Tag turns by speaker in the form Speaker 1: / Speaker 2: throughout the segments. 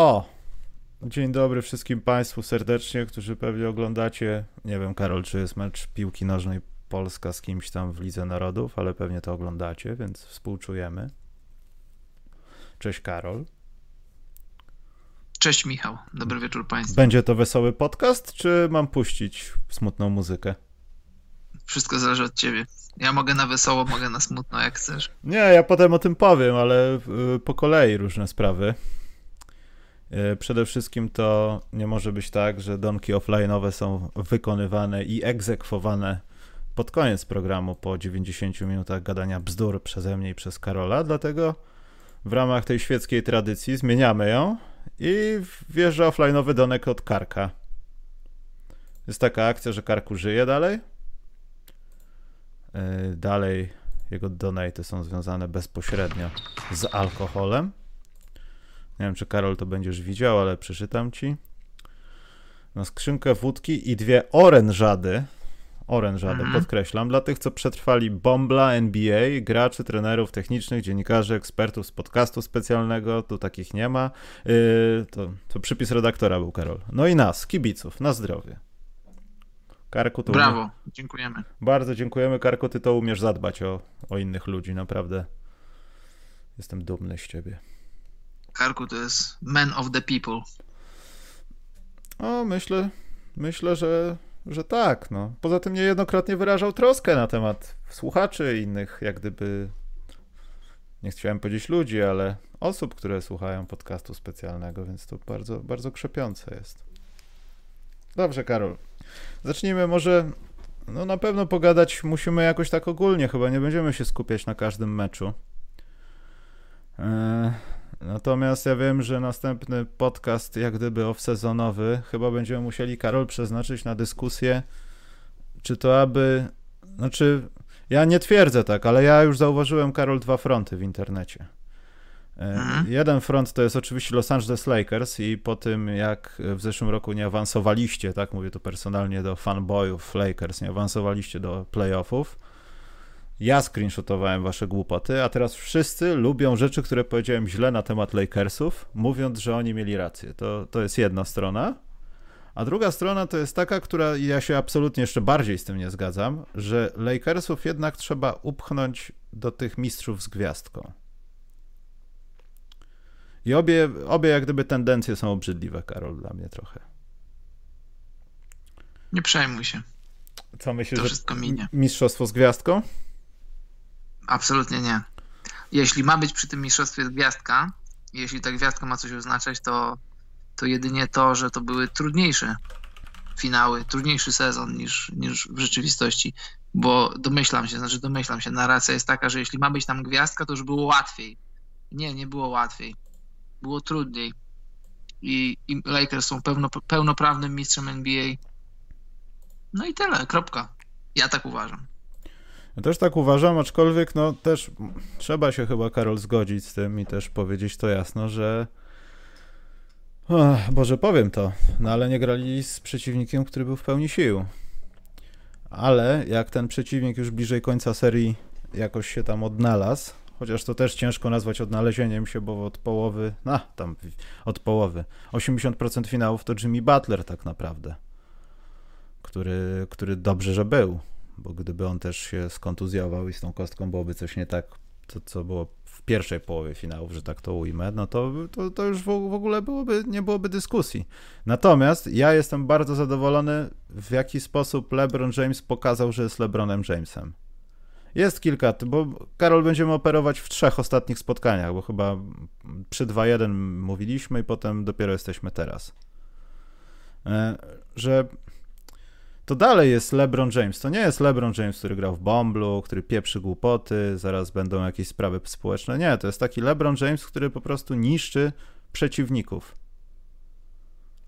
Speaker 1: O! Dzień dobry wszystkim Państwu serdecznie, którzy pewnie oglądacie. Nie wiem, Karol, czy jest mecz piłki nożnej Polska z kimś tam w Lidze Narodów, ale pewnie to oglądacie, więc współczujemy. Cześć, Karol.
Speaker 2: Cześć, Michał. Dobry wieczór Państwu.
Speaker 1: Będzie to wesoły podcast, czy mam puścić smutną muzykę?
Speaker 2: Wszystko zależy od Ciebie. Ja mogę na wesoło, mogę na smutno, jak chcesz.
Speaker 1: Nie, ja potem o tym powiem, ale y, po kolei różne sprawy. Y, przede wszystkim to nie może być tak, że donki offline'owe są wykonywane i egzekwowane pod koniec programu po 90 minutach gadania bzdur przeze mnie i przez Karola, dlatego w ramach tej świeckiej tradycji zmieniamy ją i wjeżdża offline'owy donek od Karka. Jest taka akcja, że Karku żyje dalej. Y, dalej jego donaty są związane bezpośrednio z alkoholem. Nie wiem, czy Karol to będziesz widział, ale przeczytam ci. Na skrzynkę wódki i dwie orężady. Orężady, mhm. podkreślam. Dla tych, co przetrwali Bombla, NBA, graczy, trenerów technicznych, dziennikarzy, ekspertów z podcastu specjalnego, tu takich nie ma. Yy, to, to przypis redaktora był, Karol. No i nas, kibiców, na zdrowie.
Speaker 2: Karku, to Brawo, umie... dziękujemy.
Speaker 1: Bardzo dziękujemy, Karku, ty to umiesz zadbać o, o innych ludzi, naprawdę. Jestem dumny z ciebie.
Speaker 2: Karku to jest man of the people.
Speaker 1: O, myślę, myślę, że, że tak. No. Poza tym niejednokrotnie wyrażał troskę na temat słuchaczy innych, jak gdyby, nie chciałem powiedzieć ludzi, ale osób, które słuchają podcastu specjalnego, więc to bardzo, bardzo krzepiące jest. Dobrze, Karol. Zacznijmy może, no na pewno pogadać musimy jakoś tak ogólnie, chyba nie będziemy się skupiać na każdym meczu. Eee, Natomiast ja wiem, że następny podcast, jak gdyby off-sezonowy, chyba będziemy musieli Karol przeznaczyć na dyskusję, czy to aby. Znaczy, ja nie twierdzę tak, ale ja już zauważyłem, Karol, dwa fronty w internecie. E, mhm. Jeden front to jest oczywiście Los Angeles Lakers i po tym jak w zeszłym roku nie awansowaliście, tak mówię tu personalnie do fanboyów Lakers, nie awansowaliście do playoffów, ja screenshotowałem wasze głupoty, a teraz wszyscy lubią rzeczy, które powiedziałem źle na temat Lakersów, mówiąc, że oni mieli rację. To, to jest jedna strona. A druga strona to jest taka, która ja się absolutnie jeszcze bardziej z tym nie zgadzam, że Lakersów jednak trzeba upchnąć do tych mistrzów z gwiazdką. I obie, obie jak gdyby tendencje są obrzydliwe, Karol, dla mnie trochę.
Speaker 2: Nie przejmuj się.
Speaker 1: Co myślisz, to wszystko minie. mistrzostwo z gwiazdką?
Speaker 2: Absolutnie nie. Jeśli ma być przy tym mistrzostwie gwiazdka, jeśli ta gwiazdka ma coś oznaczać, to, to jedynie to, że to były trudniejsze finały, trudniejszy sezon niż, niż w rzeczywistości, bo domyślam się, znaczy domyślam się, narracja jest taka, że jeśli ma być tam gwiazdka, to już było łatwiej. Nie, nie było łatwiej. Było trudniej. I, i Lakers są pełno, pełnoprawnym mistrzem NBA. No i tyle, kropka. Ja tak uważam.
Speaker 1: Ja też tak uważam, aczkolwiek no też trzeba się chyba, Karol, zgodzić z tym i też powiedzieć to jasno, że oh, Boże, powiem to, no ale nie grali z przeciwnikiem, który był w pełni sił. Ale jak ten przeciwnik już bliżej końca serii jakoś się tam odnalazł, chociaż to też ciężko nazwać odnalezieniem się, bo od połowy, no tam od połowy, 80% finałów to Jimmy Butler tak naprawdę, który, który dobrze, że był bo gdyby on też się skontuzjował i z tą kostką byłoby coś nie tak, to co było w pierwszej połowie finałów, że tak to ujmę, no to, to, to już w ogóle byłoby, nie byłoby dyskusji. Natomiast ja jestem bardzo zadowolony, w jaki sposób LeBron James pokazał, że jest LeBronem Jamesem. Jest kilka, bo Karol będziemy operować w trzech ostatnich spotkaniach, bo chyba przy 2-1 mówiliśmy i potem dopiero jesteśmy teraz. E, że to dalej jest LeBron James. To nie jest LeBron James, który grał w Bomblu, który pieprzy głupoty, zaraz będą jakieś sprawy społeczne. Nie, to jest taki LeBron James, który po prostu niszczy przeciwników.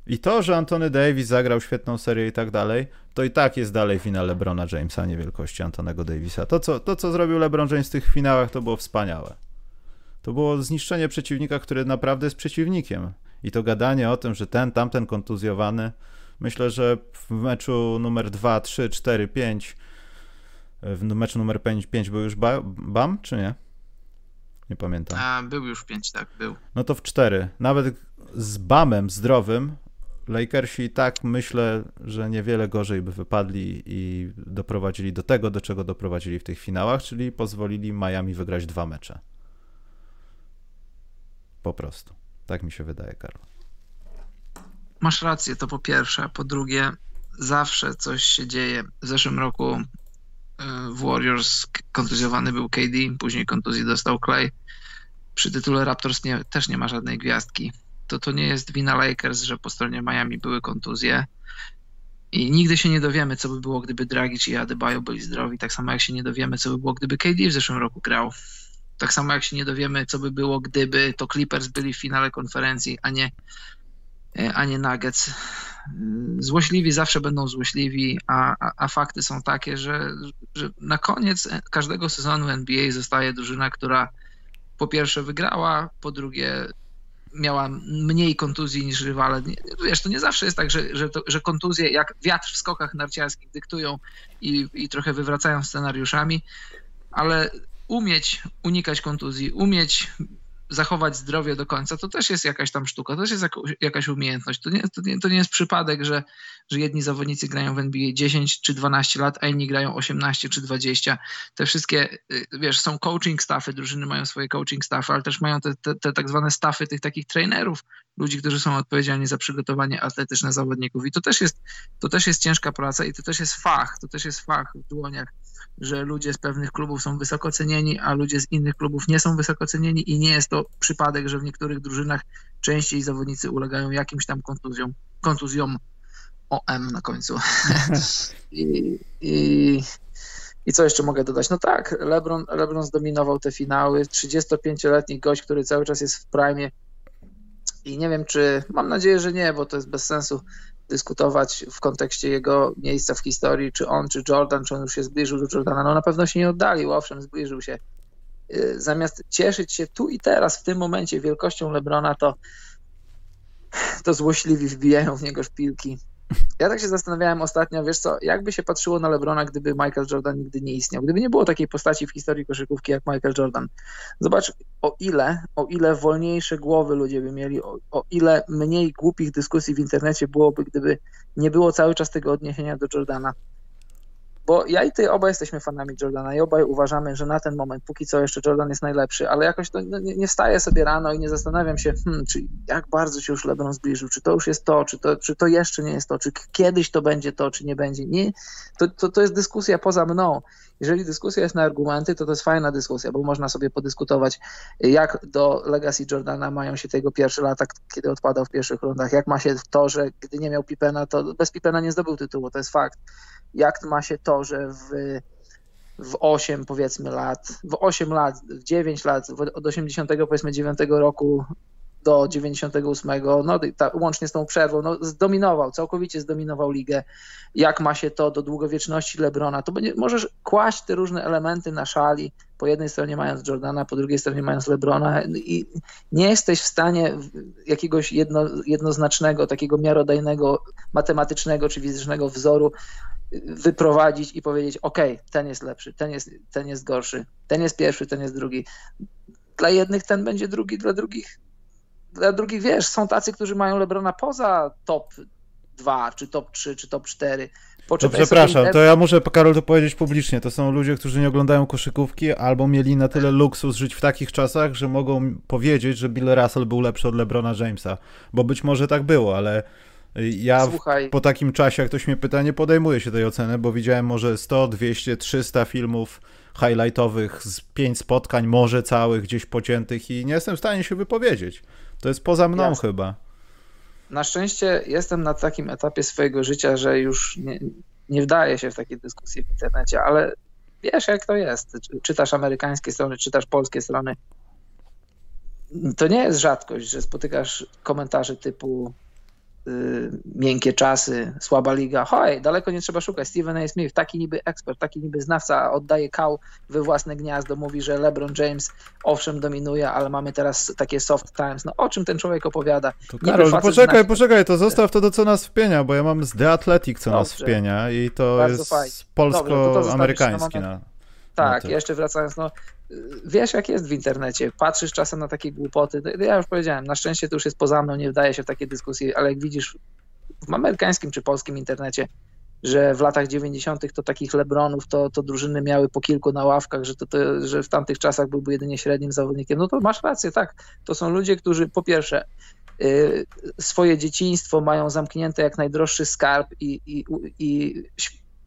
Speaker 1: I to, że Antony Davis zagrał świetną serię i tak dalej, to i tak jest dalej wina LeBrona Jamesa, nie wielkości Antonego Davisa. To co, to, co zrobił LeBron James w tych finałach, to było wspaniałe. To było zniszczenie przeciwnika, który naprawdę jest przeciwnikiem. I to gadanie o tym, że ten, tamten kontuzjowany, Myślę, że w meczu numer 2, 3, 4, 5, w meczu numer 5, 5 był już ba BAM, czy nie? Nie pamiętam.
Speaker 2: A, był już 5, tak, był.
Speaker 1: No to w 4. Nawet z Bamem zdrowym Lakersi tak myślę, że niewiele gorzej by wypadli i doprowadzili do tego, do czego doprowadzili w tych finałach, czyli pozwolili Miami wygrać dwa mecze. Po prostu. Tak mi się wydaje, Karol.
Speaker 2: Masz rację, to po pierwsze. Po drugie, zawsze coś się dzieje. W zeszłym roku y, w Warriors kontuzjowany był KD, później kontuzji dostał Clay. Przy tytule Raptors nie, też nie ma żadnej gwiazdki. To, to nie jest wina Lakers, że po stronie Miami były kontuzje. I nigdy się nie dowiemy, co by było, gdyby Dragic i Adebayo byli zdrowi. Tak samo jak się nie dowiemy, co by było, gdyby KD w zeszłym roku grał. Tak samo jak się nie dowiemy, co by było, gdyby to Clippers byli w finale konferencji, a nie, a nie Nuggets. Złośliwi zawsze będą złośliwi, a, a, a fakty są takie, że, że na koniec każdego sezonu NBA zostaje drużyna, która po pierwsze wygrała, po drugie miała mniej kontuzji niż rywale. Wiesz, to nie zawsze jest tak, że, że, to, że kontuzje jak wiatr w skokach narciarskich dyktują i, i trochę wywracają scenariuszami, ale umieć unikać kontuzji, umieć zachować zdrowie do końca, to też jest jakaś tam sztuka, to też jest jakaś umiejętność. To nie, to nie, to nie jest przypadek, że, że jedni zawodnicy grają w NBA 10 czy 12 lat, a inni grają 18 czy 20. Te wszystkie, y, wiesz, są coaching staffy, drużyny mają swoje coaching staffy, ale też mają te, te, te tak zwane staffy tych takich trainerów, ludzi, którzy są odpowiedzialni za przygotowanie atletyczne zawodników. I to też jest, to też jest ciężka praca i to też jest fach, to też jest fach w dłoniach że ludzie z pewnych klubów są wysoko cenieni, a ludzie z innych klubów nie są wysoko cenieni i nie jest to przypadek, że w niektórych drużynach częściej zawodnicy ulegają jakimś tam kontuzjom, kontuzjom OM na końcu. I, i, I co jeszcze mogę dodać? No tak, LeBron, LeBron zdominował te finały. 35-letni gość, który cały czas jest w prime. I nie wiem, czy. Mam nadzieję, że nie, bo to jest bez sensu dyskutować w kontekście jego miejsca w historii, czy on, czy Jordan, czy on już się zbliżył do Jordana. No na pewno się nie oddalił, owszem, zbliżył się. Y, zamiast cieszyć się tu i teraz, w tym momencie wielkością Lebrona, to, to złośliwi wbijają w niego szpilki ja tak się zastanawiałem ostatnio, wiesz co, jakby się patrzyło na LeBrona, gdyby Michael Jordan nigdy nie istniał, gdyby nie było takiej postaci w historii koszykówki jak Michael Jordan. Zobacz, o ile, o ile wolniejsze głowy ludzie by mieli, o, o ile mniej głupich dyskusji w internecie byłoby, gdyby nie było cały czas tego odniesienia do Jordana. Bo ja i ty obaj jesteśmy fanami Jordana i obaj uważamy, że na ten moment, póki co jeszcze Jordan jest najlepszy, ale jakoś to no, nie, nie wstaję sobie rano i nie zastanawiam się, hmm, czy jak bardzo się już LeBron zbliżył, czy to już jest to, czy to, czy to jeszcze nie jest to, czy kiedyś to będzie to, czy nie będzie. Nie, to, to, to jest dyskusja poza mną. Jeżeli dyskusja jest na argumenty, to to jest fajna dyskusja, bo można sobie podyskutować, jak do legacy Jordana mają się tego pierwsze lata, kiedy odpadał w pierwszych rundach, jak ma się to, że gdy nie miał Pipena, to bez Pipena nie zdobył tytułu, to jest fakt. Jak ma się to, że w, w 8 powiedzmy lat, w 8 lat, w 9 lat, od 80 powiedzmy 9 roku do 98, no ta, łącznie z tą przerwą, no zdominował, całkowicie zdominował ligę. Jak ma się to do długowieczności Lebrona, to będzie, możesz kłaść te różne elementy na szali, po jednej stronie mając Jordana, po drugiej stronie mając Lebrona i nie jesteś w stanie jakiegoś jedno, jednoznacznego, takiego miarodajnego, matematycznego czy fizycznego wzoru wyprowadzić i powiedzieć, ok, ten jest lepszy, ten jest, ten jest gorszy, ten jest pierwszy, ten jest drugi. Dla jednych ten będzie drugi, dla drugich, dla drugich wiesz, są tacy, którzy mają Lebrona poza top 2, czy top 3, czy top 4.
Speaker 1: To przepraszam, to ja muszę, Karol, to powiedzieć publicznie. To są ludzie, którzy nie oglądają koszykówki albo mieli na tyle luksus żyć w takich czasach, że mogą powiedzieć, że Bill Russell był lepszy od LeBrona Jamesa. Bo być może tak było, ale ja w, po takim czasie, jak ktoś mnie pyta, nie podejmuję się tej oceny, bo widziałem może 100, 200, 300 filmów highlightowych z pięć spotkań, może całych gdzieś pociętych i nie jestem w stanie się wypowiedzieć. To jest poza mną Jasne. chyba.
Speaker 2: Na szczęście jestem na takim etapie swojego życia, że już nie, nie wdaję się w takie dyskusje w internecie, ale wiesz jak to jest. Czytasz amerykańskie strony, czytasz polskie strony. To nie jest rzadkość, że spotykasz komentarze typu miękkie czasy, słaba liga. Hoj, daleko nie trzeba szukać. Steven A. Smith, taki niby ekspert, taki niby znawca, oddaje kał we własne gniazdo, mówi, że LeBron James owszem dominuje, ale mamy teraz takie soft times. No o czym ten człowiek opowiada?
Speaker 1: To Karol, poczekaj, poczekaj, to zostaw to, do co nas wpienia, bo ja mam z The Athletic, co Dobrze. nas wpienia i to Bardzo jest polsko-amerykański. Na,
Speaker 2: Tak, no jeszcze wracając, no wiesz jak jest w internecie, patrzysz czasem na takie głupoty, ja już powiedziałem, na szczęście to już jest poza mną, nie wdaje się w takie dyskusje, ale jak widzisz w amerykańskim czy polskim internecie, że w latach 90. to takich Lebronów to, to drużyny miały po kilku na ławkach, że, to, to, że w tamtych czasach byłby jedynie średnim zawodnikiem. No to masz rację, tak. To są ludzie, którzy po pierwsze y, swoje dzieciństwo mają zamknięte jak najdroższy skarb i, i, i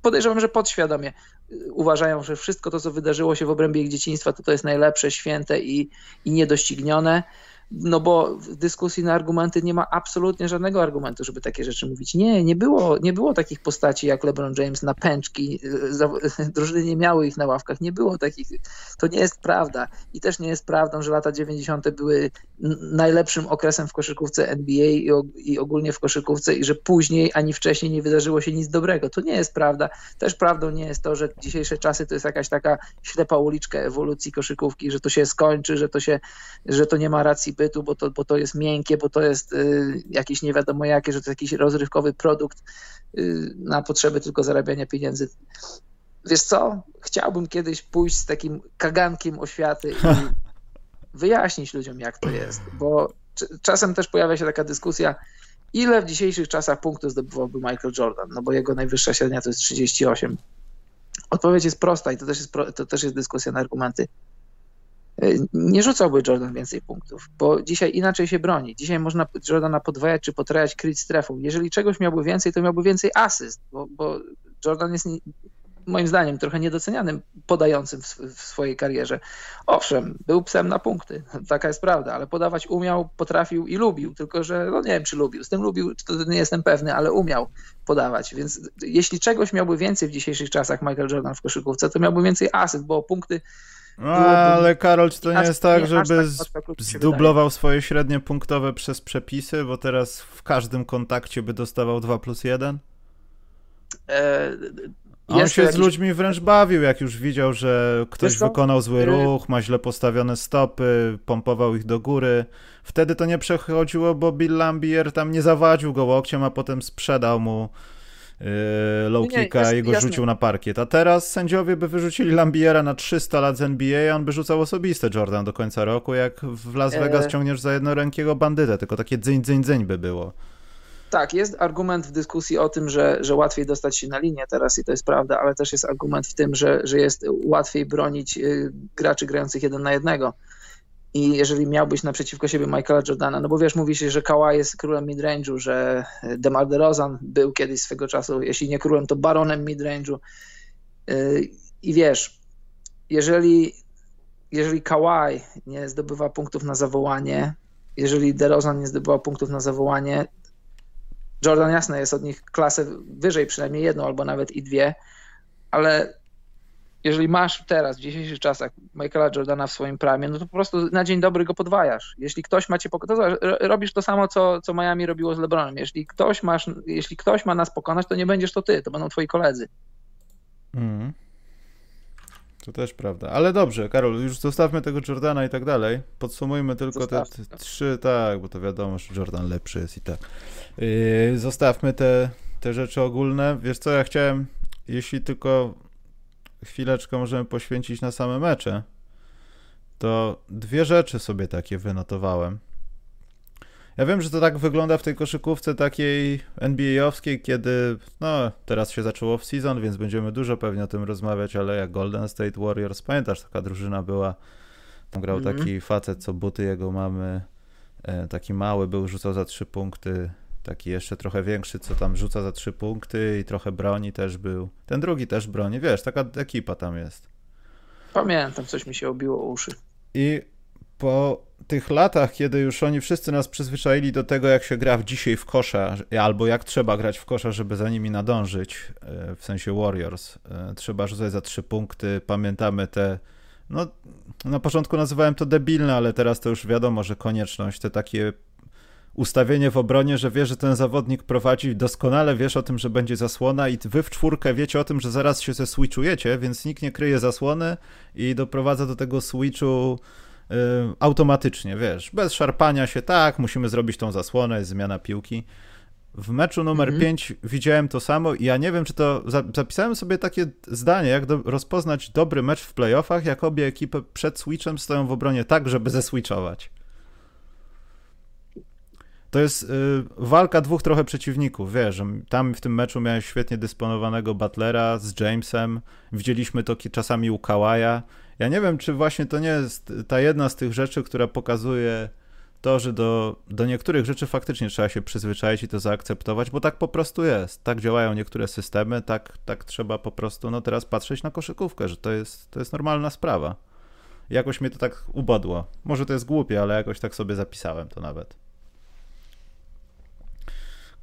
Speaker 2: podejrzewam, że podświadomie y, uważają, że wszystko to, co wydarzyło się w obrębie ich dzieciństwa, to to jest najlepsze, święte i, i niedoścignione no bo w dyskusji na argumenty nie ma absolutnie żadnego argumentu, żeby takie rzeczy mówić. Nie, nie było, nie było takich postaci jak LeBron James na pęczki, drużyny nie miały ich na ławkach, nie było takich, to nie jest prawda i też nie jest prawdą, że lata 90. były najlepszym okresem w koszykówce NBA i ogólnie w koszykówce i że później ani wcześniej nie wydarzyło się nic dobrego. To nie jest prawda. Też prawdą nie jest to, że dzisiejsze czasy to jest jakaś taka ślepa uliczka ewolucji koszykówki, że to się skończy, że to się, że to nie ma racji bytu, bo to, bo to jest miękkie, bo to jest y, jakieś nie wiadomo jakie, że to jest jakiś rozrywkowy produkt y, na potrzeby tylko zarabiania pieniędzy. Wiesz co? Chciałbym kiedyś pójść z takim kagankiem oświaty i wyjaśnić ludziom, jak to jest, bo czasem też pojawia się taka dyskusja, ile w dzisiejszych czasach punktów zdobywałby Michael Jordan, no bo jego najwyższa średnia to jest 38. Odpowiedź jest prosta i to też jest, to też jest dyskusja na argumenty. Nie rzucałby Jordan więcej punktów, bo dzisiaj inaczej się broni. Dzisiaj można Jordana podwajać czy potrajać kryć strefą. Jeżeli czegoś miałby więcej, to miałby więcej asyst, bo, bo Jordan jest moim zdaniem trochę niedocenianym podającym w, w, swojej karierze. Owszem, był psem na punkty, taka jest prawda, ale podawać umiał, potrafił i lubił, tylko że no nie wiem, czy lubił. Z tym lubił, to nie jestem pewny, ale umiał podawać. Więc jeśli czegoś miałby więcej w dzisiejszych czasach Michael Jordan w koszykówce, to miałby więcej asyst, bo punkty
Speaker 1: no, ale Karol, czy to nie jest tak, żeby tak zdublował swoje średnie punktowe przez przepisy, bo teraz w każdym kontakcie by dostawał 2 plus 1? E, on się jakiś... z ludźmi wręcz bawił, jak już widział, że ktoś wykonał zły y- ruch, ma źle postawione stopy, pompował ich do góry. Wtedy to nie przechodziło, bo Bill Lambier tam nie zawadził go łokciem, a potem sprzedał mu yy, low kicka i go jasne. rzucił na parkiet. A teraz sędziowie by wyrzucili Lambiera na 300 lat z NBA, a on by rzucał osobiste Jordan do końca roku, jak w Las Vegas e... ciągniesz za jednorękiego bandytę, tylko takie dzyń, dzyń, dzyń by było
Speaker 2: tak, jest argument w dyskusji o tym, że, że łatwiej dostać się na linię teraz i to jest prawda, ale też jest argument w tym, że, że jest łatwiej bronić y, graczy grających jeden na jednego. I jeżeli miałbyś naprzeciwko siebie Michaela Jordana, no bo wiesz, mówi się, że Kawhi jest królem midrange'u, że DeMar DeRozan był kiedyś swego czasu, jeśli nie królem, to baronem midrange'u. Y, I wiesz, jeżeli, jeżeli Kawhi nie zdobywa punktów na zawołanie, jeżeli DeRozan nie zdobywa punktów na zawołanie, Jordan jasne jest od nich klasę wyżej, przynajmniej jedną albo nawet i dwie, ale jeżeli masz teraz, w dzisiejszych czasach Michaela Jordana w swoim prime, no to po prostu na dzień dobry go podwajasz. Jeśli ktoś ma cię pokonać, robisz to samo, co, co Miami robiło z LeBronem. Jeśli ktoś, masz, jeśli ktoś ma nas pokonać, to nie będziesz to ty, to będą twoi koledzy. Mm.
Speaker 1: To też prawda. Ale dobrze, Karol, już zostawmy tego Jordana i tak dalej. Podsumujmy tylko Zostawmy. te trzy, tak, bo to wiadomo, że Jordan lepszy jest i tak. Yy, zostawmy te, te rzeczy ogólne. Wiesz co, ja chciałem, jeśli tylko chwileczkę możemy poświęcić na same mecze, to dwie rzeczy sobie takie wynotowałem. Ja wiem, że to tak wygląda w tej koszykówce takiej NBA-owskiej, kiedy, no, teraz się zaczęło w season, więc będziemy dużo pewnie o tym rozmawiać, ale jak Golden State Warriors, pamiętasz, taka drużyna była, tam grał -hmm. taki facet, co buty jego mamy, e, taki mały był, rzucał za trzy punkty, taki jeszcze trochę większy, co tam rzuca za trzy punkty i trochę broni też był. Ten drugi też broni, wiesz, taka ekipa tam jest.
Speaker 2: Pamiętam, coś mi się obiło uszy.
Speaker 1: I po tych latach, kiedy już oni wszyscy nas przyzwyczaili do tego, jak się gra w dzisiaj w kosza, albo jak trzeba grać w kosza, żeby za nimi nadążyć, e, w sensie Warriors, e, trzeba rzucać za trzy punkty, pamiętamy te, no na początku nazywałem to debilne, ale teraz to już wiadomo, że konieczność, te takie ustawienie w obronie, że wie, że ten zawodnik prowadzi, doskonale wiesz o tym, że będzie zasłona i wy w czwórkę wiecie o tym, że zaraz się ze switchujecie, więc nikt nie kryje zasłony i doprowadza do tego switchu Y, automatycznie, wiesz, bez szarpania się, tak, musimy zrobić tą zasłonę, jest zmiana piłki. w meczu numer mhm. 5 widziałem to samo i ja nie wiem, czy to. Zapisałem sobie takie zdanie, jak do, rozpoznać dobry mecz w playoffach, jak obie ekipy przed switchem stoją w obronie tak, żeby zeswitchować. To jest y, walka dwóch trochę przeciwników, wiesz, tam w tym meczu miałem świetnie dysponowanego Butlera z Jamesem, widzieliśmy to czasami u Kawaja. Ja nie wiem, czy właśnie to nie jest ta jedna z tych rzeczy, która pokazuje to, że do, do niektórych rzeczy faktycznie trzeba się przyzwyczaić i to zaakceptować, bo tak po prostu jest. Tak działają niektóre systemy, tak, tak trzeba po prostu no teraz patrzeć na koszykówkę, że to jest, to jest normalna sprawa. Jakoś mnie to tak ubodło. Może to jest głupie, ale jakoś tak sobie zapisałem to nawet.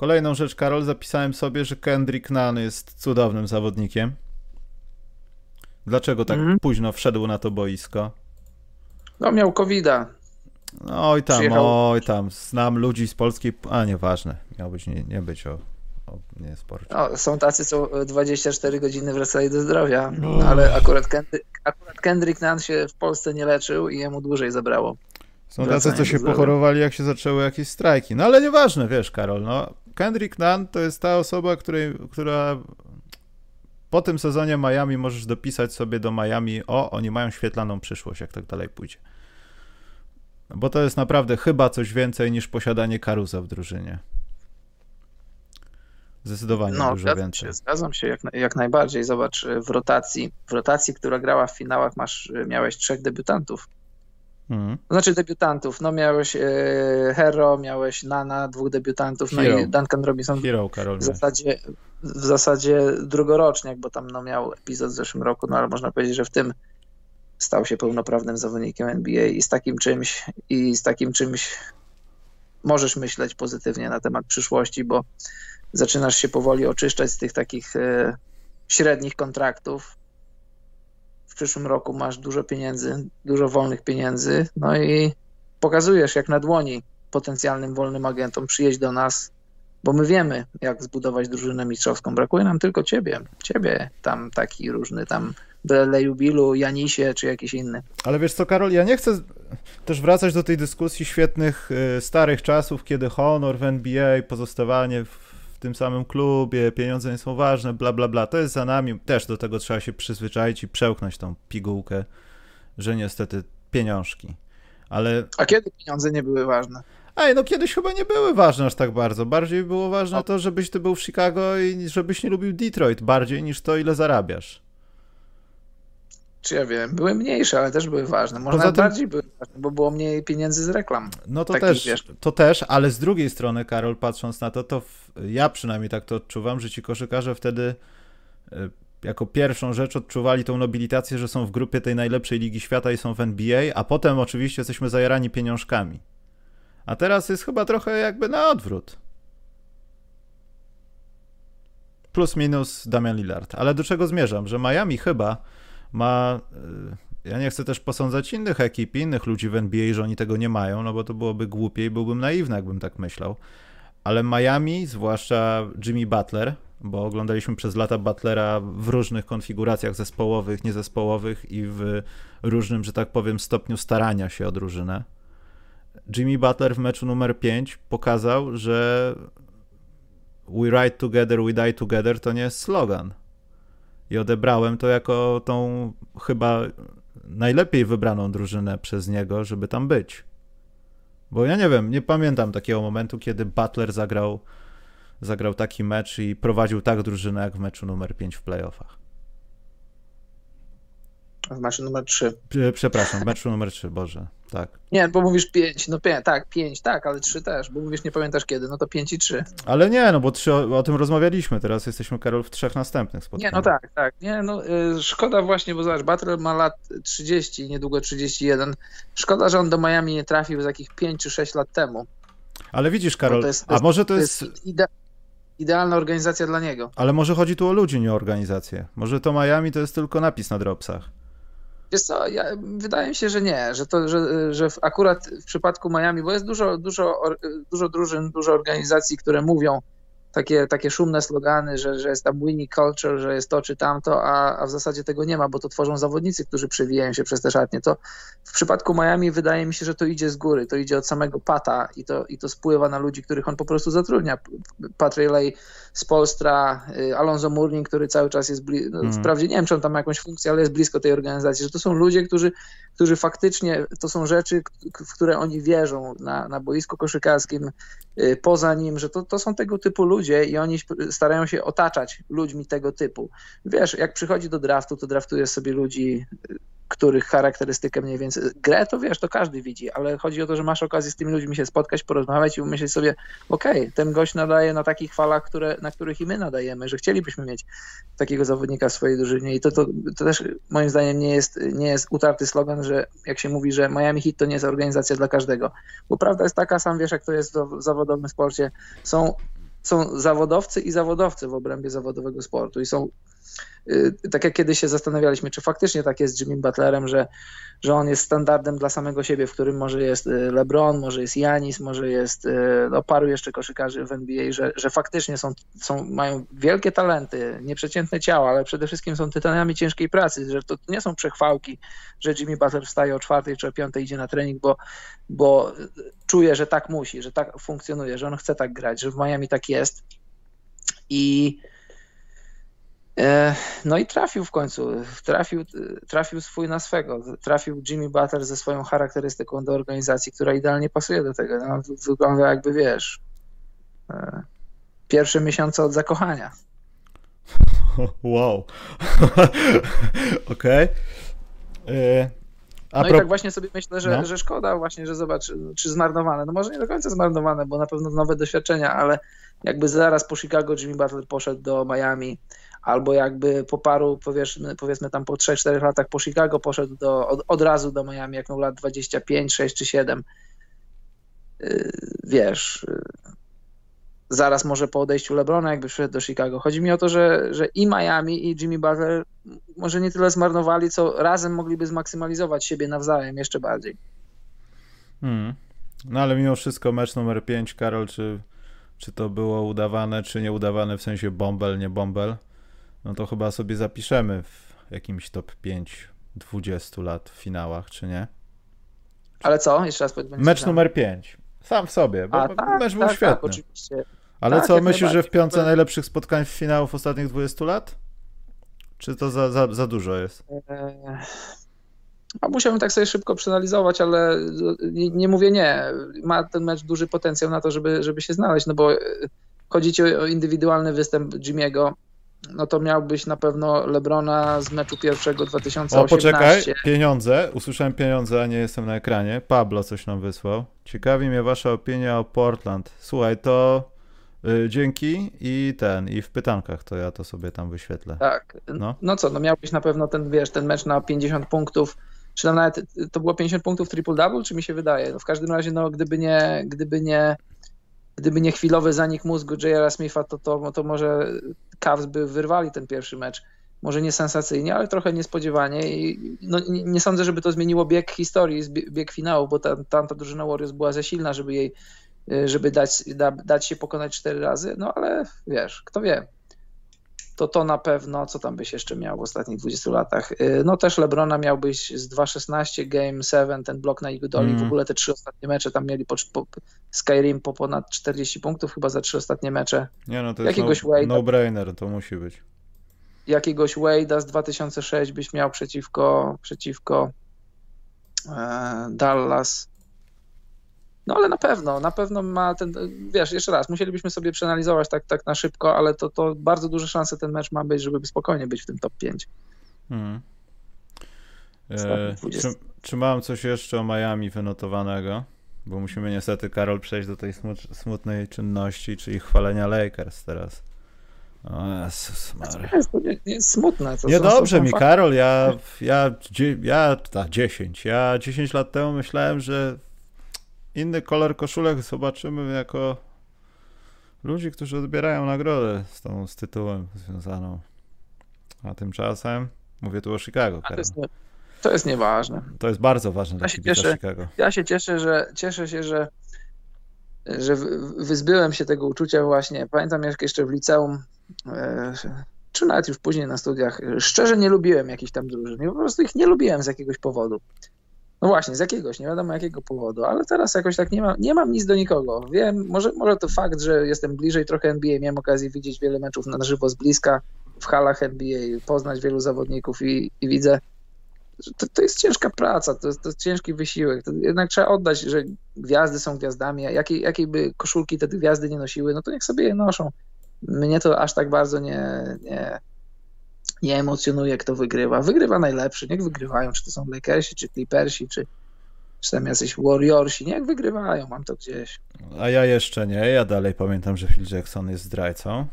Speaker 1: Kolejną rzecz, Karol, zapisałem sobie, że Kendrick Nunn jest cudownym zawodnikiem. Dlaczego tak mm. późno wszedł na to boisko?
Speaker 2: No, miał covid -a.
Speaker 1: Oj tam, Przyjechał... oj tam, znam ludzi z polskiej, a nieważne, miał być, nie, nie być o, o nie sport.
Speaker 2: No, są tacy, co 24 godziny wracali do zdrowia, no. ale akurat, Kendrick, akurat Kendrick Nunn się w Polsce nie leczył i jemu dłużej zabrało.
Speaker 1: Są tacy, co się pochorowali, jak się zaczęły jakieś strajki. No ale nieważne, wiesz, Karol, no Kendrick Nunn to jest ta osoba, której, która po tym sezonie Miami możesz dopisać sobie do Miami, o, oni mają świetlaną przyszłość, jak tak dalej pójdzie. Bo to jest naprawdę chyba coś więcej niż posiadanie Karuza w drużynie. Zdecydowanie no, dużo więcej.
Speaker 2: Się, zgadzam się jak, jak najbardziej. Zobacz, w rotacji, w rotacji, która grała w finałach, masz, miałeś trzech debiutantów. Mhm. Znaczy debiutantów, no miałeś e, Hero, miałeś Nana, dwóch debiutantów, Hero. no i Duncan Robinson
Speaker 1: Hero, Karol,
Speaker 2: w zasadzie, w zasadzie drugoroczniak, bo tam no, miał epizod w zeszłym roku, no ale można powiedzieć, że w tym stał się pełnoprawnym zawodnikiem NBA i z takim czymś i z takim czymś możesz myśleć pozytywnie na temat przyszłości, bo zaczynasz się powoli oczyszczać z tych takich e, średnich kontraktów. W przyszłym roku masz dużo pieniędzy, dużo wolnych pieniędzy, no i pokazujesz jak na dłoni potencjalnym wolnym agentom przyjeść do nas, bo my wiemy, jak zbudować drużynę mistrzowską. Brakuje nam tylko ciebie. Ciebie tam taki różny tam Lejubilu, Janisie czy jakiś inny.
Speaker 1: Ale wiesz co, Karol, ja nie chcę też wracać do tej dyskusji świetnych, y, starych czasów, kiedy honor w NBA, pozostawanie w tym samym klubie, pieniądze nie są ważne, bla, bla, bla. To jest za nami. Też do tego trzeba się przyzwyczaić i przełknąć tą pigułkę, że niestety pieniążki. Ale...
Speaker 2: A kiedy pieniądze nie były ważne?
Speaker 1: Ej, no kiedyś chyba nie były ważne aż tak bardzo. Bardziej było ważne to, żebyś ty był w Chicago i żebyś nie lubił Detroit bardziej niż to, ile zarabiasz
Speaker 2: czy ja wiem, były mniejsze, ale też były ważne. Może Poza tym... bardziej były ważne, bo było mniej pieniędzy z reklam.
Speaker 1: No to Takich, też, wiesz. to też, ale z drugiej strony, Karol, patrząc na to, to w, ja przynajmniej tak to odczuwam, że ci koszykarze wtedy e, jako pierwszą rzecz odczuwali tą nobilitację, że są w grupie tej najlepszej ligi świata i są w NBA, a potem oczywiście jesteśmy zajarani pieniążkami. A teraz jest chyba trochę jakby na odwrót. Plus minus Damian Lillard. Ale do czego zmierzam? Że Miami chyba ma. Y, ja nie chcę też posądzać innych ekip, innych ludzi w NBA, że oni tego nie mają, no bo to byłoby głupie i byłbym naiwny, jakbym tak myślał. Ale Miami, zwłaszcza Jimmy Butler, bo oglądaliśmy przez lata Butlera w różnych konfiguracjach zespołowych, niezespołowych i w różnym, że tak powiem, stopniu starania się o drużynę. Jimmy Butler w meczu numer 5 pokazał, że We ride together, we die together to nie jest slogan i odebrałem to jako tą chyba najlepiej wybraną drużynę przez niego, żeby tam być. Bo ja nie wiem, nie pamiętam takiego momentu, kiedy Butler zagrał, zagrał taki mecz i prowadził tak drużynę jak w meczu numer 5 w playoffach.
Speaker 2: W meczu numer 3.
Speaker 1: Przepraszam, w meczu numer 3, Boże, tak.
Speaker 2: Nie, bo mówisz 5, no pię, tak, 5, tak, ale 3 też, bo mówisz nie pamiętasz kiedy, no to 5 i 3.
Speaker 1: Ale nie, no bo 3, o, o, tym rozmawialiśmy, teraz jesteśmy, Karol, w trzech następnych spotkaniach.
Speaker 2: Nie, no tak, tak, nie, no y, szkoda właśnie, bo zobacz, Butler ma lat 30, niedługo 31, szkoda, że on do Miami nie trafił z jakich 5 czy 6 lat temu.
Speaker 1: Ale widzisz, Karol, to jest, to jest, a może to jest... To jest ide
Speaker 2: idealna organizacja dla niego.
Speaker 1: Ale może chodzi tu o ludzi, nie o organizację. Może to Miami to jest tylko napis na dropsach.
Speaker 2: Wiesz co, ja, wydaje mi się, że nie, że, to, że, że akurat w przypadku Miami, bo jest dużo, dużo, dużo drużyn, dużo organizacji, które mówią, takie, takie szumne slogany, że, że jest tam winning culture, że jest to czy tamto, a, a w zasadzie tego nie ma, bo to tworzą zawodnicy, którzy przewijają się przez te szatnie. To w przypadku Miami wydaje mi się, że to idzie z góry, to idzie od samego Pata i to, i to spływa na ludzi, których on po prostu zatrudnia. Pat Riley z Polstra, y, Alonso Mourning, który cały czas jest, bli- no, mm. wprawdzie nie wiem, czy on tam ma jakąś funkcję, ale jest blisko tej organizacji, że to są ludzie, którzy, którzy faktycznie, to są rzeczy, w które oni wierzą na, na boisku koszykarskim, y, poza nim, że to, to są tego typu ludzie i oni starają się otaczać ludźmi tego typu. Wiesz, jak przychodzi do draftu, to draftuje sobie ludzi których charakterystykę mniej więcej. Grę to wiesz, to każdy widzi, ale chodzi o to, że masz okazję z tymi ludźmi się spotkać, porozmawiać i umyśleć sobie, okej, okay, ten gość nadaje na takich falach, które, na których i my nadajemy, że chcielibyśmy mieć takiego zawodnika w swojej drużynie. I to, to, to też moim zdaniem nie jest, nie jest utarty slogan, że jak się mówi, że Miami Heat to nie jest organizacja dla każdego. Bo prawda jest taka, sam wiesz, jak to jest w zawodowym sporcie, są są zawodowcy i zawodowcy w obrębie zawodowego sportu i są tak jak kiedyś się zastanawialiśmy, czy faktycznie tak jest z Jimmy Butlerem, że, że on jest standardem dla samego siebie, w którym może jest y, LeBron, może jest Janis, może jest y, no, paru jeszcze koszykarzy w NBA, że, że faktycznie są, są, mają wielkie talenty, nieprzeciętne ciała, ale przede wszystkim są tytanami ciężkiej pracy, że to nie są przechwałki, że Jimmy Butler wstaje o czwartej czy o piątej idzie na trening, bo, bo czuje, że tak musi, że tak funkcjonuje, że on chce tak grać, że w Miami tak jest. I no i trafił w końcu, trafił, trafił swój na swego, trafił Jimmy Butler ze swoją charakterystyką do organizacji, która idealnie pasuje do tego. No, wygląda jakby, wiesz, e, pierwsze miesiące od zakochania.
Speaker 1: Wow. Okej. Okay.
Speaker 2: E, no pro... i tak właśnie sobie myślę, że, no. że szkoda właśnie, że zobacz, czy zmarnowane. No może nie do końca zmarnowane, bo na pewno nowe doświadczenia, ale jakby zaraz po Chicago Jimmy Butler poszedł do Miami, albo jakby po paru, powiedzmy, powiedzmy tam po 3-4 latach po Chicago poszedł do, od, od razu do Miami, jak miał lat 25, 6 czy 7. Yy, wiesz, yy, zaraz może po odejściu LeBrona, jakby przyszedł do Chicago. Chodzi mi o to, że, że i Miami, i Jimmy Butler może nie tyle zmarnowali, co razem mogliby zmaksymalizować siebie nawzajem jeszcze bardziej.
Speaker 1: Hmm. No ale mimo wszystko mecz numer 5, Karol, czy, czy to było udawane, czy nieudawane, w sensie bombel, nie bombel? No to chyba sobie zapiszemy w jakimś top 5 20 lat w finałach, czy nie?
Speaker 2: Ale co? Jeszcze raz
Speaker 1: powiedz. Mecz numer 5. Sam w sobie, bo A, tak, mecz był tak, tak świetny. Tak, oczywiście. Ale co, myślisz, że w piątce najlepszych spotkań w finałów ostatnich 20 lat? Czy to za, za, za dużo jest?
Speaker 2: A musiałbym tak sobie szybko przeanalizować, ale nie, nie, mówię nie. Ma ten mecz duży potencjał na to, żeby, żeby się znaleźć, no bo chodzi ci o indywidualny występ Jimmy'ego no to miałbyś na pewno Lebrona z meczu pierwszego 2018. O,
Speaker 1: poczekaj, pieniądze, usłyszałem pieniądze, a nie jestem na ekranie. Pablo coś nam wysłał. Ciekawi mnie wasza opinia o Portland. Słuchaj, to y, dzięki i ten, i w pytankach to ja to sobie tam wyświetlę.
Speaker 2: Tak, no, no co, no miałbyś na pewno ten, wiesz, ten mecz na 50 punktów, czy tam nawet to było 50 punktów triple-double, czy mi się wydaje? No w każdym razie, no gdyby nie, gdyby nie gdyby nie chwilowy zanik mózgu J.R. Smitha, to, to, to może Cavs by wyrwali ten pierwszy mecz. Może nie sensacyjnie, ale trochę niespodziewanie i no, nie, nie, sądzę, żeby to zmieniło bieg historii, bieg finału, bo ta, tamta drużyna Warriors była za silna, żeby jej, żeby dać, da, dać się pokonać cztery razy, no ale wiesz, kto wie to to na pewno, co tam byś jeszcze miał w ostatnich 20 latach. Y, no też Lebrona miałbyś z 2.16, Game 7, ten blok na Igudoli, mm. w ogóle te trzy ostatnie mecze tam mieli po, po, Skyrim po ponad 40 punktów chyba za trzy ostatnie mecze.
Speaker 1: Nie no, to jest jakiegoś no, no-brainer, to musi być.
Speaker 2: Jakiegoś Wade'a z 2006 byś miał przeciwko, przeciwko e, Dallas. No ale na pewno, na pewno ma ten, wiesz, jeszcze raz, musielibyśmy sobie przeanalizować tak, tak na szybko, ale to, to bardzo duże szanse ten mecz ma być, żeby spokojnie być w tym top 5. Hmm.
Speaker 1: E, czy, czy mam coś jeszcze o Miami wynotowanego? Bo musimy niestety, Karol, przejść do tej smutnej czynności, czyli chwalenia Lakers teraz. O Jezus Maria.
Speaker 2: To nie, nie jest smutne. To
Speaker 1: nie dobrze mi, Karol, ja, ja, ja, ja ta, 10. Ja 10 lat temu myślałem, że inny kolor koszulek zobaczymy jako ludzi, którzy odbierają nagrodę z tą z tytułem związaną. A tymczasem mówię tu o Chicago.
Speaker 2: To jest, to jest, nieważne.
Speaker 1: To jest bardzo ważne ja dla się cieszę, Chicago.
Speaker 2: Ja się cieszę, że cieszę się, że że wyzbyłem się tego uczucia właśnie. Pamiętam jak jeszcze w liceum, e, czy nawet już później na studiach, szczerze nie lubiłem jakichś tam drużyn. Po prostu ich nie lubiłem z jakiegoś powodu. No właśnie, z jakiegoś, nie wiadomo jakiego powodu, ale teraz jakoś tak nie mam, nie mam nic do nikogo. Wiem, może, może to fakt, że jestem bliżej trochę NBA, miałem okazję widzieć wiele meczów na żywo z bliska w halach NBA, poznać wielu zawodników i, i widzę, że to, to jest ciężka praca, to to jest ciężki wysiłek. To jednak trzeba oddać, że gwiazdy są gwiazdami, a by koszulki te gwiazdy nie nosiły, no to niech sobie je noszą. Mnie to aż tak bardzo nie, nie, nie emocjonuje, kto wygrywa. Wygrywa najlepszy, niech wygrywają, czy to są Lakersi, czy Clippersi, czy, czy tam jacyś Warriorsi, niech wygrywają, mam to gdzieś.
Speaker 1: A ja jeszcze nie, ja dalej pamiętam, że Phil Jackson jest zdrajcą.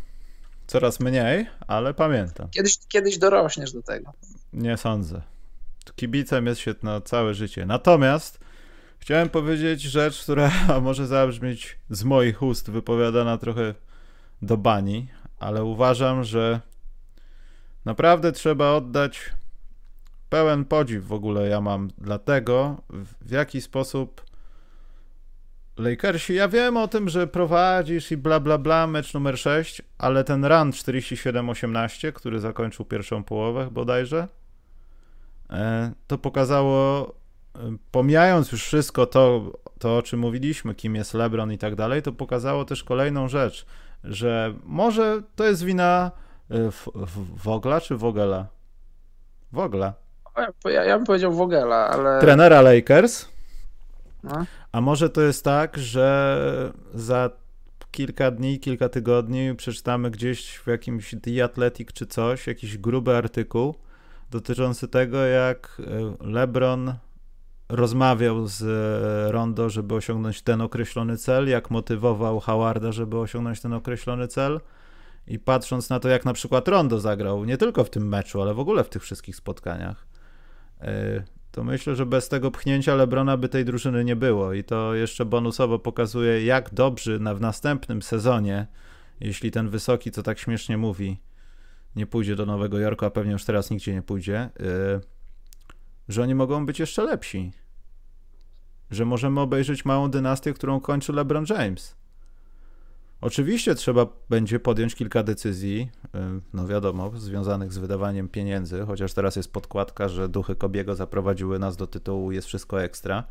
Speaker 1: Coraz mniej, ale pamiętam.
Speaker 2: Kiedyś, kiedyś dorośniesz do tego.
Speaker 1: Nie sądzę. Kibicem jest się na całe życie. Natomiast chciałem powiedzieć rzecz, która może zabrzmieć z moich ust wypowiadana trochę do bani, ale uważam, że naprawdę trzeba oddać pełen podziw w ogóle ja mam. Dla tego, w jaki sposób Lakersi, ja wiem o tym, że prowadzisz i bla bla bla, mecz numer 6, ale ten run 47-18, który zakończył pierwszą połowę bodajże, e, to pokazało, e, pomijając już wszystko to, to o czym mówiliśmy, kim jest LeBron i tak dalej, to pokazało też kolejną rzecz, że może to jest wina Y, Wogla czy Wogela? Wogla.
Speaker 2: Ja, ja bym powiedział Wogela, ale...
Speaker 1: Trenera Lakers? No. A może to jest tak, że za kilka dni, kilka tygodni przeczytamy gdzieś w jakimś The Athletic czy coś, jakiś gruby artykuł dotyczący tego, jak y, LeBron rozmawiał z y, Rondo, żeby osiągnąć ten określony cel, jak motywował Howarda, żeby osiągnąć ten określony cel i patrząc na to, jak na przykład Rondo zagrał, nie tylko w tym meczu, ale w ogóle w tych wszystkich spotkaniach, e, to myślę, że bez tego pchnięcia Lebrona by tej drużyny nie było. I to jeszcze bonusowo pokazuje, jak dobrzy na, w następnym sezonie, jeśli ten wysoki, co tak śmiesznie mówi, nie pójdzie do Nowego Jorku, a pewnie już teraz nigdzie nie pójdzie, yy, że oni mogą być jeszcze lepsi. Że możemy obejrzeć małą dynastię, którą kończy LeBron James. Oczywiście trzeba będzie podjąć kilka decyzji, y, no wiadomo, związanych z wydawaniem pieniędzy, chociaż teraz jest podkładka, że duchy Kobiego zaprowadziły nas do tytułu Jest wszystko ekstra.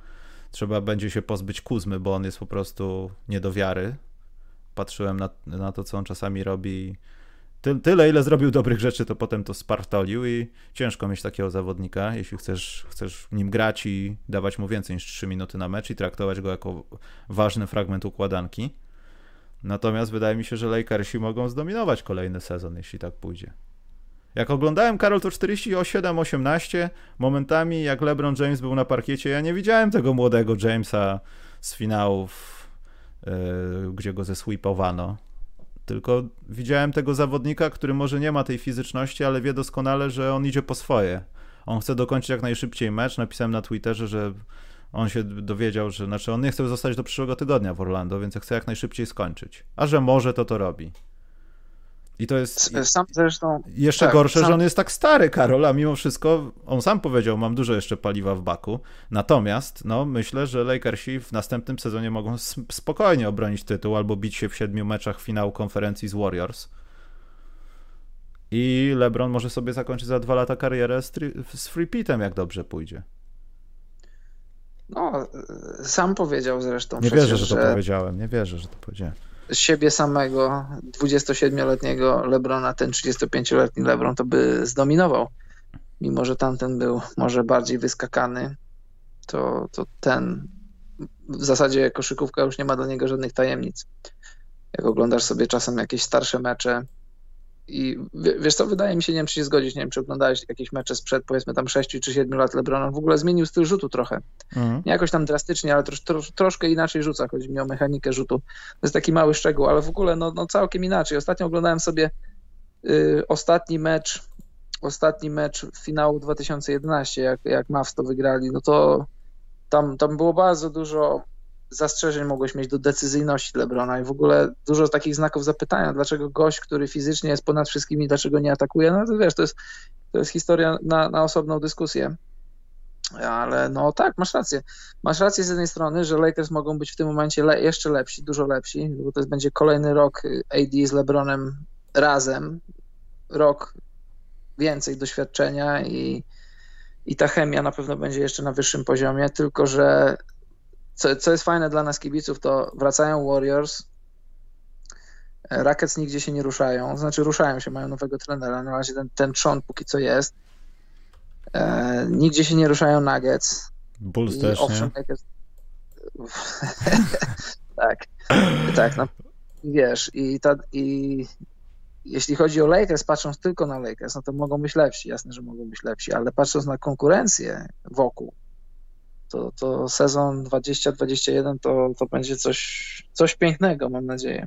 Speaker 1: Trzeba będzie się pozbyć Kuzmy, bo on jest po prostu nie do wiary. Patrzyłem na, na to, co on czasami robi. Ty, tyle, ile zrobił dobrych rzeczy, to potem to spartolił i ciężko mieć takiego zawodnika, jeśli chcesz, chcesz nim grać i dawać mu więcej niż 3 minuty na mecz i traktować go jako ważny fragment układanki. Natomiast wydaje mi się, że Lakersi mogą zdominować kolejny sezon, jeśli tak pójdzie. Jak oglądałem Karol to 47-18, momentami jak LeBron James był na parkiecie, ja nie widziałem tego młodego Jamesa z finałów, yy, gdzie go zesweepowano. Tylko widziałem tego zawodnika, który może nie ma tej fizyczności, ale wie doskonale, że on idzie po swoje. On chce dokończyć jak najszybciej mecz. Napisałem na Twitterze, że on się dowiedział, że znaczy on nie chce zostać do przyszłego tygodnia w Orlando, więc chce jak najszybciej skończyć. A że może, to to robi. I to jest
Speaker 2: sam zresztą,
Speaker 1: jeszcze tak, gorsze, sam... że on jest tak stary, Karol, a mimo wszystko on sam powiedział, mam dużo jeszcze paliwa w baku. Natomiast no, myślę, że Lakersi w następnym sezonie mogą spokojnie obronić tytuł albo bić się w siedmiu meczach finału konferencji z Warriors. I LeBron może sobie zakończyć za dwa lata karierę z, z free pitem, jak dobrze pójdzie.
Speaker 2: No, sam powiedział zresztą.
Speaker 1: Nie wierzę, że to że powiedziałem, nie wierzę, że to powiedziałem.
Speaker 2: Z siebie samego 27-letniego Lebrona, ten 35-letni Lebron to by zdominował. Mimo, że tamten był może bardziej wyskakany, to, to ten w zasadzie koszykówka już nie ma dla niego żadnych tajemnic. Jak oglądasz sobie czasem jakieś starsze mecze, i wiesz co, wydaje mi się, nie wiem czy się zgodzić, nie wiem czy oglądałeś jakieś mecze sprzed powiedzmy tam 6 czy 7 lat LeBrona, w ogóle zmienił styl rzutu trochę. Mhm. Nie jakoś tam drastycznie, ale trosz, trosz, troszkę inaczej rzuca, chodzi mi o mechanikę rzutu. To jest taki mały szczegół, ale w ogóle no, no całkiem inaczej. Ostatnio oglądałem sobie y, ostatni mecz, ostatni mecz finału 2011, jak, jak Mavs to wygrali, no to tam, tam było bardzo dużo zastrzeżeń mogłeś mieć do decyzyjności Lebrona i w ogóle dużo takich znaków zapytania, dlaczego gość, który fizycznie jest ponad wszystkimi, dlaczego nie atakuje, no to wiesz, to jest, to jest historia na, na osobną dyskusję. Ale no tak, masz rację. Masz rację z jednej strony, że Lakers mogą być w tym momencie le jeszcze lepsi, dużo lepsi, bo to będzie kolejny rok AD z LeBronem razem. Rok więcej doświadczenia i, i ta chemia na pewno będzie jeszcze na wyższym poziomie, tylko że co, co jest fajne dla nas kibiców, to wracają Warriors, Rackets nigdzie się nie ruszają, znaczy ruszają się, mają nowego trenera, na razie ten, ten trzon póki co jest. E, nigdzie się nie ruszają Nuggets.
Speaker 1: Bulls I też, owszem, nie? Jest...
Speaker 2: tak, tak, no, wiesz, i, ta, i jeśli chodzi o Lakers, patrząc tylko na Lakers, no to mogą być lepsi, jasne, że mogą być lepsi, ale patrząc na konkurencję wokół, to, to sezon 2021 to, to będzie coś, coś pięknego, mam nadzieję.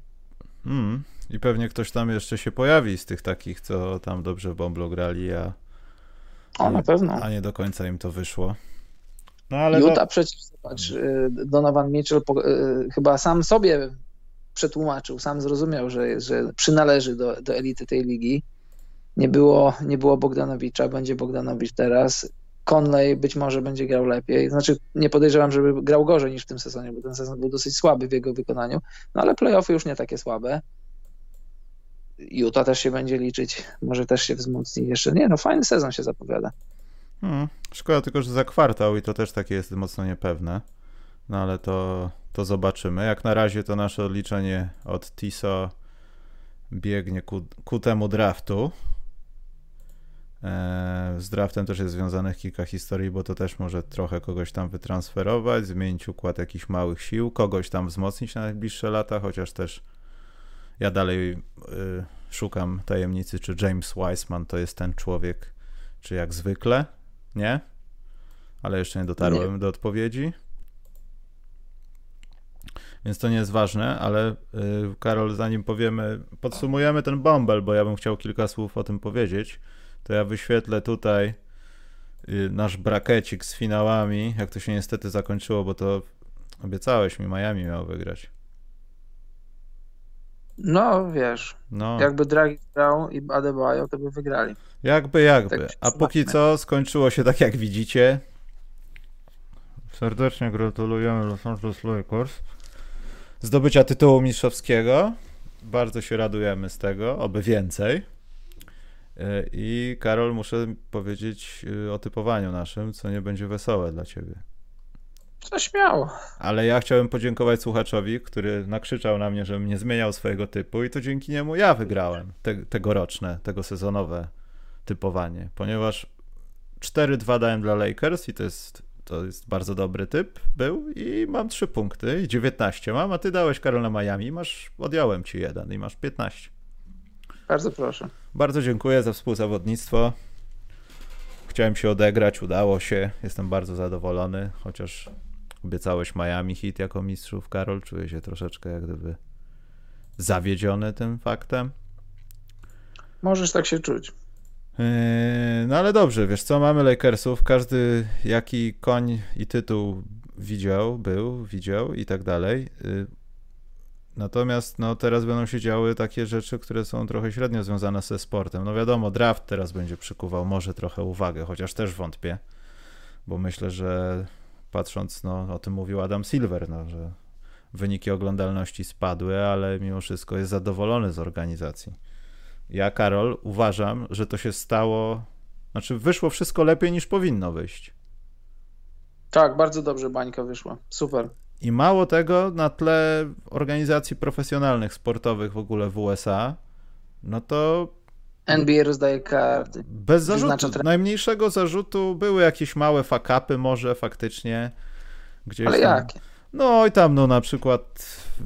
Speaker 1: Mm, I pewnie ktoś tam jeszcze się pojawi z tych takich, co tam dobrze w Bomblo grali, a,
Speaker 2: o, na pewno.
Speaker 1: a nie do końca im to wyszło.
Speaker 2: No, ale Utah do... przecież, zobacz, y, Donovan Mitchell po, y, chyba sam sobie przetłumaczył, sam zrozumiał, że, że przynależy do, do elity tej ligi. Nie było, nie było Bogdanowicza, będzie Bogdanowicz teraz. Conley być może będzie grał lepiej. Znaczy, nie podejrzewam, żeby grał gorzej niż w tym sezonie, bo ten sezon był dosyć słaby w jego wykonaniu, no ale playoffy już nie takie słabe. Utah też się będzie liczyć, może też się wzmocni jeszcze. Nie, no fajny sezon się zapowiada.
Speaker 1: Hmm, szkoda tylko, że za kwartał i to też takie jest mocno niepewne. No ale to, to zobaczymy. Jak na razie to nasze odliczenie od TISO biegnie ku, ku temu draftu. E, z draftem też jest związanych kilka historii, bo to też może trochę kogoś tam wytransferować, zmienić układ jakichś małych sił, kogoś tam wzmocnić na najbliższe lata, chociaż też ja dalej y, szukam tajemnicy, czy James Wiseman to jest ten człowiek, czy jak zwykle, nie? Ale jeszcze nie dotarłem nie. do odpowiedzi. Więc to nie jest ważne, ale y, Karol, zanim powiemy, podsumujemy ten bąbel, bo ja bym chciał kilka słów o tym powiedzieć to ja wyświetlę tutaj y, nasz brakecik z finałami, jak to się niestety zakończyło, bo to obiecałeś mi, Miami miał wygrać.
Speaker 2: No, wiesz, no. jakby Draghi grał i Adebayo, to by wygrali.
Speaker 1: Jakby, jakby. Tak A póki co skończyło się tak, jak widzicie. Serdecznie gratulujemy Los Angeles Lakers zdobycia tytułu mistrzowskiego. Bardzo się radujemy z tego, oby więcej. E, I Karol, muszę powiedzieć y, o typowaniu naszym, co nie będzie wesołe dla ciebie.
Speaker 2: Co śmiało.
Speaker 1: Ale ja chciałem podziękować słuchaczowi, który nakrzyczał na mnie, żebym nie zmieniał swojego typu i to dzięki niemu ja wygrałem te, tegoroczne, tego sezonowe typowanie, ponieważ 4-2 dałem dla Lakers i to jest, to jest bardzo dobry typ był i mam 3 punkty i 19 mam, a ty dałeś Karol na Miami masz, odjąłem ci jeden i masz 15.
Speaker 2: Bardzo proszę.
Speaker 1: Bardzo dziękuję za współzawodnictwo. Chciałem się odegrać, udało się. Jestem bardzo zadowolony, chociaż obiecałeś Miami hit jako mistrzów, Karol. Czuję się troszeczkę jak gdyby zawiedziony tym faktem.
Speaker 2: Możesz tak się czuć.
Speaker 1: Yy, no ale dobrze, wiesz co, mamy Lakersów, każdy jaki koń i tytuł widział, był, widział i tak dalej. Natomiast no, teraz będą się działy takie rzeczy, które są trochę średnio związane ze sportem. No wiadomo, draft teraz będzie przykuwał może trochę uwagę, chociaż też wątpię, bo myślę, że patrząc, no o tym mówił Adam Silver, no, że wyniki oglądalności spadły, ale mimo wszystko jest zadowolony z organizacji. Ja, Karol, uważam, że to się stało, znaczy wyszło wszystko lepiej niż powinno wyjść.
Speaker 2: Tak, bardzo dobrze bańka wyszła. Super.
Speaker 1: I mało tego, na tle organizacji profesjonalnych sportowych w ogóle w USA, no to.
Speaker 2: NBA rozdaje karty.
Speaker 1: Bez zarzutu. Najmniejszego zarzutu były jakieś małe fakapy, może faktycznie. Gdzieś
Speaker 2: Ale
Speaker 1: tam.
Speaker 2: jakie?
Speaker 1: No i tam, no na przykład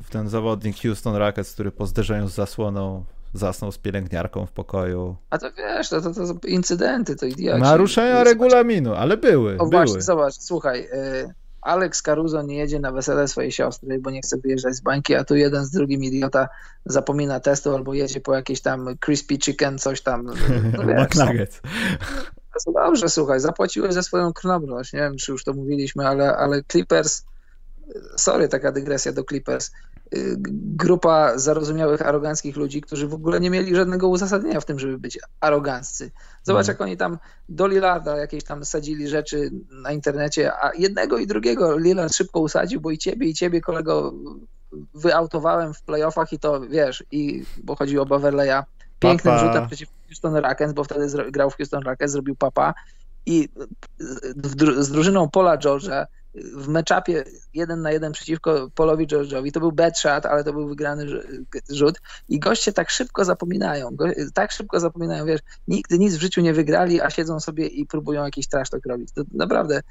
Speaker 1: ten zawodnik Houston Rockets, który po zderzeniu z zasłoną zasnął z pielęgniarką w pokoju.
Speaker 2: A to wiesz, to, to, to incydenty, to idioci.
Speaker 1: Naruszenia regulaminu, ale były. O były.
Speaker 2: właśnie, zobacz, słuchaj, y, Alex Caruso nie jedzie na wesele swojej siostry, bo nie chce wyjeżdżać z bańki, a tu jeden z drugim idiota zapomina testu albo jedzie po jakieś tam crispy chicken, coś tam.
Speaker 1: No, McNuggets.
Speaker 2: No, dobrze, słuchaj, zapłaciłeś za swoją krnobność, nie wiem, czy już to mówiliśmy, ale, ale Clippers, sorry, taka dygresja do Clippers, grupa zarozumiałych, aroganckich ludzi, którzy w ogóle nie mieli żadnego uzasadnienia w tym, żeby być aroganccy. Zobacz, jak oni tam do Lillarda jakieś tam sadzili rzeczy na internecie, a jednego i drugiego Lillard szybko usadził, bo i ciebie, i ciebie, kolego, wyautowałem w playoffach i to, wiesz, i bo chodziło o Beverleya, pięknym papa. rzutem przeciw Houston Rockets, bo wtedy grał w Houston Rockets, zrobił papa i z drużyną Paula George'a w meczapie jeden na jeden przeciwko Polowi George'owi, to był bad shot, ale to był wygrany rzut i goście tak szybko zapominają, tak szybko zapominają, wiesz, nigdy nic w życiu nie wygrali, a siedzą sobie i próbują jakiś trash talk robić. To naprawdę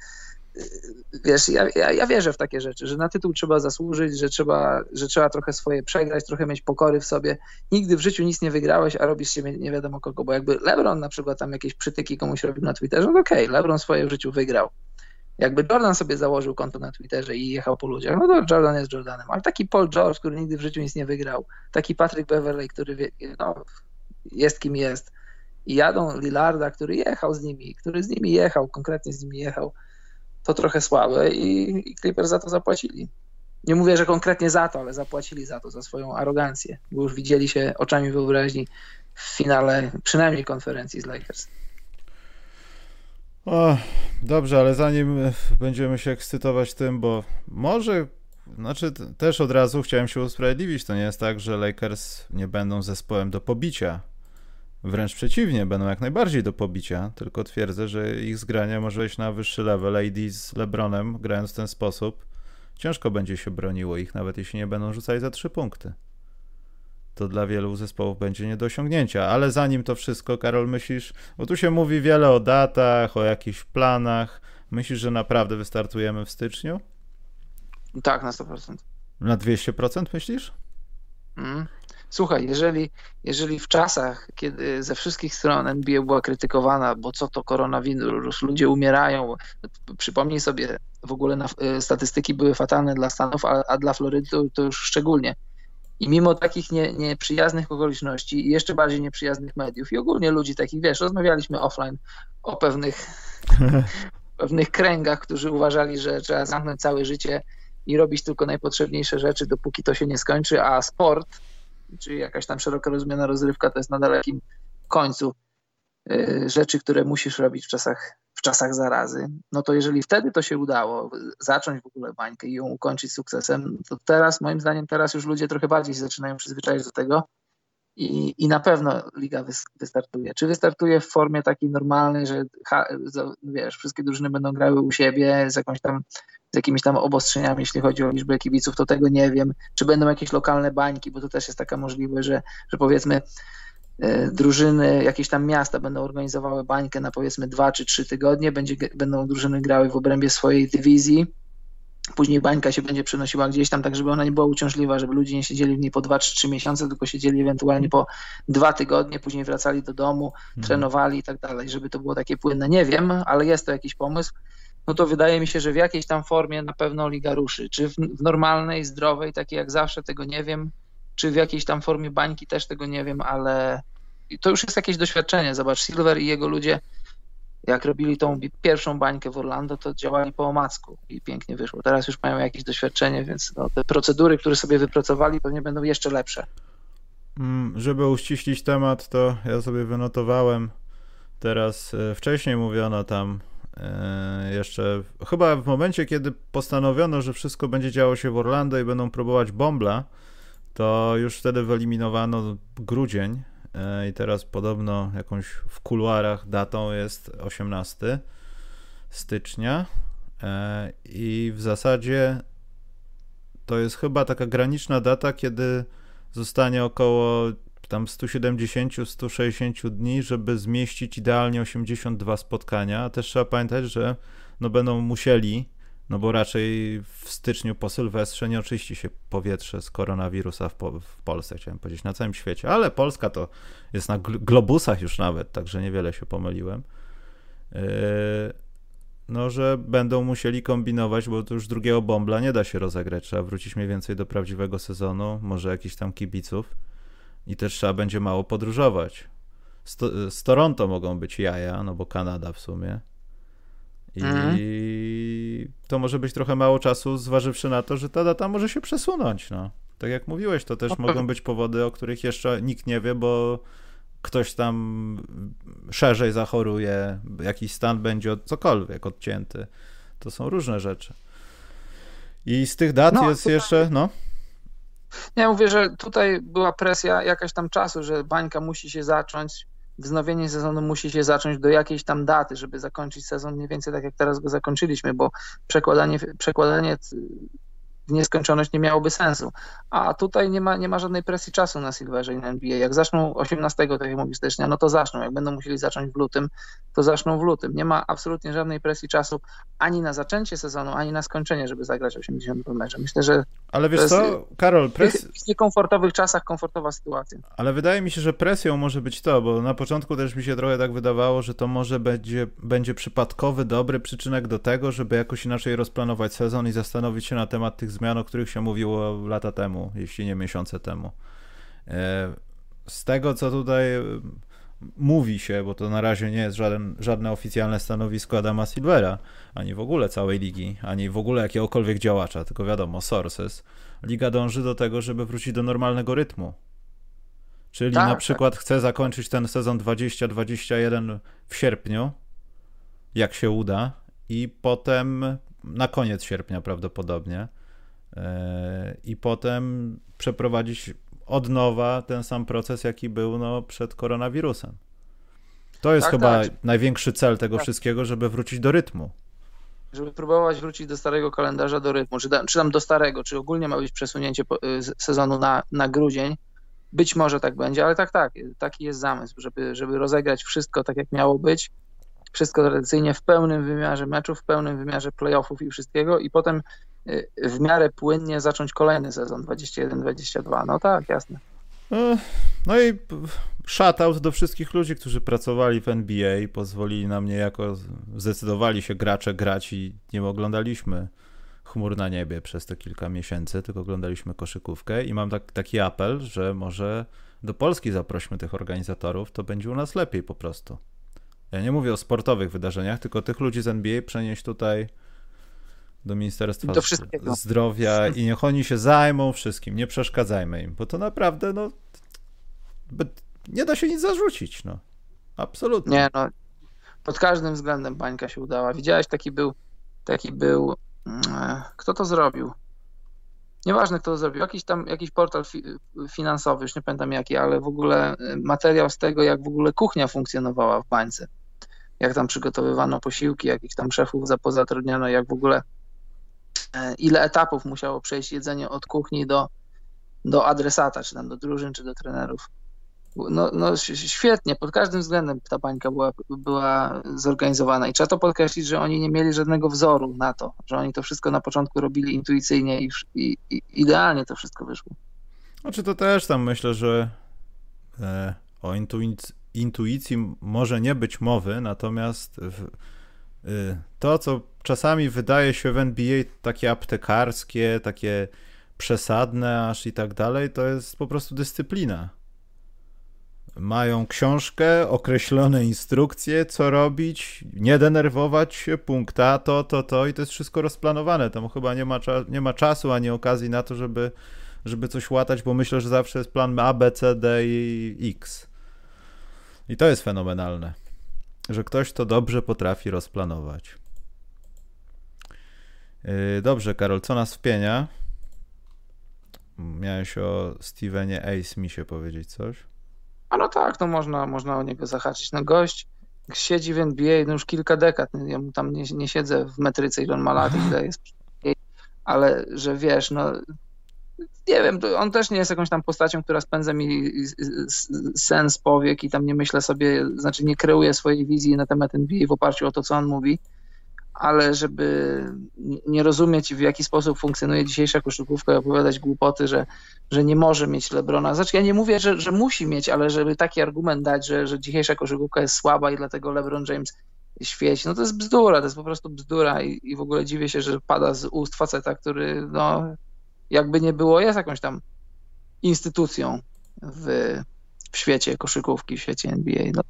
Speaker 2: wiesz, ja, ja, ja, wierzę w takie rzeczy, że na tytuł trzeba zasłużyć, że trzeba, że trzeba trochę swoje przegrać, trochę mieć pokory w sobie. Nigdy w życiu nic nie wygrałeś, a robisz siebie nie wiadomo kogo, bo jakby LeBron na przykład tam jakieś przytyki komuś robił na Twitterze, no okej, okay, LeBron swoje w życiu wygrał. Jakby Jordan sobie założył konto na Twitterze i jechał po ludziach, no to Jordan jest Jordanem, ale taki Paul George, który nigdy w życiu nic nie wygrał, taki Patrick Beverley, który wie, no, jest kim jest i jadą Lillarda, który jechał z nimi, który z nimi jechał, konkretnie z nimi jechał, to trochę słabe i, i Clippers za to zapłacili. Nie mówię, że konkretnie za to, ale zapłacili za to, za swoją arogancję, bo już widzieli się oczami wyobraźni w finale przynajmniej konferencji z Lakers.
Speaker 1: O, dobrze, ale zanim będziemy się ekscytować tym, bo może, znaczy też od razu chciałem się usprawiedliwić, to nie jest tak, że Lakers nie będą zespołem do pobicia Wręcz przeciwnie, będą jak najbardziej do pobicia, tylko twierdzę, że ich zgranie może wejść na wyższy level. AD z LeBronem, grając w ten sposób, ciężko będzie się broniło ich, nawet jeśli nie będą rzucali za trzy punkty. To dla wielu zespołów będzie nie do osiągnięcia. Ale zanim to wszystko, Karol, myślisz, bo tu się mówi wiele o datach, o jakichś planach. Myślisz, że naprawdę wystartujemy w styczniu?
Speaker 2: Tak, na 100%.
Speaker 1: Na 200% myślisz?
Speaker 2: Mm. Słuchaj, jeżeli, jeżeli w czasach, kiedy ze wszystkich stron NBA była krytykowana, bo co to koronawirus, ludzie umierają, przypomnij sobie, w ogóle na, y, statystyki były fatalne dla Stanów, a, a dla Florydy to, to, już szczególnie. I mimo takich nie, nieprzyjaznych okoliczności i jeszcze bardziej nieprzyjaznych mediów i ogólnie ludzi takich, wiesz, rozmawialiśmy offline o pewnych, pewnych kręgach, którzy uważali, że trzeba zamknąć całe życie i robić tylko najpotrzebniejsze rzeczy, dopóki to się nie skończy, a sport czy jakaś tam szeroko rozumiana rozrywka to jest na dalekim końcu y, rzeczy, które musisz robić w czasach, czasach zarazy, no to jeżeli wtedy to się udało, zacząć w ogóle bańkę i ją ukończyć sukcesem, to teraz, moim zdaniem, teraz już ludzie trochę bardziej się zaczynają przyzwyczaić do tego i, i na pewno liga wystartuje. Czy wystartuje w formie takiej normalnej, że wiesz, wszystkie drużyny będą grały u siebie z jakąś tam z jakimiś tam obostrzeniami, jeśli chodzi o liczbę kibiców, to tego nie wiem. Czy będą jakieś lokalne bańki, bo to też jest taka możliwość, że, że powiedzmy drużyny, jakieś tam miasta będą organizowały bańkę na powiedzmy dwa czy trzy tygodnie, będzie, będą drużyny grały w obrębie swojej dywizji, Później bańka się będzie przenosiła gdzieś tam, tak żeby ona nie była uciążliwa, żeby ludzie nie siedzieli w niej po 2 czy 3 miesiące, tylko siedzieli ewentualnie po dwa tygodnie, później wracali do domu, mhm. trenowali i tak dalej, żeby to było takie płynne. Nie wiem, ale jest to jakiś pomysł no to wydaje mi się, że w jakiejś tam formie na pewno liga ruszy. Czy w, w normalnej, zdrowej, takiej jak zawsze, tego nie wiem. Czy w jakiejś tam formie bańki też tego nie wiem, ale to już jest jakieś doświadczenie. Zobacz, Silver i jego ludzie, jak robili tą pierwszą bańkę w Orlando, to działali po omacku i pięknie wyszło. Teraz już mają jakieś doświadczenie, więc no, te procedury, które sobie wypracowali, pewnie będą jeszcze lepsze.
Speaker 1: Mm, żeby uściślić temat, to ja sobie wynotowałem teraz, e, wcześniej mówiono tam E, jeszcze chyba w momencie, kiedy postanowiono, że wszystko będzie działo się w Orlando i będą próbować bombla, to już wtedy wyeliminowano grudzień e, i teraz podobno jakąś w kuluarach datą jest 18 stycznia e, i w zasadzie to jest chyba taka graniczna data, kiedy zostanie około tam 170-160 dni, żeby zmieścić idealnie 82 spotkania. A też trzeba pamiętać, że no będą musieli, no bo raczej w styczniu po Sylwestrze nie oczyści się powietrze z koronawirusa w, po, w Polsce, chciałem powiedzieć, na całym świecie. Ale Polska to jest na globusach już nawet, także niewiele się pomyliłem. Yy, no, że będą musieli kombinować, bo to już drugiego bombla nie da się rozegrać. Trzeba wrócić mniej więcej do prawdziwego sezonu, może jakichś tam kibiców i też trzeba będzie mało podróżować. Z, to, z Toronto mogą być jaja, no bo Kanada w sumie. I mhm. to może być trochę mało czasu, zważywszy na to, że ta data może się przesunąć. No. Tak jak mówiłeś, to też no, mogą być powody, o których jeszcze nikt nie wie, bo ktoś tam szerzej zachoruje, jakiś stan będzie od, cokolwiek odcięty. To są różne rzeczy. I z tych dat no, jest tutaj... jeszcze, no.
Speaker 2: Ja mówię, że tutaj była presja jakaś tam czasu, że bańka musi się zacząć, wznowienie sezonu musi się zacząć do jakiejś tam daty, żeby zakończyć sezon mniej więcej tak jak teraz go zakończyliśmy, bo przekładanie, przekładanie w nieskończoność nie miałoby sensu. A tutaj nie ma, nie ma żadnej presji czasu na Silverze i na NBA. Jak zaczną 18, tak jak stycznia, no to zaczną. Jak będą musieli zacząć w lutym, to zaczną w lutym. Nie ma absolutnie żadnej presji czasu ani na zaczęcie sezonu, ani na skończenie, żeby zagrać 80 mecze. Myślę, że.
Speaker 1: Ale wiesz co, Karol,
Speaker 2: pres... w niekomfortowych czasach komfortowa sytuacja.
Speaker 1: Ale wydaje mi się, że presją może być to, bo na początku też mi się trochę tak wydawało, że to może będzie, będzie przypadkowy, dobry przyczynek do tego, żeby jakoś inaczej rozplanować sezon i zastanowić się na temat tych zmian, o których się mówiło lata temu, jeśli nie miesiące temu. E, z tego, co tutaj e, mówi się, bo to na razie nie jest żaden, żadne oficjalne stanowisko Adama Silvera, ani w ogóle całej ligi, ani w ogóle jakiegokolwiek działacza, tylko wiadomo, sources. Liga dąży do tego, żeby wrócić do normalnego rytmu. Czyli tak, na przykład tak. chce zakończyć ten sezon 2021 w sierpniu, jak się uda, i potem na koniec sierpnia prawdopodobnie i potem przeprowadzić od nowa ten sam proces, jaki był no, przed koronawirusem. To jest tak, chyba tak. największy cel tego tak. wszystkiego, żeby wrócić do rytmu.
Speaker 2: Żeby próbować wrócić do starego kalendarza, do rytmu, czy, da, czy tam do starego, czy ogólnie ma być przesunięcie y, sezonu na, na grudzień. Być może tak będzie, ale tak, tak, taki jest zamysł, żeby, żeby rozegrać wszystko tak, jak miało być. Wszystko tradycyjnie w pełnym wymiarze meczów, w pełnym wymiarze playoffów i wszystkiego, i potem w miarę płynnie zacząć kolejny sezon 21-22. No tak, jasne.
Speaker 1: No, no i shoutout do wszystkich ludzi, którzy pracowali w NBA pozwolili nam niejako, zdecydowali się gracze grać i nie oglądaliśmy chmur na niebie przez te kilka miesięcy, tylko oglądaliśmy koszykówkę i mam tak, taki apel, że może do Polski zaprośmy tych organizatorów, to będzie u nas lepiej po prostu. Ja nie mówię o sportowych wydarzeniach, tylko tych ludzi z NBA przenieść tutaj do Ministerstwa do Zdrowia i niech oni się zajmą wszystkim, nie przeszkadzajmy im, bo to naprawdę, no, nie da się nic zarzucić, no. Absolutnie.
Speaker 2: Nie, no, pod każdym względem bańka się udała. Widziałeś, taki był, taki był, mm, kto to zrobił? Nieważne, kto to zrobił. Jakiś tam, jakiś portal fi finansowy, już nie pamiętam jaki, ale w ogóle y, materiał z tego, jak w ogóle kuchnia funkcjonowała w bańce. Jak tam przygotowywano posiłki, jakich tam szefów zapozatrudniano, jak w ogóle ile etapów musiało przejść jedzenie od kuchni do, do adresata, czy tam do drużyn, czy do trenerów. No, no świetnie, pod każdym względem ta bańka była, była zorganizowana i trzeba to podkreślić, że oni nie mieli żadnego wzoru na to, że oni to wszystko na początku robili intuicyjnie i, i, idealnie to wszystko wyszło.
Speaker 1: Znaczy to też tam myślę, że e, o intuicji może nie być mowy, natomiast w, to, co czasami wydaje się w NBA takie aptekarskie, takie przesadne aż i tak dalej, to jest po prostu dyscyplina. Mają książkę, określone instrukcje, co robić, nie denerwować się, punkta, to, to, to i to jest wszystko rozplanowane. Tam chyba nie ma, nie ma czasu ani okazji na to, żeby, żeby coś łatać, bo myślę, że zawsze jest plan A, B, C, D i X. I to jest fenomenalne że ktoś to dobrze potrafi rozplanować. Yy, dobrze, Karol, co nas wpienia? Miałeś o Stevenie A. Smithie powiedzieć coś?
Speaker 2: A no tak, no można, można o niego zahaczyć. No gość siedzi w NBA no już kilka dekad. Ja mu tam nie, nie siedzę w metryce, ile on ma lat, ile jest ale że wiesz, no nie wiem, on też nie jest jakąś tam postacią, która spędza mi sens powiek i tam nie myślę sobie, znaczy nie kreuję swojej wizji na temat NBA w oparciu o to, co on mówi, ale żeby nie rozumieć, w jaki sposób funkcjonuje dzisiejsza koszykówka i opowiadać głupoty, że, że nie może mieć Lebrona. Znaczy ja nie mówię, że, że musi mieć, ale żeby taki argument dać, że, że dzisiejsza koszykówka jest słaba i dlatego LeBron James świeci, no to jest bzdura, to jest po prostu bzdura i, i w ogóle dziwię się, że pada z ust faceta, który no jakby nie było, jest jakąś tam instytucją w, w świecie koszykówki, w świecie NBA. No,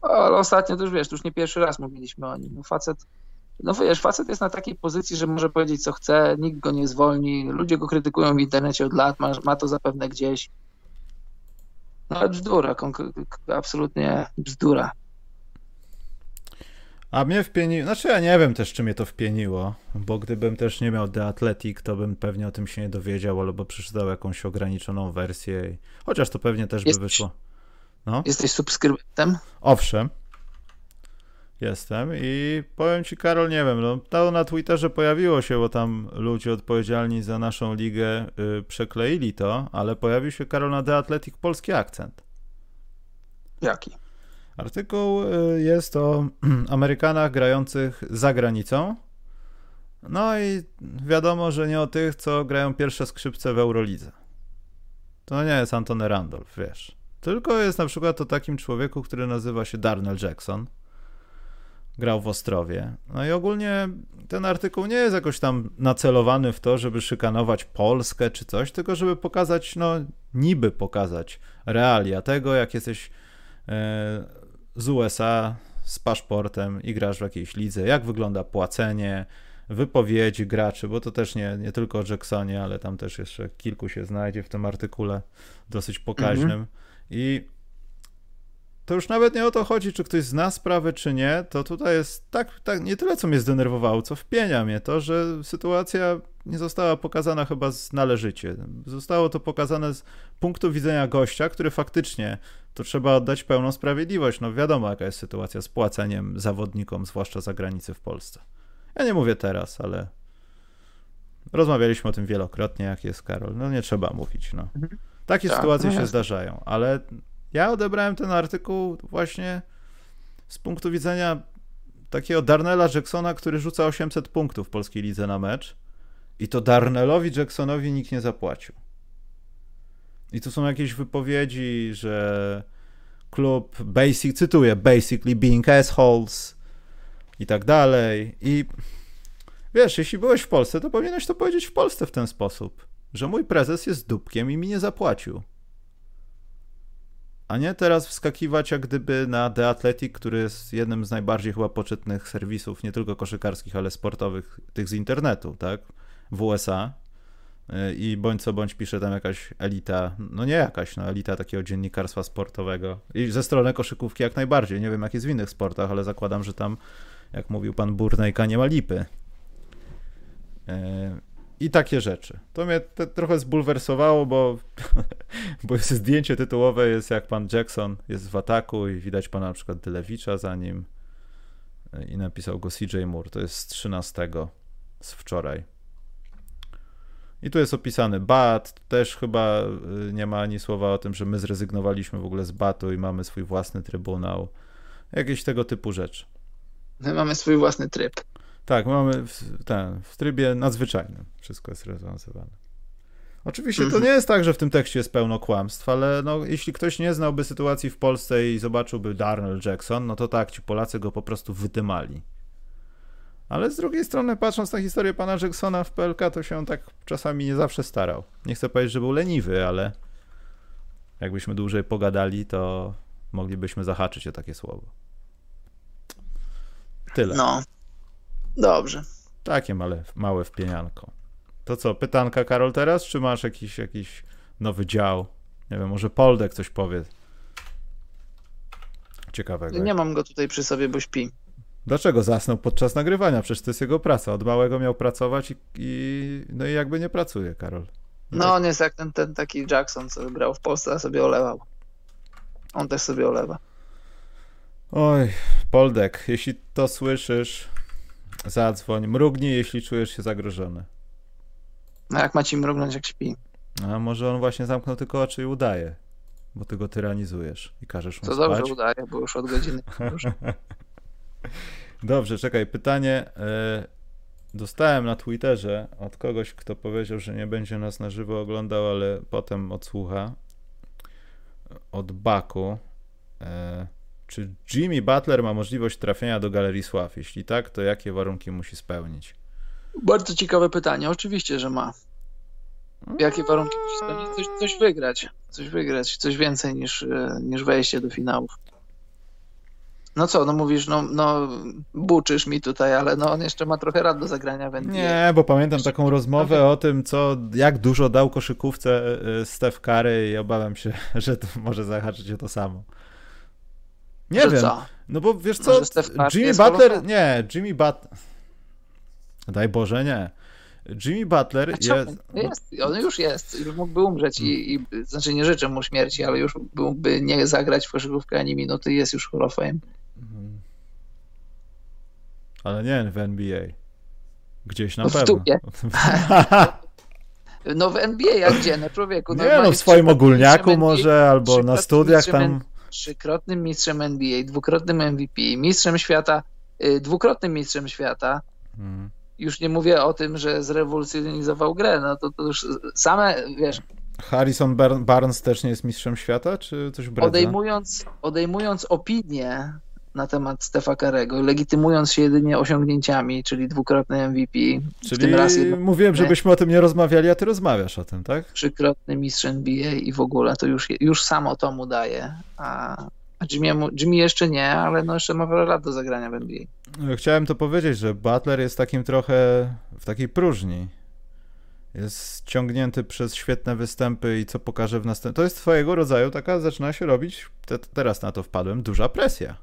Speaker 2: ale ostatnio to już wiesz, to już nie pierwszy raz mówiliśmy o nim. No, facet no wiesz, facet jest na takiej pozycji, że może powiedzieć co chce, nikt go nie zwolni, ludzie go krytykują w internecie od lat, ma, ma to zapewne gdzieś. No ale bzdura, absolutnie bzdura.
Speaker 1: A mnie wpieniło, znaczy ja nie wiem też, czy mnie to wpieniło, bo gdybym też nie miał The Athletic, to bym pewnie o tym się nie dowiedział, albo przeczytał jakąś ograniczoną wersję, chociaż to pewnie też Jesteś, by wyszło.
Speaker 2: No. Jesteś subskrybentem?
Speaker 1: Owszem. Jestem i powiem ci, Karol, nie wiem, no to na Twitterze pojawiło się, bo tam ludzie odpowiedzialni za naszą ligę y, przekleili to, ale pojawił się, Karol, na The Athletic polski akcent.
Speaker 2: Jaki?
Speaker 1: Artykuł y, jest o Amerykanach grających za granicą. No i wiadomo, że nie o tych, co grają pierwsze skrzypce w Eurolidze. To nie jest Antony Randolph, wiesz. Tylko jest na przykład o takim człowieku, który nazywa się Darnell Jackson. Grał w Ostrowie. No i ogólnie ten artykuł nie jest jakoś tam nacelowany w to, żeby szykanować Polskę czy coś, tylko żeby pokazać, no niby pokazać realia tego, jak jesteś e, z USA z paszportem i grasz w jakiejś lidze, jak wygląda płacenie, wypowiedzi graczy, bo to też nie, nie tylko o Jacksonie, ale tam też jeszcze kilku się znajdzie w tym artykule dosyć pokaźnym. Mhm. I to już nawet nie o to chodzi, czy ktoś zna sprawę, czy nie, to tutaj jest tak, tak nie tyle, co mnie zdenerwowało, co wpienia mnie to, że sytuacja nie została pokazana chyba należycie. Zostało to pokazane z punktu widzenia gościa, który faktycznie, to trzeba oddać pełną sprawiedliwość. No wiadomo, jaka jest sytuacja z płaceniem zawodnikom, zwłaszcza za granicę w Polsce. Ja nie mówię teraz, ale rozmawialiśmy o tym wielokrotnie, jak jest Karol. No nie trzeba mówić, no. Mhm. Takie tak, sytuacje no się zdarzają, ale ja odebrałem ten artykuł właśnie z punktu widzenia takiego Darnella Jacksona, który rzuca 800 punktów w polskiej lidze na mecz i to Darnellowi Jacksonowi nikt nie zapłacił. I tu są jakieś wypowiedzi, że klub basic, cytuję, basically being assholes i tak dalej. I wiesz, jeśli byłeś w Polsce, to powinieneś to powiedzieć w Polsce w ten sposób, że mój prezes jest dupkiem i mi nie zapłacił. A nie teraz wskakiwać jak gdyby na The Athletic, który jest jednym z najbardziej chyba poczytnych serwisów, nie tylko koszykarskich, ale sportowych, tych z internetu, tak? W USA. Y, I bądź co bądź pisze tam jakaś elita, no nie jakaś, no elita takiego dziennikarstwa sportowego. I ze strony koszykówki jak najbardziej. Nie wiem jak jest w innych sportach, ale zakładam, że tam, jak mówił pan Burnejka, nie ma lipy. I takie rzeczy. To mnie trochę zbulwersowało, bo, bo zdjęcie tytułowe, jest jak pan Jackson jest w ataku i widać pana na przykład Dylewicza za nim i napisał go CJ Moore. To jest z 13 z wczoraj. I tu jest opisany bat, też chyba y, nie ma ani słowa o tym, że my zrezygnowaliśmy w ogóle z batu i mamy swój własny trybunał. Jakieś tego typu rzeczy.
Speaker 2: My mamy swój własny tryb.
Speaker 1: Tak, mamy w, ten, w trybie nadzwyczajnym. Wszystko jest rozwiązywane. Oczywiście to mhm. nie jest tak, że w tym tekście jest pełno kłamstw, ale no, jeśli ktoś nie znałby sytuacji w Polsce i zobaczyłby Darnell Jackson, no to tak, ci Polacy go po prostu wydymali. Ale z drugiej strony, patrząc na historię pana Jacksona w PLK, to się on tak czasami nie zawsze starał. Nie chcę powiedzieć, że był leniwy, ale jakbyśmy dłużej pogadali, to moglibyśmy zahaczyć o takie słowo. Tyle.
Speaker 2: No, Dobrze.
Speaker 1: Takie małe, małe wpienianko. To co, pytanka Karol teraz, czy masz jakiś, jakiś nowy dział? Nie wiem, może Poldek coś powie. Ciekawego.
Speaker 2: Nie mam go tutaj przy sobie, bo śpi.
Speaker 1: Dlaczego zasnął podczas nagrywania? Przecież to jest jego praca. Od małego miał pracować i, i no i jakby nie pracuje, Karol.
Speaker 2: No, no on jest jak ten, ten taki Jackson, co grał w Polsce, a sobie olewał. On też sobie olewa.
Speaker 1: Oj, Poldek, jeśli to słyszysz, Zadzwoń, mrugnij, jeśli czujesz się zagrożony.
Speaker 2: No jak ma ci mrugnąć, jak śpi?
Speaker 1: A może on właśnie zamknął tylko oczy i udaje, bo ty go tyranizujesz i każesz mu
Speaker 2: To
Speaker 1: spać.
Speaker 2: dobrze udaje, bo już od godziny.
Speaker 1: dobrze, czekaj, pytanie e, dostałem na Twitterze od kogoś, kto powiedział, że nie będzie nas na żywo oglądał, ale potem odsłucha. Od Baku. E, czy Jimmy Butler ma możliwość trafienia do Galerii Sław? Jeśli tak, to jakie warunki musi spełnić?
Speaker 2: Bardzo ciekawe pytanie. Oczywiście, że ma. Jakie warunki musi spełnić? Coś, coś wygrać. Coś wygrać. Coś więcej niż, e, niż wejście do finałów. No co, no mówisz, no, no buczysz mi tutaj, ale no on jeszcze ma trochę rad do zagrania w NBA.
Speaker 1: Nie, bo pamiętam taką rozmowę o tym, co, jak dużo dał koszykówce y, Steph Curry i obawiam się, że to może zahaczyć o to samo. Nie
Speaker 2: Że
Speaker 1: wiem.
Speaker 2: co?
Speaker 1: No bo wiesz co, Jimmy
Speaker 2: jest
Speaker 1: Butler, nie, Jimmy Butler, daj Boże, nie. Jimmy Butler
Speaker 2: A czemu?
Speaker 1: jest,
Speaker 2: jest, on już jest, już mógłby umrzeć i, i znaczy nie życzę mu śmierci, ale już mógłby nie zagrać w koszykówkę ani minuty, jest już Hall of Fame.
Speaker 1: ale nie w NBA. Gdzieś na
Speaker 2: W
Speaker 1: pewno.
Speaker 2: No w NBA, jak gdzie, no człowieku.
Speaker 1: Nie no, w swoim ogólniaku może, albo na studiach tam.
Speaker 2: Trzykrotnym mistrzem NBA, dwukrotnym MVP, mistrzem świata, y, dwukrotnym mistrzem świata.
Speaker 1: Mm.
Speaker 2: Już nie mówię o tym, że zrewolucjonizował grę, no to, to już same, wiesz,
Speaker 1: Harrison Bar- Barnes też nie jest mistrzem świata, czy coś bredza?
Speaker 2: odejmując, odejmując opinię na temat Stefa Karego, legitymując się jedynie osiągnięciami, czyli dwukrotny MVP, w
Speaker 1: Czyli
Speaker 2: tym raz jedno,
Speaker 1: mówiłem, żebyśmy o tym nie rozmawiali, a ty rozmawiasz o tym, tak?
Speaker 2: trzykrotny mistrz NBA i w ogóle to już, już samo to mu daje. A, a Jimmy'emu- Jimmy jeszcze nie, ale no jeszcze ma wiele lat do zagrania w NBA.
Speaker 1: Chciałem to powiedzieć, że Butler jest takim trochę w takiej próżni. Jest ciągnięty przez świetne występy i co pokaże w następnym. To jest swojego rodzaju taka, zaczyna się robić, te, teraz na to wpadłem, duża presja.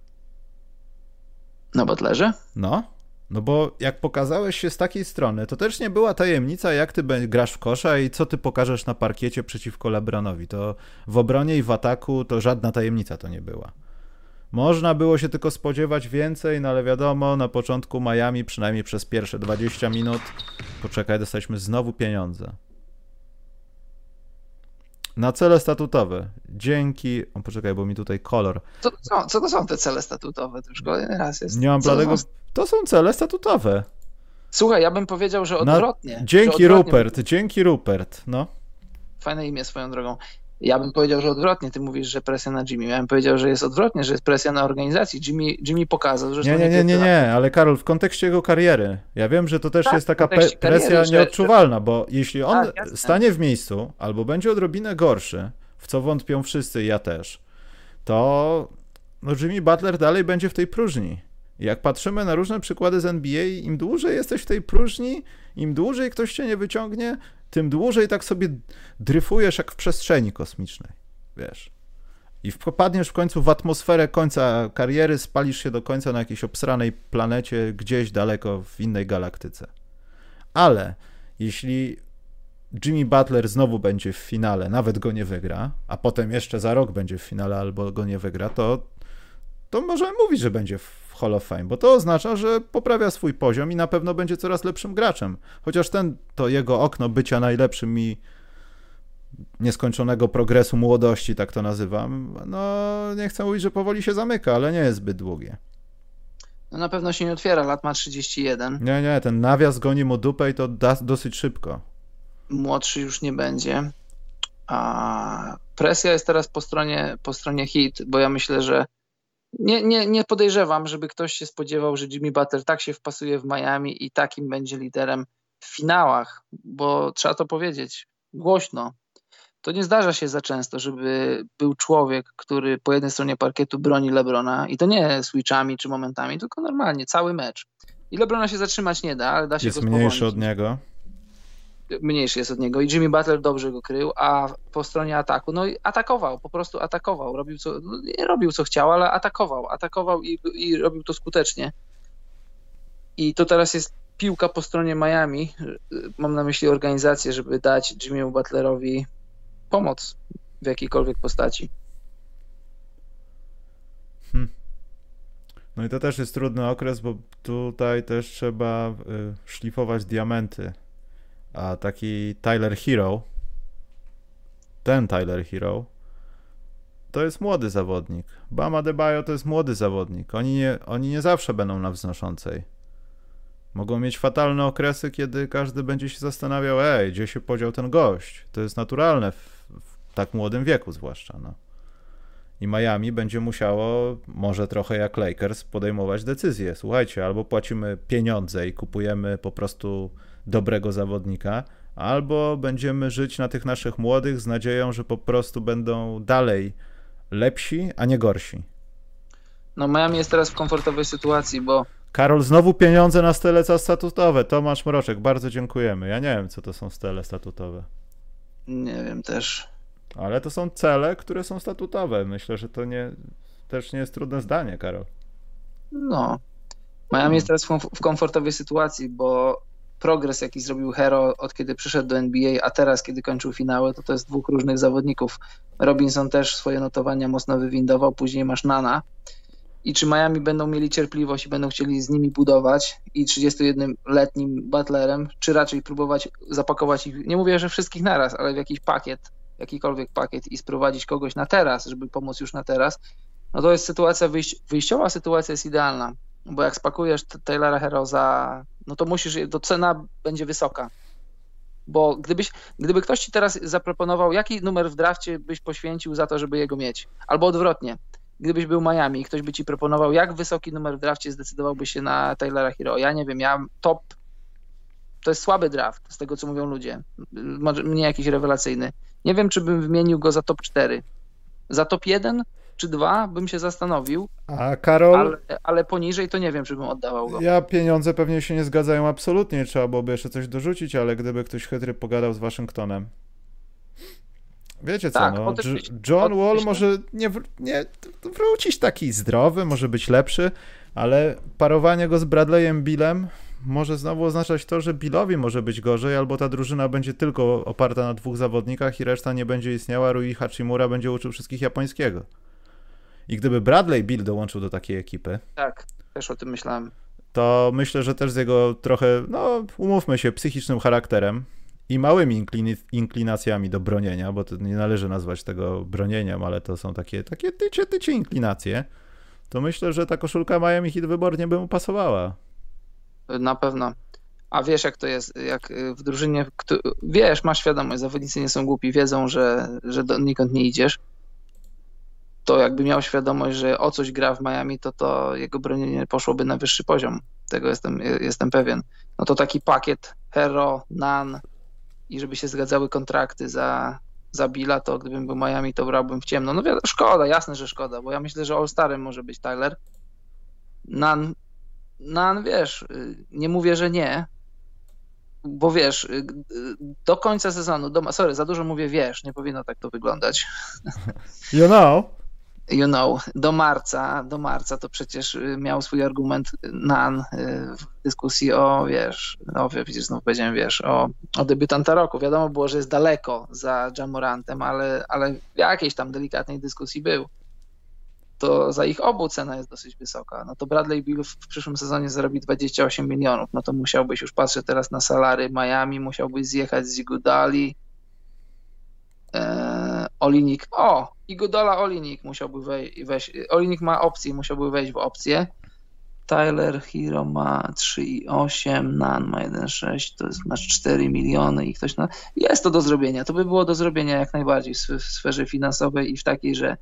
Speaker 2: Na Butlerze?
Speaker 1: No, no bo jak pokazałeś się z takiej strony, to też nie była tajemnica, jak ty grasz w kosza i co ty pokażesz na parkiecie przeciwko Lebronowi. To w obronie i w ataku to żadna tajemnica to nie była. Można było się tylko spodziewać więcej, no ale wiadomo, na początku Miami, przynajmniej przez pierwsze 20 minut, poczekaj, dostaliśmy znowu pieniądze. Na cele statutowe. Dzięki. O, poczekaj, bo mi tutaj kolor.
Speaker 2: Co to są, co to są te cele statutowe? To już kolejny raz jest.
Speaker 1: Nie mam
Speaker 2: to
Speaker 1: bladego.
Speaker 2: są?
Speaker 1: To są cele statutowe.
Speaker 2: Słuchaj, ja bym powiedział, że
Speaker 1: Na-
Speaker 2: odwrotnie. że
Speaker 1: Dzięki
Speaker 2: odwrotnie.
Speaker 1: Rupert, dzięki Rupert. No.
Speaker 2: Fajne imię swoją drogą. Ja bym powiedział, że odwrotnie. Ty mówisz, że presja na Jimmy. Ja bym powiedział, że jest odwrotnie, że jest presja na organizacji. Jimmy, Jimmy pokazał, że
Speaker 1: Nie, nie, nie, nie, nie, ale Karol, w kontekście jego kariery. Ja wiem, że to też
Speaker 2: Tak,
Speaker 1: jest taka
Speaker 2: kariery,
Speaker 1: presja
Speaker 2: że-
Speaker 1: nieodczuwalna, bo jeśli on
Speaker 2: Tak,
Speaker 1: stanie w miejscu albo będzie odrobinę gorszy, w co wątpią wszyscy, ja też, to no Jimmy Butler dalej będzie w tej próżni. Jak patrzymy na różne przykłady z NBA, im dłużej jesteś w tej próżni, im dłużej ktoś cię nie wyciągnie, tym dłużej tak sobie dryfujesz jak w przestrzeni kosmicznej, wiesz. I wpadniesz w końcu w atmosferę końca kariery, spalisz się do końca na jakiejś obsranej planecie, gdzieś daleko w innej galaktyce. Ale jeśli Jimmy Butler znowu będzie w finale, nawet go nie wygra, a potem jeszcze za rok będzie w finale albo go nie wygra, to, to możemy mówić, że będzie w Hall of Fame, bo to oznacza, że poprawia swój poziom i na pewno będzie coraz lepszym graczem. Chociaż ten, to jego okno bycia najlepszym i nieskończonego progresu młodości, tak to nazywam, no nie chcę mówić, że powoli się zamyka, ale nie jest zbyt długie.
Speaker 2: No na pewno się nie otwiera, lat ma 31.
Speaker 1: Nie, nie, ten nawias goni mu dupę i to da, dosyć szybko.
Speaker 2: Młodszy już nie będzie. A presja jest teraz po stronie, po stronie hit, bo ja myślę, że nie, nie, nie podejrzewam, żeby ktoś się spodziewał, że Jimmy Butler tak się wpasuje w Miami i takim będzie liderem w finałach, bo trzeba to powiedzieć głośno. To nie zdarza się za często, żeby był człowiek, który po jednej stronie parkietu broni Lebrona i to nie switchami czy momentami, tylko normalnie, cały mecz. I Lebrona się zatrzymać nie da, ale da się
Speaker 1: Jest
Speaker 2: go
Speaker 1: mniejszy
Speaker 2: spowolnić
Speaker 1: od niego.
Speaker 2: Mniejszy jest od niego i Jimmy Butler dobrze go krył, a po stronie ataku, no i atakował, po prostu atakował, robił co, no nie robił co chciał, ale atakował, atakował i, i robił to skutecznie. I to teraz jest piłka po stronie Miami, mam na myśli organizację, żeby dać Jimmy'emu Butlerowi pomoc w jakiejkolwiek postaci.
Speaker 1: No i to też jest trudny okres, bo tutaj też trzeba y, szlifować diamenty. A taki Tyler Hero, ten Tyler Hero, to jest młody zawodnik. Bama Debajo to jest młody zawodnik. Oni nie, oni nie zawsze będą na wznoszącej. Mogą mieć fatalne okresy, kiedy każdy będzie się zastanawiał, ej, gdzie się podział ten gość. To jest naturalne w, w tak młodym wieku zwłaszcza, no. I Miami będzie musiało, może trochę jak Lakers, podejmować decyzje. Słuchajcie, albo płacimy pieniądze i kupujemy po prostu dobrego zawodnika, albo będziemy żyć na tych naszych młodych z nadzieją, że po prostu będą dalej lepsi, a nie gorsi.
Speaker 2: No Miami jest teraz w komfortowej sytuacji, bo
Speaker 1: Karol, znowu pieniądze na stele statutowe. Tomasz Mroczek, bardzo dziękujemy. Ja nie wiem, co to są stele statutowe.
Speaker 2: nie wiem też.
Speaker 1: Ale to są cele, które są statutowe. Myślę, że to nie, też nie jest trudne zdanie, Karol.
Speaker 2: No. Miami jest teraz w komfortowej sytuacji, bo progres, jaki zrobił Hero od kiedy przyszedł do NBA, a teraz, kiedy kończył finały, to to jest dwóch różnych zawodników. Robinson też swoje notowania mocno wywindował, później masz Nana. I czy Miami będą mieli cierpliwość i będą chcieli z nimi budować i 31-letnim Butlerem, czy raczej próbować zapakować ich, nie mówię, że wszystkich naraz, ale w jakiś pakiet, jakikolwiek pakiet i sprowadzić kogoś na teraz, żeby pomóc już na teraz, no to jest sytuacja, wyjś- wyjściowa sytuacja jest idealna, bo jak spakujesz Taylora Hero za, no to musisz, to cena będzie wysoka. Bo gdybyś, gdyby ktoś ci teraz zaproponował, jaki numer w drafcie byś poświęcił za to, żeby jego mieć, albo odwrotnie, gdybyś był Miami i ktoś by ci proponował, jak wysoki numer w drafcie zdecydowałbyś się na Taylora Hero. Ja nie wiem, ja top, to jest słaby draft, z tego co mówią ludzie, może nie jakiś rewelacyjny. Nie wiem, czy bym wymienił go za top 4. Za top 1 czy 2 bym się zastanowił,
Speaker 1: A Karol,
Speaker 2: ale, ale poniżej to nie wiem, czy bym oddawał go.
Speaker 1: ja pieniądze pewnie się nie zgadzają absolutnie. Trzeba byłoby jeszcze coś dorzucić, ale gdyby ktoś chytry pogadał z Waszyngtonem. Wiecie co,
Speaker 2: Tak,
Speaker 1: no. John Wall może nie, nie wrócić taki zdrowy, może być lepszy, ale parowanie go z Bradleyem Billem może znowu oznaczać to, że Billowi może być gorzej, albo ta drużyna będzie tylko oparta na dwóch zawodnikach i reszta nie będzie istniała, Rui Hachimura będzie uczył wszystkich japońskiego. I gdyby Bradley Bill dołączył do takiej ekipy,
Speaker 2: Tak, też o tym myślałem.
Speaker 1: to myślę, że też z jego trochę, no umówmy się, psychicznym charakterem i małymi inklinacjami do bronienia, bo to nie należy nazwać tego bronieniem, ale to są takie, takie tycie, tycie inklinacje, to myślę, że ta koszulka Miami Heat wybornie by mu pasowała.
Speaker 2: Na pewno. A wiesz, jak to jest, jak y, w drużynie, wiesz, masz świadomość, zawodnicy nie są głupi, wiedzą, że, że donikąd nie idziesz. To jakby miał świadomość, że o coś gra w Miami, to to jego bronienie poszłoby na wyższy poziom. Tego jestem, jestem pewien. No to taki pakiet Hero, Nan i żeby się zgadzały kontrakty za, za Billa, to gdybym był Miami, to brałbym w ciemno. No szkoda, jasne, że szkoda, bo ja myślę, że All-Starem może być Tyler. Nan Nan, wiesz, y, nie mówię, że nie, bo wiesz, y, y, do końca sezonu, do, sorry, za dużo mówię wiesz, nie powinno tak to wyglądać.
Speaker 1: You know?
Speaker 2: You know, do marca, do marca to przecież y, miał swój argument Nan y, w dyskusji o, wiesz, no widzisz, znowu powiedziałem, wiesz, o, o debiutanta roku. Wiadomo było, że jest daleko za Jamorantem, ale, ale w jakiejś tam delikatnej dyskusji był. To za ich obu cena jest dosyć wysoka. No to Bradley Bill w przyszłym sezonie zarobi 28 milionów. No to musiałbyś już patrzeć teraz na salary Miami, musiałbyś zjechać z Igudali. Eee, Olinik, o, Iguodala Olinik musiałby wej- wejść. Olinik ma opcję, musiałby wejść w opcję. Tyler Hero ma 3,8, Nan ma 1,6, to jest masz 4 miliony i ktoś na. Jest to do zrobienia. To by było do zrobienia jak najbardziej w sf- w sferze finansowej i w takiej, że,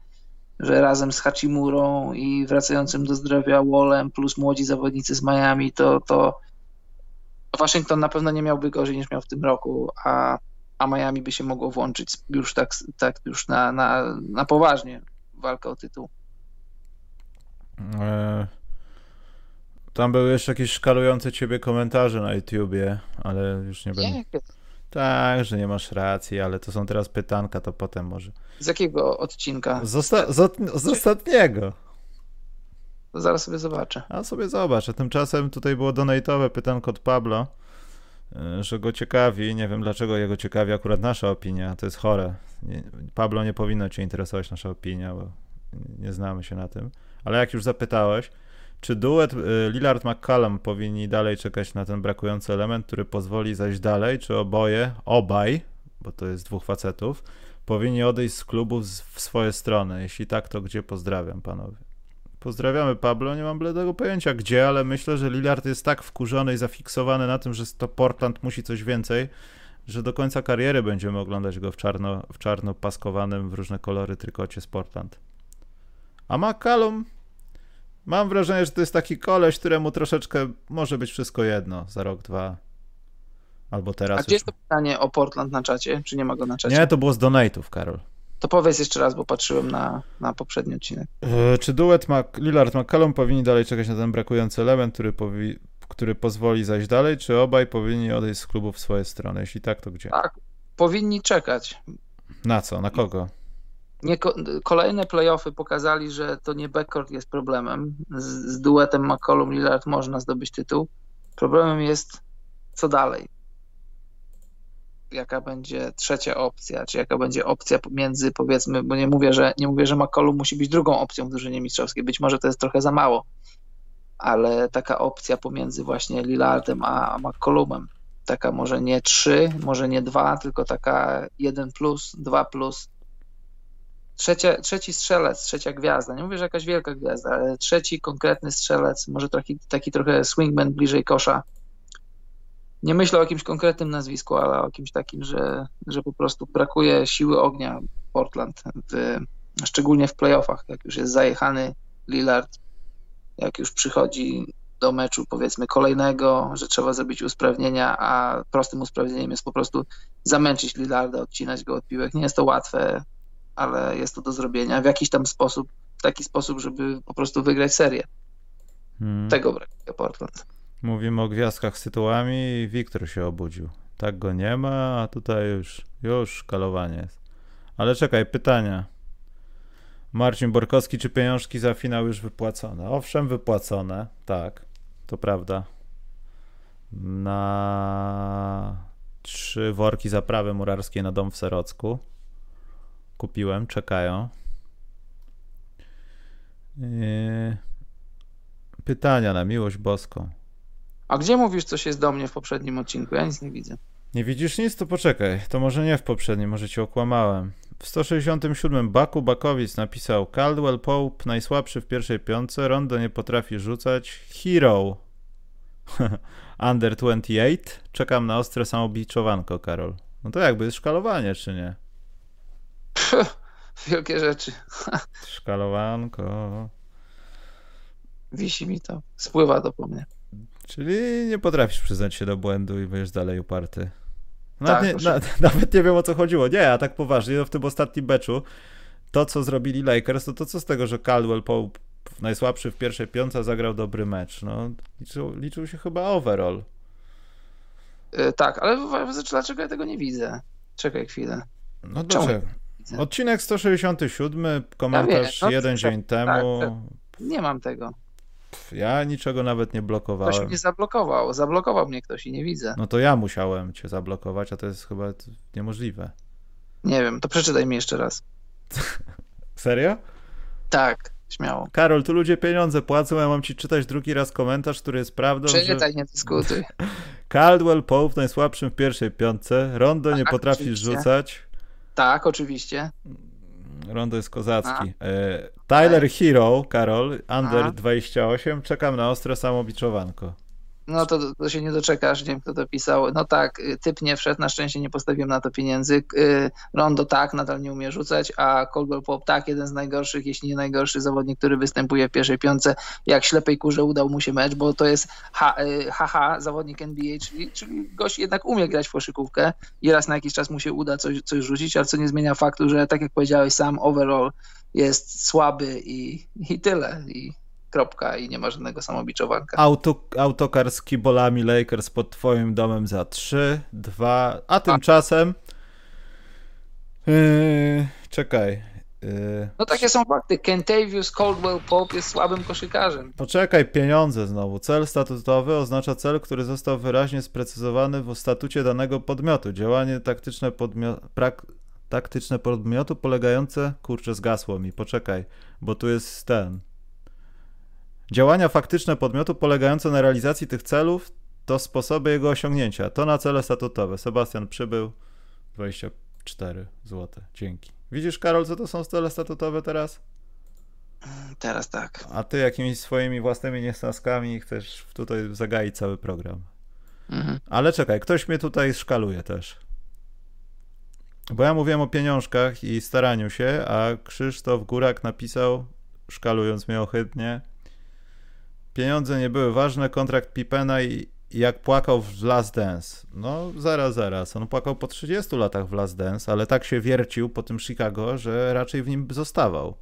Speaker 2: że razem z Hachimurą i wracającym do zdrowia Wallem plus młodzi zawodnicy z Miami, to, to Waszyngton na pewno nie miałby gorzej niż miał w tym roku, a, a Miami by się mogło włączyć już tak, tak już na, na, na poważnie walkę o tytuł.
Speaker 1: E, Tam były jeszcze jakieś szkalujące ciebie komentarze na YouTubie, ale już nie będę. Tak, że nie masz racji, ale to są teraz pytanka, to potem może.
Speaker 2: Z jakiego odcinka?
Speaker 1: Z, osta- z, od- z ostatniego.
Speaker 2: To zaraz sobie zobaczę.
Speaker 1: A sobie zobacz, a tymczasem tutaj było donatowe pytanko od Pablo, że go ciekawi, nie wiem dlaczego jego ciekawi akurat nasza opinia, to jest chore. Nie, Pablo, nie powinno cię interesować nasza opinia, bo nie znamy się na tym. Ale jak już zapytałeś, czy duet y, Lillard-McCallum powinni dalej czekać na ten brakujący element, który pozwoli zajść dalej, czy oboje, obaj, bo to jest dwóch facetów, powinni odejść z klubu w swoje strony? Jeśli tak, to gdzie? Pozdrawiam panowie. Pozdrawiamy Pablo, nie mam bladego pojęcia gdzie, ale myślę, że Lillard jest tak wkurzony i zafiksowany na tym, że to Portland musi coś więcej, że do końca kariery będziemy oglądać go w czarno, w czarno paskowanym w różne kolory trykocie z Portland. A McCallum, mam wrażenie, że to jest taki koleś, któremu troszeczkę może być wszystko jedno za rok, dwa. Albo teraz
Speaker 2: A gdzie
Speaker 1: już.
Speaker 2: jest to pytanie o Portland na czacie? Czy nie ma go na czacie?
Speaker 1: Nie, to było z donate'ów, Karol.
Speaker 2: To powiedz jeszcze raz, bo patrzyłem na, na poprzedni odcinek.
Speaker 1: E, czy duet Mac, Lillard McCallum powinni dalej czekać na ten brakujący element, który, powi, który pozwoli zajść dalej, czy obaj powinni odejść z klubu w swoje strony? Jeśli tak, to gdzie?
Speaker 2: Tak, powinni czekać.
Speaker 1: Na co? Na kogo?
Speaker 2: Nie, kolejne playoffy pokazali, że to nie backcourt jest problemem. Z, z duetem McCollum-Lillard można zdobyć tytuł. Problemem jest co dalej. Jaka będzie trzecia opcja, czy jaka będzie opcja pomiędzy, powiedzmy, bo nie mówię, że nie mówię, że McCollum musi być drugą opcją w drużynie mistrzowskiej. Być może to jest trochę za mało, ale taka opcja pomiędzy właśnie Lillardem a McCollumem, taka może nie trzy, może nie dwa, tylko taka jeden plus, dwa plus, Trzecia, trzeci strzelec, trzecia gwiazda. Nie mówię, że jakaś wielka gwiazda, ale trzeci konkretny strzelec, może taki, taki trochę swingman bliżej kosza. Nie myślę o jakimś konkretnym nazwisku, ale o kimś takim, że, że po prostu brakuje siły ognia Portland, w, szczególnie w playoffach, jak już jest zajechany Lillard, jak już przychodzi do meczu powiedzmy kolejnego, że trzeba zrobić usprawnienia, a prostym usprawnieniem jest po prostu zamęczyć Lillarda, odcinać go od piłek. Nie jest to łatwe, ale jest to do zrobienia w jakiś tam sposób, w taki sposób, żeby po prostu wygrać serię. Hmm. Tego brakuje Portland.
Speaker 1: Mówimy o gwiazdkach z tytułami i Wiktor się obudził. Tak go nie ma, a tutaj już, już szkalowanie jest. Ale czekaj, pytania. Marcin Borkowski, czy pieniążki za finał już wypłacone? Owszem, wypłacone, tak, to prawda. Na trzy worki zaprawy murarskiej na dom w Serocku. Kupiłem, czekają. Yy, pytania na miłość boską.
Speaker 2: A gdzie mówisz, coś jest do mnie w poprzednim odcinku? Ja nic nie widzę.
Speaker 1: Nie widzisz nic? To poczekaj. To może nie w poprzednim, może cię okłamałem. W 167 Baku Bakowic napisał Caldwell Pope najsłabszy w pierwszej piątce, Rondo nie potrafi rzucać, Hero Under 28. Czekam na ostre samobiczowanko, Karol. No to jakby jest szkalowanie, czy nie?
Speaker 2: Wielkie rzeczy.
Speaker 1: Szkalowanko.
Speaker 2: Wisi mi to. Spływa to po mnie.
Speaker 1: Czyli nie potrafisz przyznać się do błędu i będziesz dalej uparty. Nawet, tak, nie, na, nawet nie wiem o co chodziło. Nie, a tak poważnie, no w tym ostatnim beczu to, co zrobili Lakers, to, to co z tego, że Caldwell Pope najsłabszy w pierwszej piątce zagrał dobry mecz. No, liczył, liczył się chyba overall.
Speaker 2: Yy, tak, ale dlaczego ja tego nie widzę? Czekaj chwilę.
Speaker 1: No dlaczego? Odcinek 167, komentarz ja wiem, no, jeden dzień tak, temu. Tak,
Speaker 2: nie mam tego.
Speaker 1: Ja niczego nawet nie blokowałem.
Speaker 2: Ktoś mnie zablokował. Zablokował mnie ktoś i nie widzę.
Speaker 1: No to ja musiałem cię zablokować, a to jest chyba niemożliwe.
Speaker 2: Nie wiem, to przeczytaj mi jeszcze raz.
Speaker 1: Serio?
Speaker 2: Tak, śmiało.
Speaker 1: Karol, tu ludzie pieniądze płacą, ja mam ci czytać drugi raz komentarz, który jest prawdą.
Speaker 2: Przeczytaj, że... nie dyskutuj.
Speaker 1: Caldwell Pope najsłabszym w pierwszej piątce, Rondo nie tak, potrafi oczywiście. rzucać.
Speaker 2: Tak, oczywiście.
Speaker 1: Rondo jest kozacki. E, Tyler Hero, Karol, under A. 28. Czekam na ostre samobiczowanko.
Speaker 2: No to, to się nie doczekasz, nie wiem kto to pisał. No tak, y, typ nie wszedł, na szczęście nie postawiłem na to pieniędzy. Y, Rondo tak, nadal nie umie rzucać, a Caldwell Pop tak, jeden z najgorszych, jeśli nie najgorszy zawodnik, który występuje w pierwszej piątce. Jak ślepej kurze udał mu się mecz, bo to jest haha, y, zawodnik NBA, czyli, czyli gość jednak umie grać w koszykówkę i raz na jakiś czas mu się uda coś, coś rzucić, ale co nie zmienia faktu, że tak jak powiedziałeś sam, overall jest słaby i, i tyle. I kropka i nie ma żadnego samobiczowanka.
Speaker 1: Auto, autokar z kibolami Lakers pod twoim domem za 3, 2, a tymczasem yy, czekaj.
Speaker 2: Yy, no takie są fakty. Kentavious Caldwell Pope jest słabym koszykarzem.
Speaker 1: Poczekaj, pieniądze znowu. Cel statutowy oznacza cel, który został wyraźnie sprecyzowany w statucie danego podmiotu. Działanie taktyczne, podmio- prak- taktyczne podmiotu polegające... Kurczę, zgasło mi. Poczekaj, bo tu jest ten... Działania faktyczne podmiotu polegające na realizacji tych celów to sposoby jego osiągnięcia. To na cele statutowe. Sebastian przybył 24 zł. Dzięki. Widzisz, Karol, co to są cele statutowe teraz?
Speaker 2: Teraz tak.
Speaker 1: A ty jakimiś swoimi własnymi niesnaskami chcesz tutaj zagaić cały program. Mhm. Ale czekaj, ktoś mnie tutaj szkaluje też. Bo ja mówiłem o pieniążkach i staraniu się, a Krzysztof Górak napisał, szkalując mnie ohydnie, Pieniądze nie były ważne, kontrakt Pipena i jak płakał w Last Dance. No, zaraz, zaraz. On płakał po 30 latach w Last Dance, ale tak się wiercił po tym Chicago, że raczej w nim zostawał.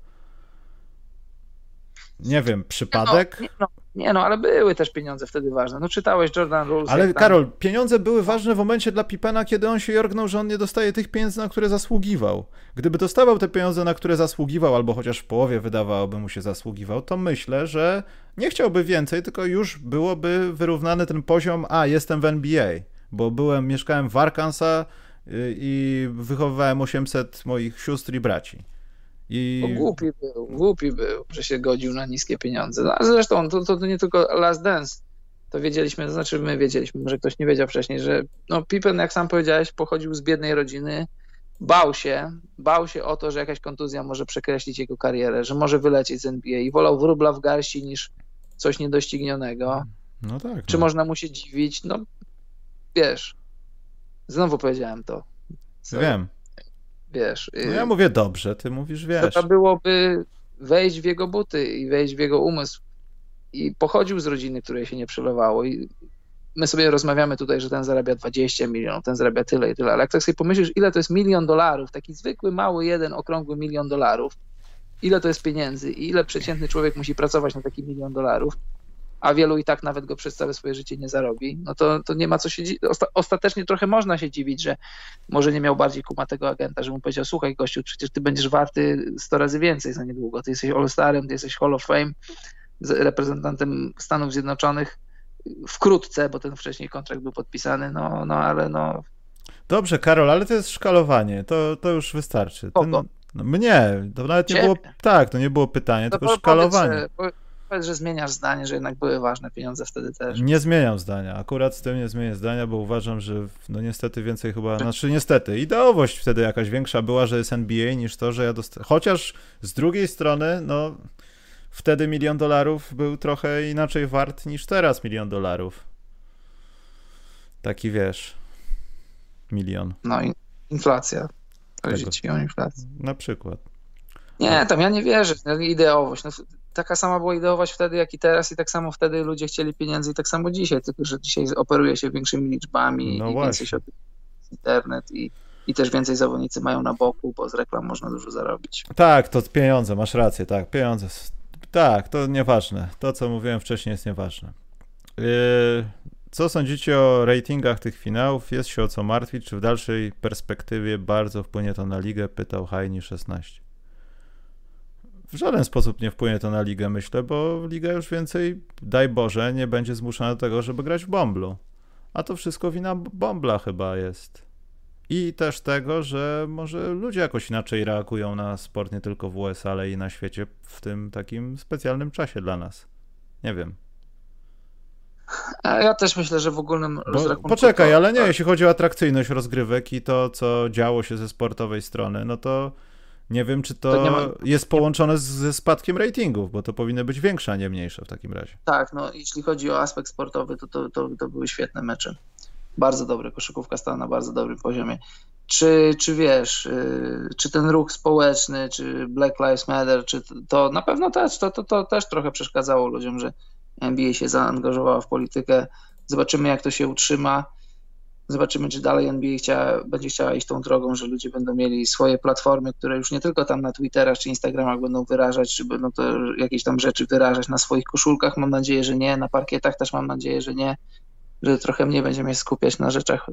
Speaker 1: Nie wiem, przypadek?
Speaker 2: Nie no, nie, no, nie no, ale były też pieniądze wtedy ważne. No czytałeś Jordan Rules.
Speaker 1: Ale Karol, pieniądze były ważne w momencie dla Pipena, kiedy on się jorgnął, że on nie dostaje tych pieniędzy, na które zasługiwał. Gdyby dostawał te pieniądze, na które zasługiwał, albo chociaż w połowie wydawałoby mu się zasługiwał, to myślę, że nie chciałby więcej, tylko już byłoby wyrównany ten poziom, a jestem w NBA, bo byłem, mieszkałem w Arkansas y, i wychowywałem 800 moich sióstr i braci.
Speaker 2: I... Bo głupi był, głupi był, że się godził na niskie pieniądze. No, a zresztą to, to, nie tylko Last Dance. To wiedzieliśmy, to znaczy my wiedzieliśmy, może ktoś nie wiedział wcześniej, że no Pippen, jak sam powiedziałeś, pochodził z biednej rodziny, bał się, bał się o to, że jakaś kontuzja może przekreślić jego karierę, że może wylecieć z NBA i wolał wróbla w garści niż coś niedoścignionego.
Speaker 1: No tak.
Speaker 2: Czy no. można mu się dziwić? No wiesz, znowu powiedziałem to.
Speaker 1: Co? Wiem
Speaker 2: wiesz.
Speaker 1: No ja mówię dobrze, ty mówisz, wiesz.
Speaker 2: Trzeba byłoby wejść w jego buty i wejść w jego umysł. I pochodził z rodziny, której się nie przelewało. I my sobie rozmawiamy tutaj, że ten zarabia 20 milionów, ten zarabia tyle i tyle, ale jak tak sobie pomyślisz, ile to jest milion dolarów, taki zwykły, mały, jeden, okrągły milion dolarów, ile to jest pieniędzy i ile przeciętny człowiek musi pracować na taki milion dolarów, a wielu i tak nawet go przez całe swoje życie nie zarobi, no to, to nie ma co się dziwić. Ostatecznie trochę można się dziwić, że może nie miał bardziej kumatego agenta, że mu powiedział, słuchaj gościu, przecież ty będziesz warty 100 razy więcej za niedługo, ty jesteś All-Starem, ty jesteś Hall of Fame, reprezentantem Stanów Zjednoczonych wkrótce, bo ten wcześniej kontrakt był podpisany, no, no ale no...
Speaker 1: Dobrze, Karol, ale to jest szkalowanie, to, to już wystarczy. Ten, no, mnie, to nawet nie było, tak, to nie było pytanie, no, tylko szkalowanie. Powiedz,
Speaker 2: Powiedz, że zmieniasz zdanie, że jednak były ważne pieniądze wtedy też.
Speaker 1: Nie zmieniam zdania. Akurat z tym nie zmienię zdania, bo uważam, że no niestety więcej chyba, znaczy niestety, ideowość wtedy jakaś większa była, że jest NBA niż to, że ja dostałem. Chociaż z drugiej strony, no wtedy milion dolarów był trochę inaczej wart niż teraz milion dolarów. Taki wiesz, milion.
Speaker 2: No i inflacja. Chodzi ci o inflację.
Speaker 1: Na przykład.
Speaker 2: Nie, tam ja nie wierzę. Ideowość. No, taka sama była ideowość wtedy, jak i teraz i tak samo wtedy ludzie chcieli pieniędzy i tak samo dzisiaj, tylko że dzisiaj operuje się większymi liczbami no i więcej się internet i, i też więcej zawodnicy mają na boku, bo z reklam można dużo zarobić.
Speaker 1: Tak, to pieniądze, masz rację, tak, pieniądze. Tak, to nieważne. To, co mówiłem wcześniej, jest nieważne. Yy, co sądzicie o ratingach tych finałów? Jest się o co martwić? Czy w dalszej perspektywie bardzo wpłynie to na ligę? Pytał Hajni 16 w żaden sposób nie wpłynie to na ligę, myślę, bo liga już więcej, daj Boże, nie będzie zmuszona do tego, żeby grać w Bomblu. A to wszystko wina Bombla chyba jest. I też tego, że może ludzie jakoś inaczej reagują na sport nie tylko w USA, ale i na świecie w tym takim specjalnym czasie dla nas. Nie wiem.
Speaker 2: Ja też myślę, że w ogólnym
Speaker 1: rozrachunku... Poczekaj, ale nie, jeśli chodzi o atrakcyjność rozgrywek i to, co działo się ze sportowej strony, no to nie wiem, czy to, to ma... jest połączone ze spadkiem ratingów, bo to powinny być większe, a nie mniejsze w takim razie.
Speaker 2: Tak, no jeśli chodzi o aspekt sportowy, to, to, to, to były świetne mecze. Bardzo dobre, koszykówka stała na bardzo dobrym poziomie. Czy, czy wiesz, y, czy ten ruch społeczny, czy Black Lives Matter, czy to na pewno też, to, to, to też trochę przeszkadzało ludziom, że NBA się zaangażowała w politykę. Zobaczymy, jak to się utrzyma. Zobaczymy, czy dalej NBA będzie chciała iść tą drogą, że ludzie będą mieli swoje platformy, które już nie tylko tam na Twitterach czy Instagramach będą wyrażać, czy będą to jakieś tam rzeczy wyrażać na swoich koszulkach. Mam nadzieję, że nie. Na parkietach też mam nadzieję, że nie. Że trochę mniej będziemy się skupiać na rzeczach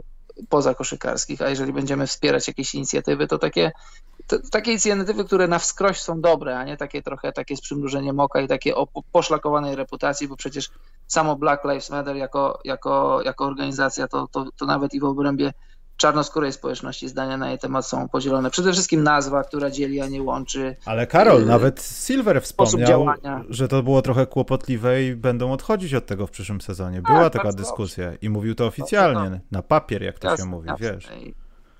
Speaker 2: poza koszykarskich, a jeżeli będziemy wspierać jakieś inicjatywy, to takie, to, takie inicjatywy, które na wskroś są dobre, a nie takie trochę takie z przymrużeniem oka i takie o poszlakowanej reputacji, bo przecież samo Black Lives Matter jako, jako, jako organizacja, to, to, to nawet i w obrębie czarnoskórej społeczności zdania na jej temat są podzielone. Przede wszystkim nazwa, która dzieli, a nie łączy.
Speaker 1: Ale Karol, yy, nawet Silver wspomniał, że to było trochę kłopotliwe i będą odchodzić od tego w przyszłym sezonie. Była tak, taka dyskusja dobrze. i mówił to oficjalnie, no. na papier, jak to jasne, się mówi, jasne. wiesz.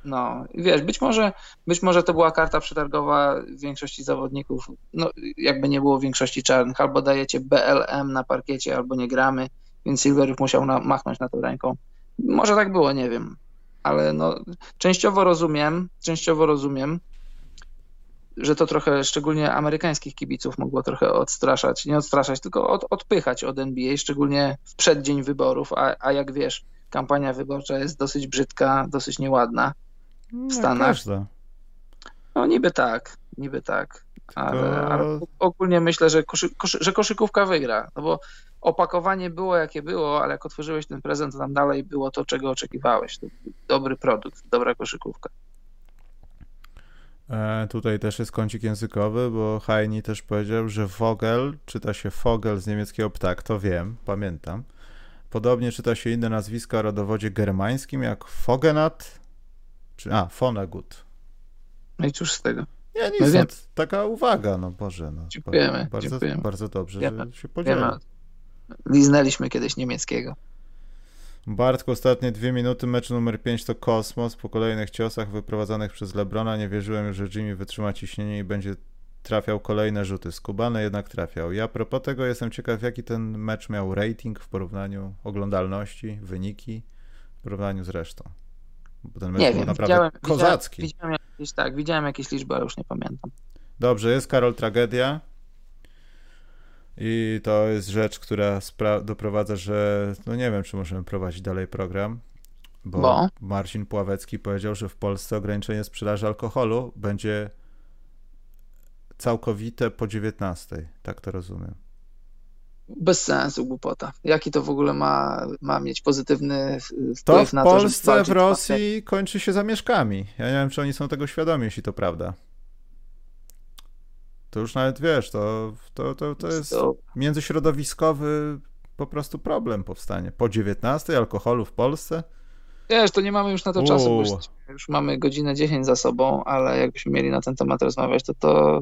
Speaker 2: No, wiesz, być może, być może to była karta przetargowa większości zawodników, no jakby nie było większości czarnych, albo dajecie BLM na parkiecie, albo nie gramy, więc Silver musiał na, machnąć na to ręką. Może tak było, nie wiem ale no, częściowo rozumiem, częściowo rozumiem. że to trochę szczególnie amerykańskich kibiców mogło trochę odstraszać, nie odstraszać, tylko od, odpychać od NBA, szczególnie w przeddzień wyborów, a, a jak wiesz, kampania wyborcza jest dosyć brzydka, dosyć nieładna w
Speaker 1: No,
Speaker 2: Stanach.
Speaker 1: każda.
Speaker 2: No niby tak, niby tak, ale, ale ogólnie myślę, że, koszy, koszy, że koszykówka wygra, no bo opakowanie było jakie było, ale jak otworzyłeś ten prezent, to tam dalej było to, czego oczekiwałeś. Dobry produkt, dobra koszykówka.
Speaker 1: E, tutaj też jest kącik językowy, bo Heini też powiedział, że Vogel czyta się Vogel z niemieckiego ptak, to wiem, pamiętam. Podobnie czyta się inne nazwiska o rodowodzie germańskim, jak Fogenat, czy, a, Fonegut.
Speaker 2: No i cóż z tego.
Speaker 1: Nie, nic,
Speaker 2: No
Speaker 1: no,
Speaker 2: wiem.
Speaker 1: taka uwaga, no Boże, no.
Speaker 2: Dziękujemy,
Speaker 1: bardzo,
Speaker 2: dziękujemy.
Speaker 1: bardzo dobrze,
Speaker 2: Wiemy,
Speaker 1: że się podzielił.
Speaker 2: Wiemy, liznęliśmy kiedyś niemieckiego.
Speaker 1: Bartku, ostatnie dwie minuty, mecz numer 5 to kosmos. Po kolejnych ciosach wyprowadzanych przez Lebrona nie wierzyłem już, że Jimmy wytrzyma ciśnienie i będzie trafiał kolejne rzuty. Skubany jednak trafiał. Ja propos tego jestem ciekaw, jaki ten mecz miał rating w porównaniu oglądalności, wyniki w porównaniu z resztą. Bo ten mecz
Speaker 2: Nie
Speaker 1: był
Speaker 2: wiem,
Speaker 1: naprawdę
Speaker 2: widziałem,
Speaker 1: kozacki.
Speaker 2: Widziałem, widziałem jakieś, tak, widziałem jakieś liczby, ale już nie pamiętam.
Speaker 1: Dobrze, jest Karol Tragedia. I to jest rzecz, która doprowadza, że no nie wiem, czy możemy prowadzić dalej program, bo,
Speaker 2: Bo?
Speaker 1: Marcin Pławecki powiedział, że w Polsce ograniczenie sprzedaży alkoholu będzie całkowite po 19. Tak to rozumiem.
Speaker 2: Bez sensu, głupota. Jaki to w ogóle ma, ma mieć pozytywny wpływ
Speaker 1: To w
Speaker 2: na to, żeby
Speaker 1: Polsce, w Rosji kończy się zamieszkami. Ja nie wiem, czy oni są tego świadomi, jeśli to prawda. To już nawet wiesz, to, to, to, to jest międzyśrodowiskowy po prostu problem powstanie. Po 19 alkoholu w Polsce?
Speaker 2: Wiesz, to nie mamy już na to czasu,
Speaker 1: Uuu.
Speaker 2: już, już mamy godzinę 10 za sobą, ale jakbyśmy mieli na ten temat rozmawiać, to to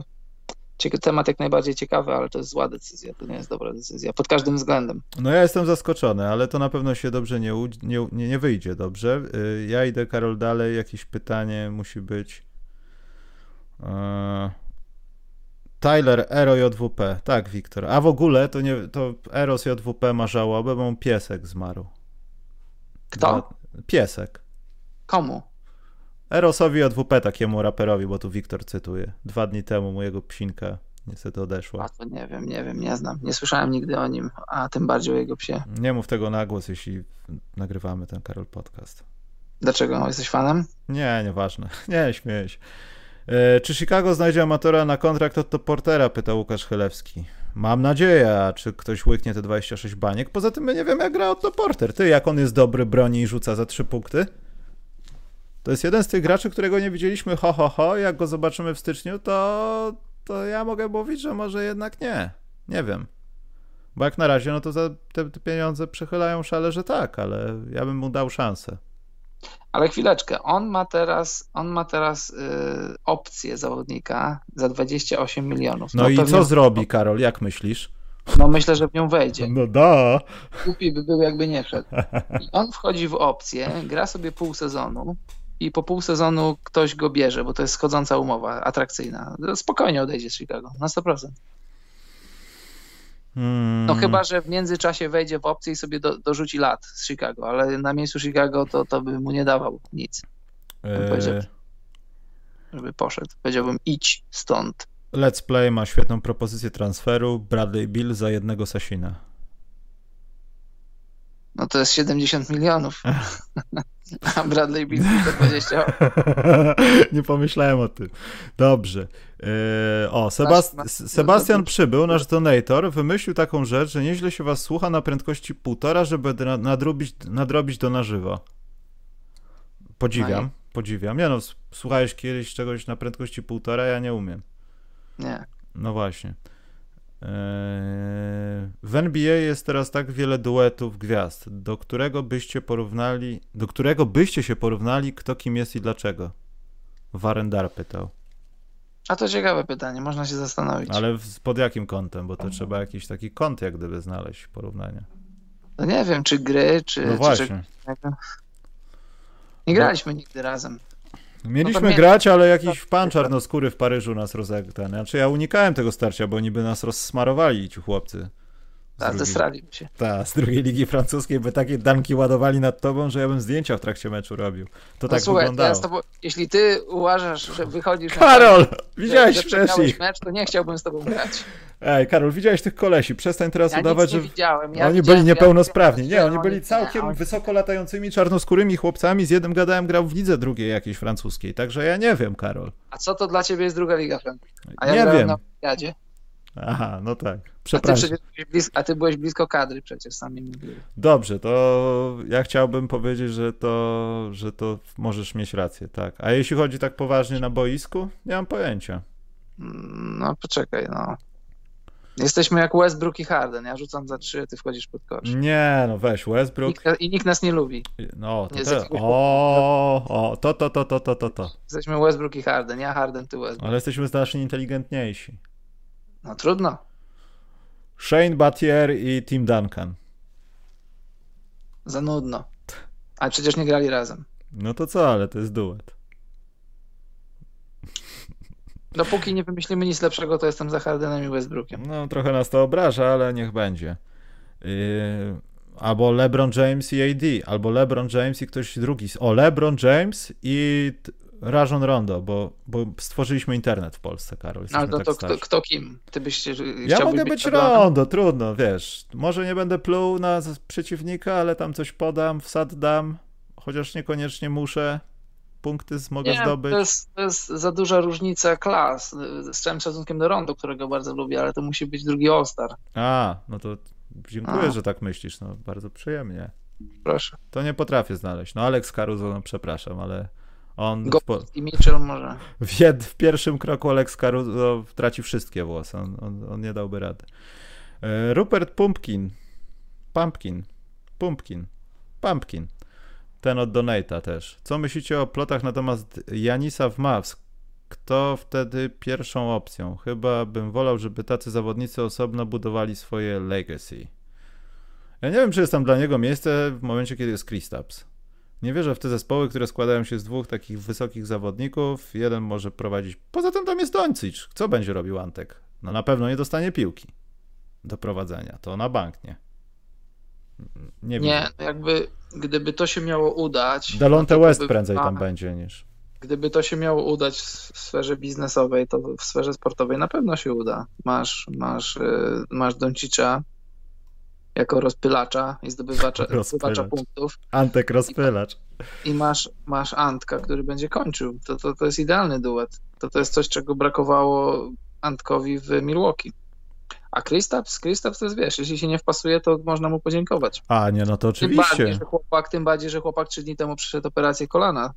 Speaker 2: temat jak najbardziej ciekawy, ale to jest zła decyzja, to nie jest dobra decyzja, pod każdym względem.
Speaker 1: No ja jestem zaskoczony, ale to na pewno się dobrze nie, nie, nie, nie wyjdzie dobrze. Y, Ja idę, Karol, dalej. Jakieś pytanie musi być. E, Tyler, Ero JWP. Tak, Wiktor. A w ogóle to nie, to Eros JWP ma żałobę, bo piesek zmarł.
Speaker 2: Kto?
Speaker 1: Piesek.
Speaker 2: Komu?
Speaker 1: Erosowi JWP, takiemu raperowi, bo tu Wiktor cytuje. Dwa dni temu mojego psinka niestety odeszła.
Speaker 2: A to nie wiem, nie wiem, nie znam. Nie słyszałem nigdy o nim, a tym bardziej o jego psie.
Speaker 1: Nie mów tego na głos, jeśli nagrywamy ten Karol podcast.
Speaker 2: Dlaczego? Jesteś fanem?
Speaker 1: Nie, nieważne. Nie, śmieję się. E, czy Chicago znajdzie amatora na kontrakt od top Portera? Pyta Łukasz Chylewski. Mam nadzieję, a czy ktoś łyknie te 26 baniek? Poza tym my nie wiemy, jak gra Otto Porter. Ty, jak on jest dobry, broni i rzuca za 3 punkty? To jest jeden z tych graczy, którego nie widzieliśmy ho, ho, ho. Jak go zobaczymy w styczniu, to, to ja mogę mówić, że może jednak nie. Nie wiem. Bo jak na razie, no to za te, te pieniądze przechylają szale, że tak, ale ja bym mu dał szansę.
Speaker 2: Ale chwileczkę, on ma teraz, on ma teraz y, opcję zawodnika za 28 milionów.
Speaker 1: No, i
Speaker 2: pewnie-
Speaker 1: co zrobi, Karol? Jak myślisz?
Speaker 2: No myślę, że w nią wejdzie.
Speaker 1: No da.
Speaker 2: Głupi by był, jakby nie wszedł. I on wchodzi w opcję, gra sobie pół sezonu i po pół sezonu ktoś go bierze, bo to jest schodząca umowa, atrakcyjna. Spokojnie odejdzie z Chicago, na 100%.
Speaker 1: Hmm.
Speaker 2: No chyba, że w międzyczasie wejdzie w opcję i sobie do, dorzuci lat z Chicago, ale na miejscu Chicago to, to by mu nie dawał nic,
Speaker 1: E,
Speaker 2: powiedział. żeby poszedł. Powiedziałbym idź stąd.
Speaker 1: Let's Play ma świetną propozycję transferu. Bradley Bill za jednego Sasina.
Speaker 2: No to jest 70 milionów. A Bradley Bill to 20.
Speaker 1: Nie pomyślałem o tym. Dobrze. E, o, Sebast- Sebastian Przybył, nasz donator, wymyślił taką rzecz, że nieźle się was słucha na prędkości półtora, żeby na- nadrobić, nadrobić to na żywo. Podziwiam,
Speaker 2: No
Speaker 1: podziwiam. Nie no, słuchałeś kiedyś czegoś na prędkości półtora, ja nie umiem.
Speaker 2: Nie.
Speaker 1: No właśnie. Eee, W NBA jest teraz tak wiele duetów gwiazd, do którego byście porównali, do którego byście się porównali, kto kim jest i dlaczego? Warendar pytał.
Speaker 2: A to ciekawe pytanie, można się zastanowić.
Speaker 1: Ale pod jakim kątem? Bo to trzeba jakiś taki kąt jak gdyby znaleźć porównania.
Speaker 2: No nie wiem, czy gry, czy.
Speaker 1: No
Speaker 2: czy
Speaker 1: właśnie.
Speaker 2: innego. Nie graliśmy nigdy razem.
Speaker 1: Mieliśmy
Speaker 2: No to mnie-
Speaker 1: grać, ale jakiś pan czarnoskóry w Paryżu nas rozegtał. Znaczy ja unikałem tego starcia, bo niby nas rozsmarowali ci chłopcy.
Speaker 2: Tak, zesraliby się.
Speaker 1: Tak, z drugiej ligi francuskiej by takie danki ładowali nad tobą, że ja bym zdjęcia w trakcie meczu robił. To no tak słuchaj, wyglądało.
Speaker 2: Jeśli ty uważasz, że wychodzisz
Speaker 1: Karol, na widziałeś przecież
Speaker 2: mecz, to nie chciałbym z tobą grać.
Speaker 1: Ej, Karol, widziałeś tych kolesi, przestań teraz
Speaker 2: ja
Speaker 1: udawać,
Speaker 2: że
Speaker 1: widziałem.
Speaker 2: Ja
Speaker 1: oni byli niepełnosprawni. Nie, oni byli całkiem nie, wysoko latającymi czarnoskórymi chłopcami, z jednym gadałem grał w lidze drugiej jakiejś francuskiej, także ja nie wiem, Karol.
Speaker 2: A co to dla ciebie jest druga liga francuska?
Speaker 1: A ja nie wiem. na. Aha, no tak. Przepraszam.
Speaker 2: A ty, blisko, a ty byłeś blisko kadry przecież, sami mówili.
Speaker 1: Dobrze, to ja chciałbym powiedzieć, że to, że to możesz mieć rację, tak. A jeśli chodzi tak poważnie na boisku, nie mam pojęcia.
Speaker 2: No poczekaj, no. Jesteśmy jak Westbrook i Harden. Ja rzucam za trzy, ty wchodzisz pod kosz.
Speaker 1: Nie, no weź Westbrook.
Speaker 2: Nikt, I nikt nas nie lubi.
Speaker 1: No, to, te... o, o, to, to, to, to, to, to, to.
Speaker 2: Jesteśmy Westbrook i Harden. Ja Harden, ty Westbrook.
Speaker 1: Ale jesteśmy znacznie inteligentniejsi.
Speaker 2: No trudno.
Speaker 1: Shane Battier i Tim Duncan.
Speaker 2: Za nudno. Ale przecież nie grali razem.
Speaker 1: No to co, ale to jest duet.
Speaker 2: Dopóki nie wymyślimy nic lepszego, to jestem za Hardenem i Westbrookiem.
Speaker 1: No trochę nas to obraża, ale niech będzie. Yy, albo LeBron James i AD, albo LeBron James i ktoś drugi. O, LeBron James i Rajon Rondo, bo, bo stworzyliśmy internet w Polsce, Karol.
Speaker 2: Ale to, tak to kto, kto, kim? Ty byś
Speaker 1: Ja mogę być, być Rondo, trudno, wiesz. Może nie będę pluł na przeciwnika, ale tam coś podam, wsad dam, chociaż niekoniecznie muszę. Punkty mogę nie, zdobyć.
Speaker 2: To jest, to jest za duża różnica klas. Z całym szacunkiem do Rondo, którego bardzo lubię, ale to musi być drugi All-Star.
Speaker 1: A, no to dziękuję, A. że tak myślisz. No, bardzo przyjemnie.
Speaker 2: Proszę.
Speaker 1: To nie potrafię znaleźć. No Alex Caruso, no przepraszam, ale on
Speaker 2: w, i Mitchell może.
Speaker 1: W, w, pierwszym kroku Alex Caruso traci wszystkie włosy. On, on, on, nie dałby rady. E, Rupert Pumpkin. Pumpkin. Pumpkin. Pumpkin. Ten od Donata też. Co myślicie o plotach na temat Janisa w Mavs? Kto wtedy pierwszą opcją? Chyba bym wolał, żeby tacy zawodnicy osobno budowali swoje legacy. Ja nie wiem, czy jest tam dla niego miejsce w momencie, kiedy jest Kristaps. Nie wierzę w te zespoły, które składają się z dwóch takich wysokich zawodników. Jeden może prowadzić. Poza tym tam jest Doncic. Co będzie robił Antek? No na pewno nie dostanie piłki do prowadzenia. To na bank nie.
Speaker 2: Nie, nie jakby gdyby to się miało udać.
Speaker 1: Delonte no West by, prędzej tam będzie niż.
Speaker 2: Gdyby to się miało udać w sferze biznesowej, to w sferze sportowej na pewno się uda. Masz, masz, y, masz Doncicza, jako rozpylacza i zdobywacza, zdobywacza punktów.
Speaker 1: Antek rozpylacz.
Speaker 2: I masz, masz Antka, który będzie kończył. To, to, to jest idealny duet. To, to jest coś, czego brakowało Antkowi w Milwaukee. A Kristaps, Kristaps to jest, wiesz, jeśli się nie wpasuje, to można mu podziękować.
Speaker 1: A, nie, no to oczywiście.
Speaker 2: Tym bardziej, że chłopak, tym bardziej, że chłopak trzy dni temu przyszedł operację kolana.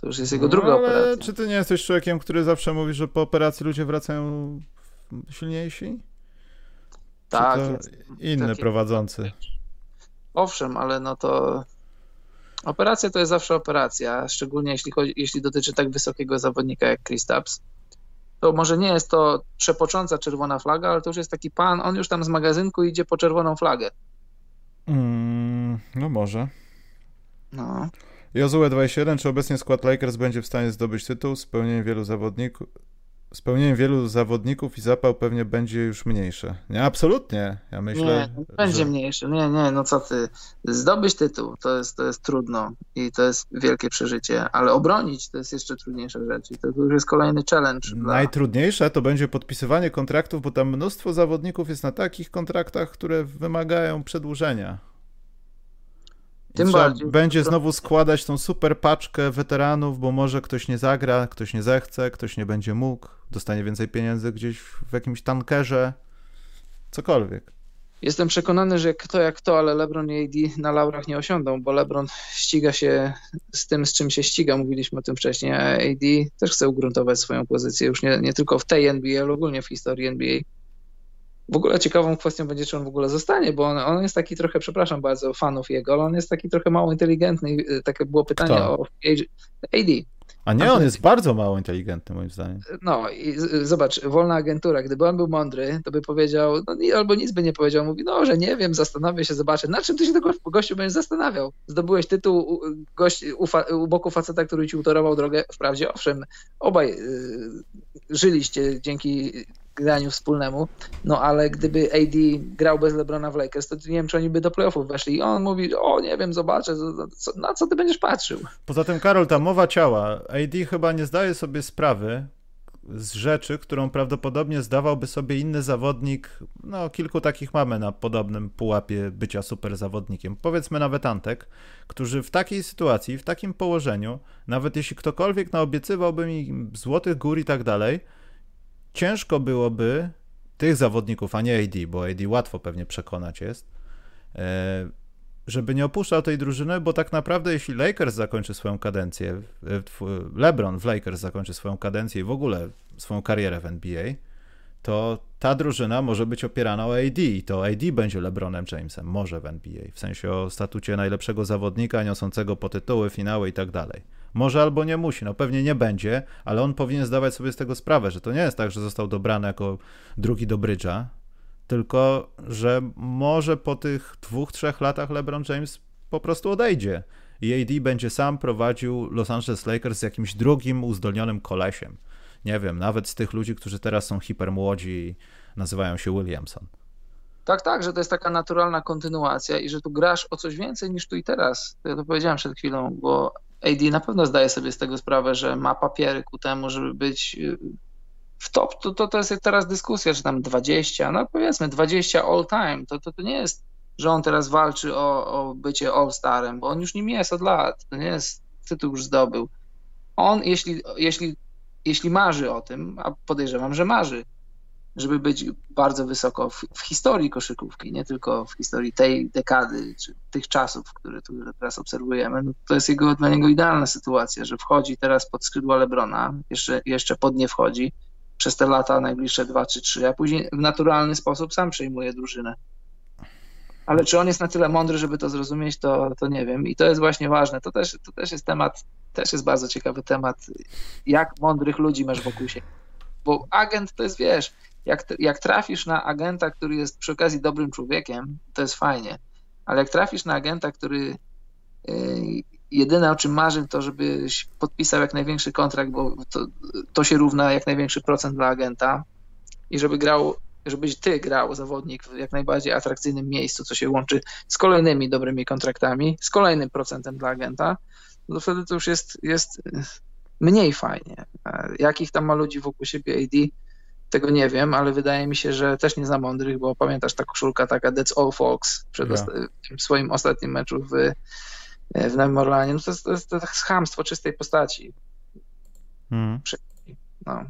Speaker 2: To już jest jego no, druga ale operacja.
Speaker 1: Czy ty nie jesteś człowiekiem, który zawsze mówi, że po operacji ludzie wracają silniejsi?
Speaker 2: Tak.
Speaker 1: inny taki... prowadzący.
Speaker 2: Owszem, ale no to operacja to jest zawsze operacja, szczególnie jeśli, chodzi, jeśli dotyczy tak wysokiego zawodnika jak Kristaps. To może nie jest to przepocząca czerwona flaga, ale to już jest taki pan, on już tam z magazynku idzie po czerwoną flagę.
Speaker 1: Mm, no może.
Speaker 2: No.
Speaker 1: Jozue 21, czy obecnie skład Lakers będzie w stanie zdobyć tytuł? Spełnienie wielu zawodników, spełnieniem wielu zawodników i zapał pewnie będzie już mniejsze. Nie, absolutnie. Ja myślę.
Speaker 2: Nie, będzie że... mniejsze. Nie, nie, no co ty. Zdobyć tytuł to jest, to jest trudno i to jest wielkie przeżycie, ale obronić to jest jeszcze trudniejsza rzecz i to już jest kolejny challenge.
Speaker 1: Najtrudniejsze to będzie podpisywanie kontraktów, bo tam mnóstwo zawodników jest na takich kontraktach, które wymagają przedłużenia. Tym bardziej. Będzie znowu składać tą super paczkę weteranów, bo może ktoś nie zagra, ktoś nie zechce, ktoś nie będzie mógł, dostanie więcej pieniędzy gdzieś w jakimś tankerze, cokolwiek.
Speaker 2: Jestem przekonany, że kto jak to, ale LeBron i AD na laurach nie osiądą, bo LeBron ściga się z tym, z czym się ściga, mówiliśmy o tym wcześniej, a AD też chce ugruntować swoją pozycję, już nie, nie tylko w tej NBA, ale ogólnie w historii NBA. W ogóle ciekawą kwestią będzie, czy on w ogóle zostanie, bo on, on jest taki trochę, przepraszam bardzo, fanów jego, ale on jest taki trochę mało inteligentny. Y, takie było pytanie Kto? o AD.
Speaker 1: A nie, on jest bardzo mało inteligentny, moim zdaniem.
Speaker 2: No i zobacz, wolna agentura, gdyby on był mądry, to by powiedział, no, albo nic by nie powiedział, mówi, no, że nie wiem, zastanowię się, zobaczę. Na czym ty się tego gościu będziesz zastanawiał? Zdobyłeś tytuł gość, u, fa, u boku faceta, który ci utorował drogę. Wprawdzie, owszem, obaj y, żyliście dzięki graniu wspólnemu, no ale gdyby AD grał bez LeBrona w Lakers, to nie wiem, czy oni by do playoffów weszli. I on mówi, o nie wiem, zobaczę, na co ty będziesz patrzył.
Speaker 1: Poza tym, Karol, ta mowa ciała, AD chyba nie zdaje sobie sprawy, z rzeczy, którą prawdopodobnie zdawałby sobie inny zawodnik. No, kilku takich mamy na podobnym pułapie bycia super zawodnikiem. Powiedzmy nawet Antek, którzy w takiej sytuacji, w takim położeniu, nawet jeśli ktokolwiek naobiecywałby mi złotych gór i tak dalej, ciężko byłoby tych zawodników, a nie AD, bo AD łatwo pewnie przekonać jest, e, żeby nie opuszczał tej drużyny, bo tak naprawdę jeśli Lakers zakończy swoją kadencję, LeBron w Lakers zakończy swoją kadencję i w ogóle swoją karierę w NBA, to ta drużyna może być opierana o AD i to AD będzie LeBronem Jamesem, może w NBA, w sensie o statucie najlepszego zawodnika, niosącego po tytuły, finały i tak dalej. Może albo nie musi, no pewnie nie będzie, ale on powinien zdawać sobie z tego sprawę, że to nie jest tak, że został dobrany jako drugi do brydża, tylko że może po tych dwóch, trzech latach LeBron James po prostu odejdzie i AD będzie sam prowadził Los Angeles Lakers z jakimś drugim uzdolnionym kolesiem. Nie wiem, nawet z tych ludzi, którzy teraz są hipermłodzi i nazywają się Williamson.
Speaker 2: Tak, tak, że to jest taka naturalna kontynuacja i że tu grasz o coś więcej niż tu i teraz. Ja to powiedziałem przed chwilą, bo AD na pewno zdaje sobie z tego sprawę, że ma papiery ku temu, żeby być y, w top, to, to, to jest teraz dyskusja, czy tam 20, no powiedzmy 20 all time, to, to, to nie jest, że on teraz walczy o, o bycie all-starem, bo on już nim jest od lat, to nie jest, tytuł już zdobył. On, jeśli, jeśli, jeśli marzy o tym, a podejrzewam, że marzy, żeby być bardzo wysoko w, w, historii koszykówki, nie tylko w historii tej dekady, czy tych czasów, które tu teraz obserwujemy, no to jest jego, dla niego idealna sytuacja, że wchodzi teraz pod skrzydła Lebrona, jeszcze, jeszcze pod nie wchodzi, przez te lata, najbliższe dwa czy trzy, a później w naturalny sposób sam przejmuje drużynę. Ale czy on jest na tyle mądry, żeby to zrozumieć, to, to nie wiem. I to jest właśnie ważne. To też, to też jest temat, też jest bardzo ciekawy temat, jak mądrych ludzi masz wokół siebie. Bo agent to jest, wiesz, jak, jak trafisz na agenta, który jest przy okazji dobrym człowiekiem, to jest fajnie. Ale jak trafisz na agenta, który y, jedyne o czym marzy to, żebyś podpisał jak największy kontrakt, bo to, to się równa jak największy procent dla agenta i żeby grał, żebyś ty grał zawodnik w jak najbardziej atrakcyjnym miejscu, co się łączy z kolejnymi dobrymi kontraktami, z kolejnym procentem dla agenta, no to wtedy to już jest, jest mniej fajnie. Jakich tam ma ludzi wokół siebie AD, tego nie wiem, ale wydaje mi się, że też nie za mądrych, bo pamiętasz ta koszulka taka That's All Folks przed yeah. osta- swoim ostatnim meczu w E, w Nowym Orlanie, no to jest, to jest, to jest chamstwo czystej postaci. Hmm. No.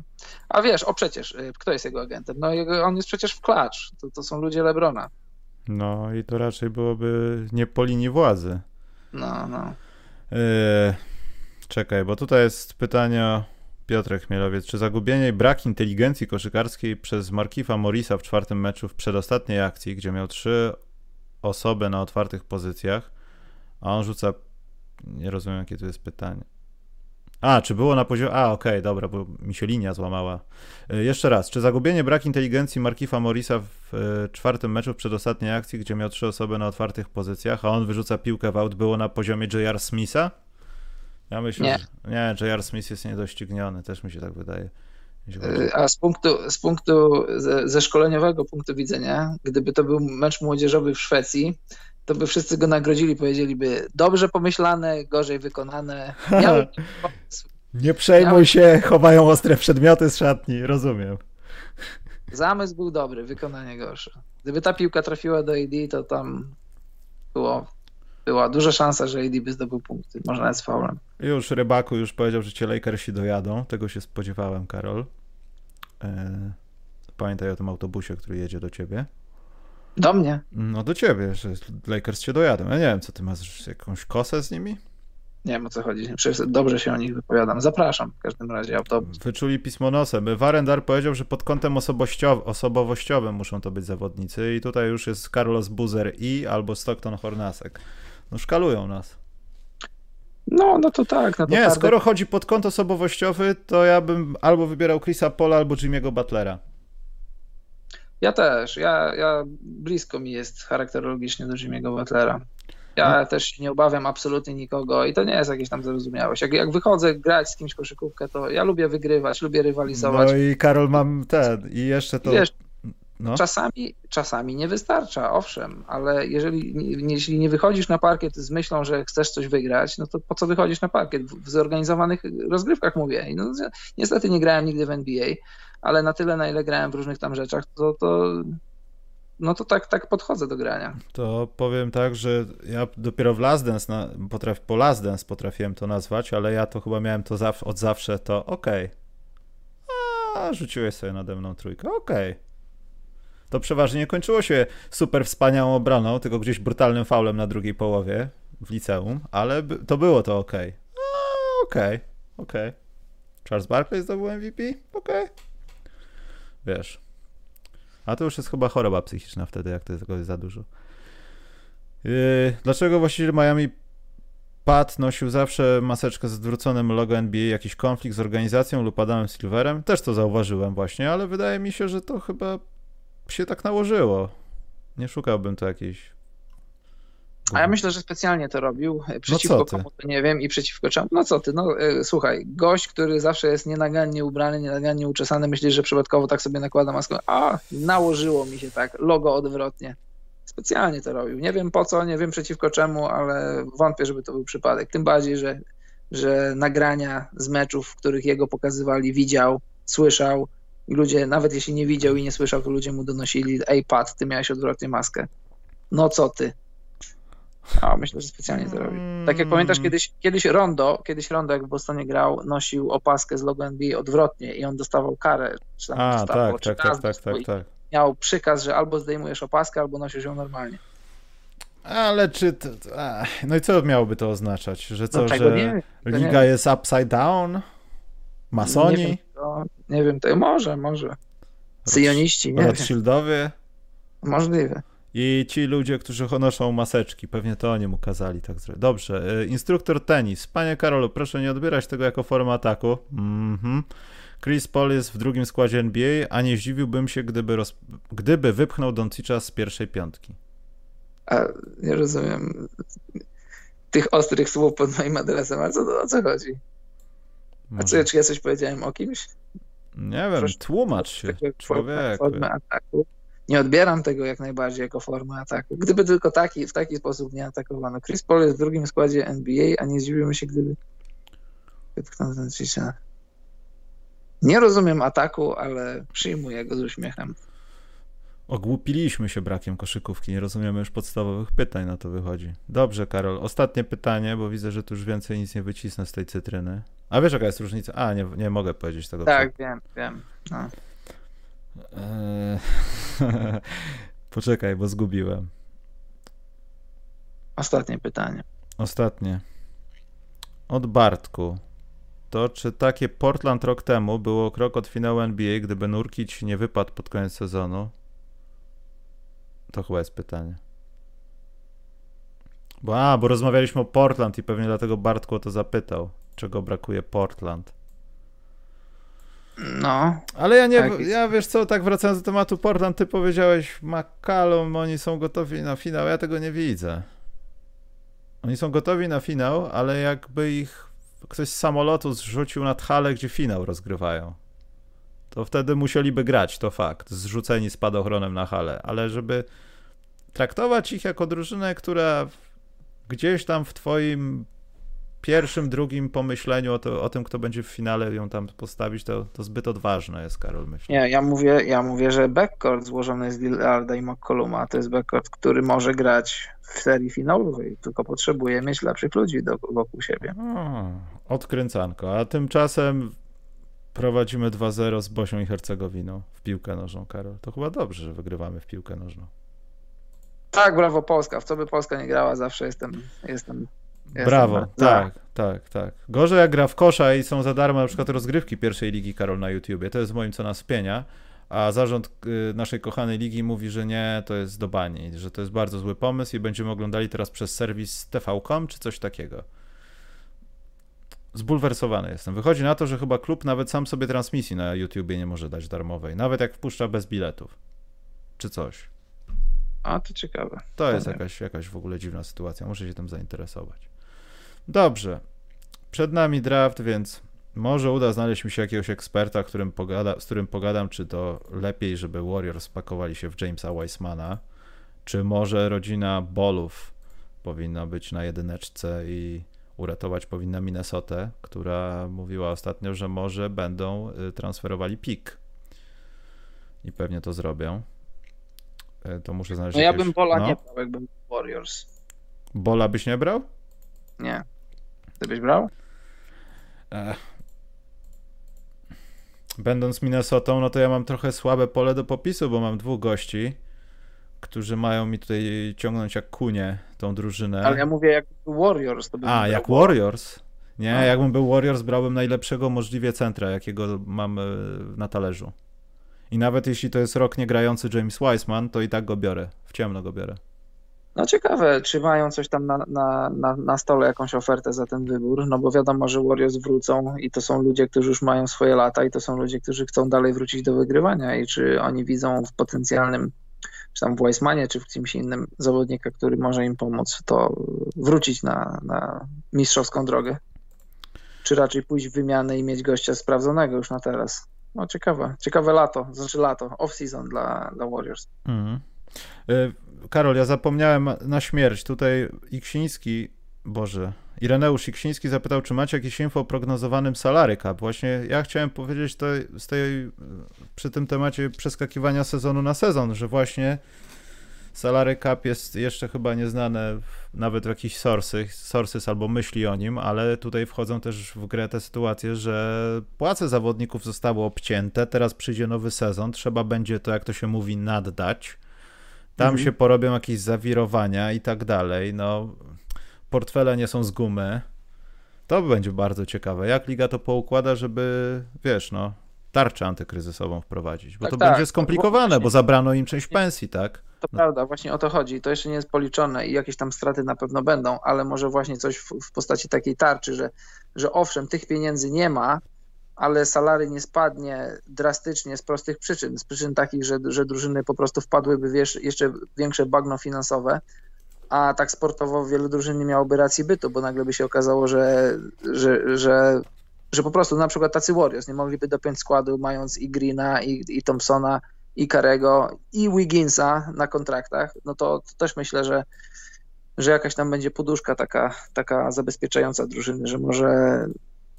Speaker 2: A wiesz, o przecież, e, kto jest jego agentem? No jego, on jest przecież w klacz. To, to są ludzie Lebrona.
Speaker 1: No i to raczej byłoby nie po linii władzy.
Speaker 2: No, no.
Speaker 1: E, czekaj, bo tutaj jest pytanie Piotrek Chmielowiec. Czy zagubienie i brak inteligencji koszykarskiej przez Markifa Morisa w czwartym meczu w przedostatniej akcji, gdzie miał trzy osoby na otwartych pozycjach, a on rzuca. Nie rozumiem, jakie to jest pytanie. A, czy było na poziomie. A, okej, okay, dobra, bo mi się linia złamała. Y, jeszcze raz. Czy zagubienie brak inteligencji Markifa Morisa w y, czwartym meczu w przedostatniej akcji, gdzie miał trzy osoby na otwartych pozycjach, a on wyrzuca piłkę w aut, było na poziomie J.R. Smitha? Ja myślę, nie. że nie, J.R. Smith jest niedościgniony, też mi się tak wydaje.
Speaker 2: Y, a z punktu, z punktu ze, ze szkoleniowego punktu widzenia, gdyby to był mecz młodzieżowy w Szwecji, to by wszyscy go nagrodzili, powiedzieliby dobrze pomyślane, gorzej wykonane.
Speaker 1: Nie przejmuj Miał... się, chowają ostre przedmioty z szatni, rozumiem.
Speaker 2: Zamysł był dobry, wykonanie gorsze. Gdyby ta piłka trafiła do AD, to tam było, była duża szansa, że AD by zdobył punkty, może nawet z faulem.
Speaker 1: Już Rybaku już powiedział, że cię Lakersi dojadą, tego się spodziewałem, Karol. E, pamiętaj o tym autobusie, który jedzie do ciebie.
Speaker 2: Do mnie?
Speaker 1: No do ciebie, że Lakers cię dojadą. Ja nie wiem, co ty masz, jakąś kosę z nimi?
Speaker 2: Nie wiem o co chodzi. Przecież dobrze się o nich wypowiadam. Zapraszam w każdym razie autobus.
Speaker 1: Wyczuli pismo nosem. Warendar powiedział, że pod kątem osobowościowym muszą to być zawodnicy i tutaj już jest Carlos Buzer i albo Stockton Hornasek. No szkalują nas.
Speaker 2: No, no to tak. No
Speaker 1: to nie, skoro chodzi pod kąt osobowościowy, to ja bym albo wybierał Chrisa Pola, albo Jimmy'ego Butlera.
Speaker 2: Ja też. Ja, ja blisko mi jest charakterologicznie do Jimmy'ego Butlera. Ja no. też nie obawiam absolutnie nikogo i to nie jest jakieś tam zrozumiałość. Jak, jak wychodzę grać z kimś koszykówkę, to ja lubię wygrywać, lubię rywalizować.
Speaker 1: No i Karol mam ten i jeszcze to... Wiesz,
Speaker 2: no. Czasami, czasami nie wystarcza, owszem, ale jeżeli, jeśli nie wychodzisz na parkiet z myślą, że chcesz coś wygrać, no to po co wychodzisz na parkiet? W zorganizowanych rozgrywkach mówię. No, niestety nie grałem nigdy w NBA, ale na tyle, na ile grałem w różnych tam rzeczach, to, to no to tak, tak podchodzę do grania.
Speaker 1: To powiem tak, że ja dopiero w Last Dance, na, potraf, po Last Dance potrafiłem to nazwać, ale ja to chyba miałem to zaw, od zawsze, to okej. Okay. A, rzuciłeś sobie nade mną trójkę, okej. Okay. To przeważnie nie kończyło się super wspaniałą obroną, tylko gdzieś brutalnym faulem na drugiej połowie w liceum, ale to było to ok. Okej, okej, okej. Charles Barkley zdobył MVP? Okej. Okay. Wiesz. A to już jest chyba choroba psychiczna wtedy, jak tego jest za dużo. Yy, dlaczego właściciel Miami Pat nosił zawsze maseczkę z zwróconym logo NBA, jakiś konflikt z organizacją lub Adamem Silverem? Też to zauważyłem właśnie, ale wydaje mi się, że to chyba się tak nałożyło. Nie szukałbym tu jakiejś.
Speaker 2: A ja myślę, że specjalnie to robił. E, przeciwko no komu to nie wiem i przeciwko czemu. No co ty, no e, słuchaj, gość, który zawsze jest nienagannie ubrany, nienagannie uczesany, myślisz, że przypadkowo tak sobie nakłada maskę. A, nałożyło mi się tak, logo odwrotnie. Specjalnie to robił. Nie wiem po co, nie wiem przeciwko czemu, ale wątpię, żeby to był przypadek. Tym bardziej, że, że nagrania z meczów, w których jego pokazywali, widział, słyszał, i ludzie, nawet jeśli nie widział i nie słyszał, to ludzie mu donosili, ej Pat, ty miałeś odwrotnie maskę. No co ty? A myślę, że specjalnie to robi. Tak jak pamiętasz, kiedyś, kiedyś Rondo, kiedyś Rondo, jak w Bostonie grał, nosił opaskę z logo NBA odwrotnie i on dostawał karę.
Speaker 1: Czy tam A, dostawał, tak, tak, tak, tak, tak, tak.
Speaker 2: Miał przykaz, że albo zdejmujesz opaskę, albo nosisz ją normalnie.
Speaker 1: Ale czy. To, no i co miałoby to oznaczać? Że co, no, że liga jest upside down? Masoni?
Speaker 2: Nie wiem, to, nie wiem, to może, może. Syjoniści, nie
Speaker 1: Rothschildowie?
Speaker 2: Możliwe.
Speaker 1: I ci ludzie, którzy noszą maseczki, pewnie to oni mu kazali tak zrobić. Dobrze, y, instruktor tenis. Panie Karolu, proszę nie odbierać tego jako formę ataku. Mhm. Chris Paul jest w drugim składzie NBA, a nie zdziwiłbym się, gdyby, roz... gdyby wypchnął Doncicza z pierwszej piątki.
Speaker 2: A, nie rozumiem tych ostrych słów pod moim adresem, ale co, o co chodzi? A co, czy ja coś powiedziałem o kimś?
Speaker 1: Nie wiem, Proszę, tłumacz się, człowiek. Formę
Speaker 2: ataku. Nie odbieram tego jak najbardziej jako formę ataku. Gdyby tylko taki, w taki sposób nie atakowano. Chris Paul jest w drugim składzie NBA, a nie zdziwiłbym się, gdyby nie rozumiem ataku, ale przyjmuję go z uśmiechem.
Speaker 1: Ogłupiliśmy się brakiem koszykówki, nie rozumiemy już podstawowych pytań, na to wychodzi. Dobrze, Karol, ostatnie pytanie, bo widzę, że tu już więcej nic nie wycisnę z tej cytryny. A wiesz, jaka jest różnica? A, nie, nie mogę powiedzieć tego.
Speaker 2: Tak, co... wiem, wiem. No.
Speaker 1: Eee... Poczekaj, bo zgubiłem.
Speaker 2: Ostatnie pytanie.
Speaker 1: Ostatnie. Od Bartku. To czy takie Portland rok temu było krok od finału NBA, gdyby Nurkic nie wypadł pod koniec sezonu? To chyba jest pytanie. Bo, a, bo rozmawialiśmy o Portland i pewnie dlatego Bartku o to zapytał, czego brakuje Portland.
Speaker 2: No.
Speaker 1: Ale ja nie, tak ja wiesz co, tak wracając do tematu Portland, ty powiedziałeś McCallum, oni są gotowi na finał, ja tego nie widzę. Oni są gotowi na finał, ale jakby ich ktoś z samolotu zrzucił nad halę, gdzie finał rozgrywają. To wtedy musieliby grać, to fakt, zrzuceni spadochronem na halę, ale żeby traktować ich jako drużynę, która gdzieś tam w twoim pierwszym, drugim pomyśleniu o, to, o tym, kto będzie w finale ją tam postawić, to, to zbyt odważne jest, Karol, myślę.
Speaker 2: Nie, ja mówię, ja mówię, że backcourt złożony z Lillarda i McColluma to jest backcourt, który może grać w serii finałowej, tylko potrzebuje mieć lepszych ludzi do, wokół siebie.
Speaker 1: O, odkręcanko, a tymczasem prowadzimy 2-0 z Bosią i Hercegowiną w piłkę nożną, Karol. To chyba dobrze, że wygrywamy w piłkę nożną.
Speaker 2: Tak, brawo Polska. W co by Polska nie grała, zawsze jestem, jestem
Speaker 1: Brawo, jestem tak, tak, tak. Gorzej jak gra w kosza i są za darmo na przykład rozgrywki pierwszej ligi Karol na YouTubie. To jest moim co nas spienia. A zarząd y, naszej kochanej ligi mówi, że nie, to jest do bani, że to jest bardzo zły pomysł i będziemy oglądali teraz przez serwis TV.com czy coś takiego. Zbulwersowany jestem. Wychodzi na to, że chyba klub nawet sam sobie transmisji na YouTubie nie może dać darmowej, nawet jak wpuszcza bez biletów. Czy coś.
Speaker 2: A, to ciekawe.
Speaker 1: To jest jakaś, jakaś w ogóle dziwna sytuacja. Muszę się tym zainteresować. Dobrze. Przed nami draft, więc może uda znaleźć mi się jakiegoś eksperta, którym pogada, z którym pogadam, czy to lepiej, żeby Warriors spakowali się w Jamesa Weissmana, czy może rodzina Bolów powinna być na jedyneczce i uratować powinna Minnesotę, która mówiła ostatnio, że może będą y, transferowali pik. I pewnie to zrobią. Y, to muszę znaleźć.
Speaker 2: No ja bym Bola no. nie brał, jakbym Warriors.
Speaker 1: Bola byś nie brał?
Speaker 2: Nie. Ty byś brał?
Speaker 1: Ech. Będąc Minnesotą, no to ja mam trochę słabe pole do popisu, bo mam dwóch gości, którzy mają mi tutaj ciągnąć jak kunie tą drużynę.
Speaker 2: Ale ja mówię jak Warriors. To
Speaker 1: A, jak Warriors? Nie, A. jakbym był Warriors, brałbym najlepszego możliwie centra, jakiego mam e, na talerzu. I nawet jeśli to jest rok niegrający James Wiseman, to i tak go biorę. W ciemno go biorę.
Speaker 2: No ciekawe, czy mają coś tam na, na, na, na stole, jakąś ofertę za ten wybór, no bo wiadomo, że Warriors wrócą i to są ludzie, którzy już mają swoje lata i to są ludzie, którzy chcą dalej wrócić do wygrywania i czy oni widzą w potencjalnym, czy tam w Weissmanie, czy w kimś innym zawodnika, który może im pomóc, to wrócić na, na mistrzowską drogę. Czy raczej pójść w wymianę i mieć gościa sprawdzonego już na teraz. No ciekawe, ciekawe lato, znaczy lato, off-season dla, dla Warriors. Mm.
Speaker 1: Karol, ja zapomniałem na śmierć. Tutaj Iksiński, Boże, Ireneusz Iksiński zapytał, czy macie jakieś info o prognozowanym salary cap. Właśnie ja chciałem powiedzieć to z tej, przy tym temacie przeskakiwania sezonu na sezon, że właśnie salary cap jest jeszcze chyba nieznane nawet w jakichś sources, sources albo myśli o nim, ale tutaj wchodzą też w grę te sytuacje, że płace zawodników zostały obcięte, teraz przyjdzie nowy sezon, trzeba będzie to, jak to się mówi, naddać tam mhm. się porobią jakieś zawirowania i tak dalej. No, portfele nie są z gumy. To będzie bardzo ciekawe. Jak liga to poukłada, żeby, wiesz, no, tarczę antykryzysową wprowadzić. Bo tak, to tak. będzie skomplikowane, bo zabrano im część pensji, tak?
Speaker 2: To no. prawda, właśnie o to chodzi. To jeszcze nie jest policzone i jakieś tam straty na pewno będą, ale może właśnie coś w, w postaci takiej tarczy, że, że owszem, tych pieniędzy nie ma, ale salary nie spadnie drastycznie z prostych przyczyn, z przyczyn takich, że, że drużyny po prostu wpadłyby w jeszcze większe bagno finansowe, a tak sportowo wiele drużyn nie miałoby racji bytu, bo nagle by się okazało, że, że, że, że po prostu na przykład tacy Warriors nie mogliby dopiąć składu, mając i Greena, i, i Thompsona, i Karego, i Wigginsa na kontraktach, no to, to też myślę, że że jakaś tam będzie poduszka taka, taka zabezpieczająca drużyny, że może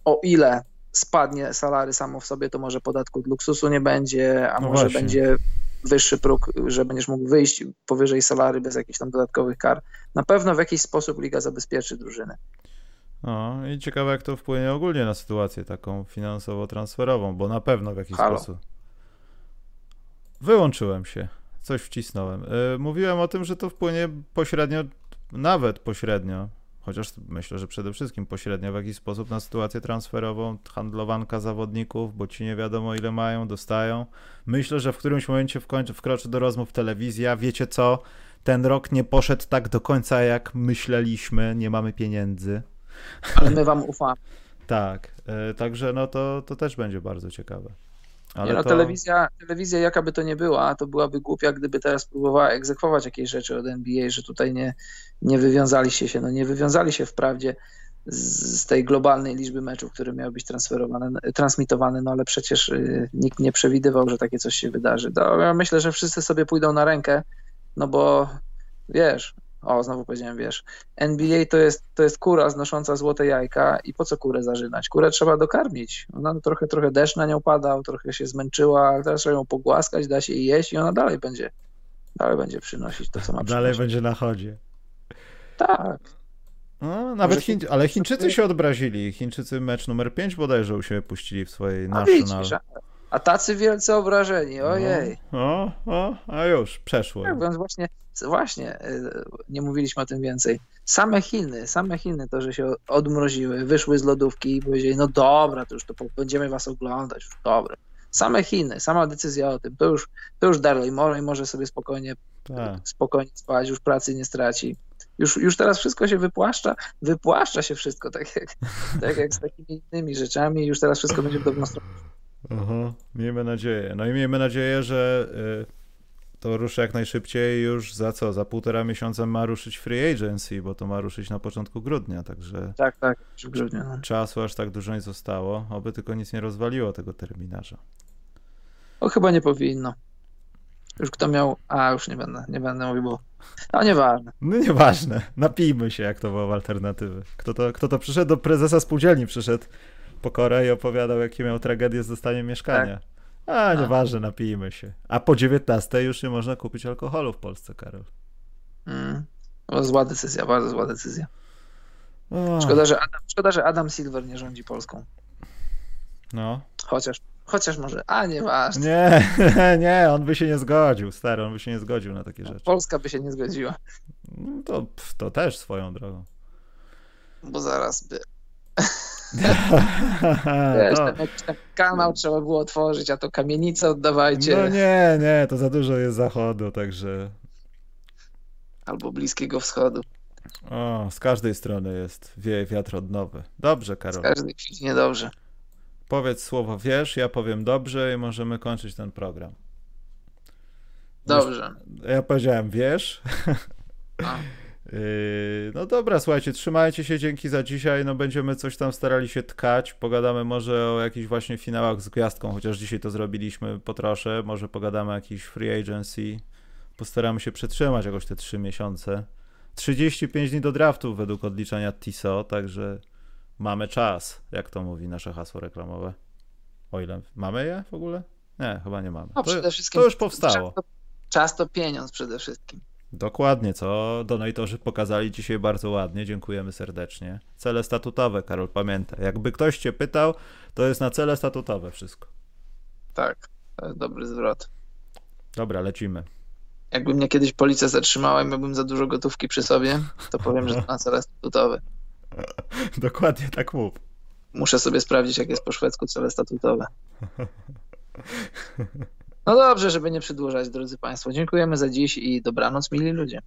Speaker 2: o ile spadnie salary samo w sobie, to może podatku od luksusu nie będzie, a no może właśnie. będzie wyższy próg, że będziesz mógł wyjść powyżej salary bez jakichś tam dodatkowych kar. Na pewno w jakiś sposób liga zabezpieczy drużynę.
Speaker 1: No i ciekawe, jak to wpłynie ogólnie na sytuację taką finansowo-transferową, bo na pewno w jakiś Halo. sposób. Wyłączyłem się, coś wcisnąłem. Yy, mówiłem o tym, że to wpłynie pośrednio, nawet pośrednio chociaż myślę, że przede wszystkim pośrednio w jakiś sposób na sytuację transferową, handlowanka zawodników, bo ci nie wiadomo ile mają, dostają. Myślę, że w którymś momencie wkończy, wkroczy do rozmów telewizja, wiecie co, ten rok nie poszedł tak do końca jak myśleliśmy, nie mamy pieniędzy.
Speaker 2: Ale my wam ufamy.
Speaker 1: tak, yy, także no to, to też będzie bardzo ciekawe.
Speaker 2: Ale nie, no, to... telewizja, telewizja, jaka by to nie była, to byłaby głupia, gdyby teraz próbowała egzekwować jakieś rzeczy od NBA, że tutaj nie, nie wywiązaliście się. No nie wywiązali się wprawdzie z, z tej globalnej liczby meczów, które miały być transferowane, transmitowane, no ale przecież y, nikt nie przewidywał, że takie coś się wydarzy. To ja myślę, że wszyscy sobie pójdą na rękę, no bo wiesz, o, znowu powiedziałem, wiesz, NBA to jest, to jest kura znosząca złote jajka i po co kurę zażynać? Kurę trzeba dokarmić. Ona trochę, trochę deszcz na nią padał, trochę się zmęczyła, ale teraz trzeba ją pogłaskać, da się jej jeść i ona dalej będzie, dalej będzie przynosić to, co ma
Speaker 1: Dalej przynosić. będzie na chodzie.
Speaker 2: Tak.
Speaker 1: No, nawet Chiń... ale Chińczycy się odbrazili. Chińczycy mecz numer 5 bodajże u siebie puścili w swojej national. Widzisz,
Speaker 2: a tacy wielce obrażeni, no. ojej.
Speaker 1: O, o, a już, przeszło.
Speaker 2: Tak, więc właśnie, właśnie, e, nie mówiliśmy o tym więcej. Same Chiny, same Chiny to, że się odmroziły, wyszły z lodówki i powiedzieli, no dobra, to już to będziemy was oglądać, już dobre. Same Chiny, sama decyzja o tym, to już, to już dalej może, może sobie spokojnie, tak. spokojnie spać, już pracy nie straci. Już, już teraz wszystko się wypłaszcza, wypłaszcza się wszystko, tak jak, tak jak z takimi innymi rzeczami, już teraz wszystko będzie w dobrą stronę.
Speaker 1: Aha, miejmy nadzieję. No i miejmy nadzieję, że y, to ruszy jak najszybciej już za co? Za półtora miesiąca ma ruszyć free agency, bo to ma ruszyć na początku grudnia, także
Speaker 2: Tak, tak, w grudniu. No.
Speaker 1: czasu aż tak dużo nie zostało, oby tylko nic nie rozwaliło tego terminarza.
Speaker 2: O, chyba nie powinno. Już kto miał. A, już nie będę, nie będę mówił, bo. No nieważne.
Speaker 1: No nieważne, napijmy się, jak to było w alternatywy. Kto to, kto to przyszedł do prezesa spółdzielni, przyszedł po Korę i opowiadał, jakie miał tragedię z dostaniem mieszkania. A, nieważne, napijmy się. A po 19 już nie można kupić alkoholu w Polsce, Karol.
Speaker 2: Mm. O, zła decyzja, bardzo zła decyzja.
Speaker 1: O,
Speaker 2: Szkoda, że Adam, szkoda, że Adam Silver nie rządzi Polską.
Speaker 1: No.
Speaker 2: Chociaż, chociaż może. A, nieważne.
Speaker 1: Nie, nie, on by się nie zgodził, stary, on by się nie zgodził na takie rzeczy.
Speaker 2: Polska by się nie zgodziła,
Speaker 1: No To, to też swoją drogą.
Speaker 2: bo zaraz by. Wiesz, tam jakiś tam kanał trzeba było otworzyć, a to kamienicę oddawajcie.
Speaker 1: no nie, nie, to za dużo jest zachodu, także
Speaker 2: Albo Bliskiego Wschodu.
Speaker 1: o, z każdej strony jest wieje wiatr odnowy. Dobrze, Karol.
Speaker 2: każdej chwili niedobrze.
Speaker 1: Powiedz słowo wiesz, ja powiem dobrze i możemy kończyć ten program.
Speaker 2: Dobrze.
Speaker 1: Ja powiedziałem wiesz.
Speaker 2: A.
Speaker 1: Yy, No dobra, słuchajcie, trzymajcie się, dzięki za dzisiaj. No będziemy coś tam starali się tkać. Pogadamy może o jakichś właśnie finałach z gwiazdką, chociaż dzisiaj to zrobiliśmy po trosze. Może pogadamy o jakiejś free agency. Postaramy się przetrzymać jakoś te 3 miesiące. 35 dni do draftu według odliczania TISO, także mamy czas, jak to mówi nasze hasło reklamowe. O ile mamy je w ogóle? Nie, chyba nie mamy.
Speaker 2: No,
Speaker 1: To,
Speaker 2: przede wszystkim
Speaker 1: to już powstało.
Speaker 2: To, czas to pieniądz przede wszystkim.
Speaker 1: Dokładnie, co donatorzy pokazali dzisiaj bardzo ładnie. Dziękujemy serdecznie. Cele statutowe, Karol, pamiętaj. Jakby ktoś cię pytał, to jest na cele statutowe wszystko.
Speaker 2: Tak, to jest dobry zwrot.
Speaker 1: Dobra, lecimy.
Speaker 2: Jakby mnie kiedyś policja zatrzymała i miałbym za dużo gotówki przy sobie, to powiem, że to na cele statutowe.
Speaker 1: Dokładnie tak mów.
Speaker 2: Muszę sobie sprawdzić, jak jest po szwedzku cele statutowe. No dobrze, żeby nie przedłużać, drodzy Państwo. Dziękujemy za dziś i dobranoc, mili ludzie.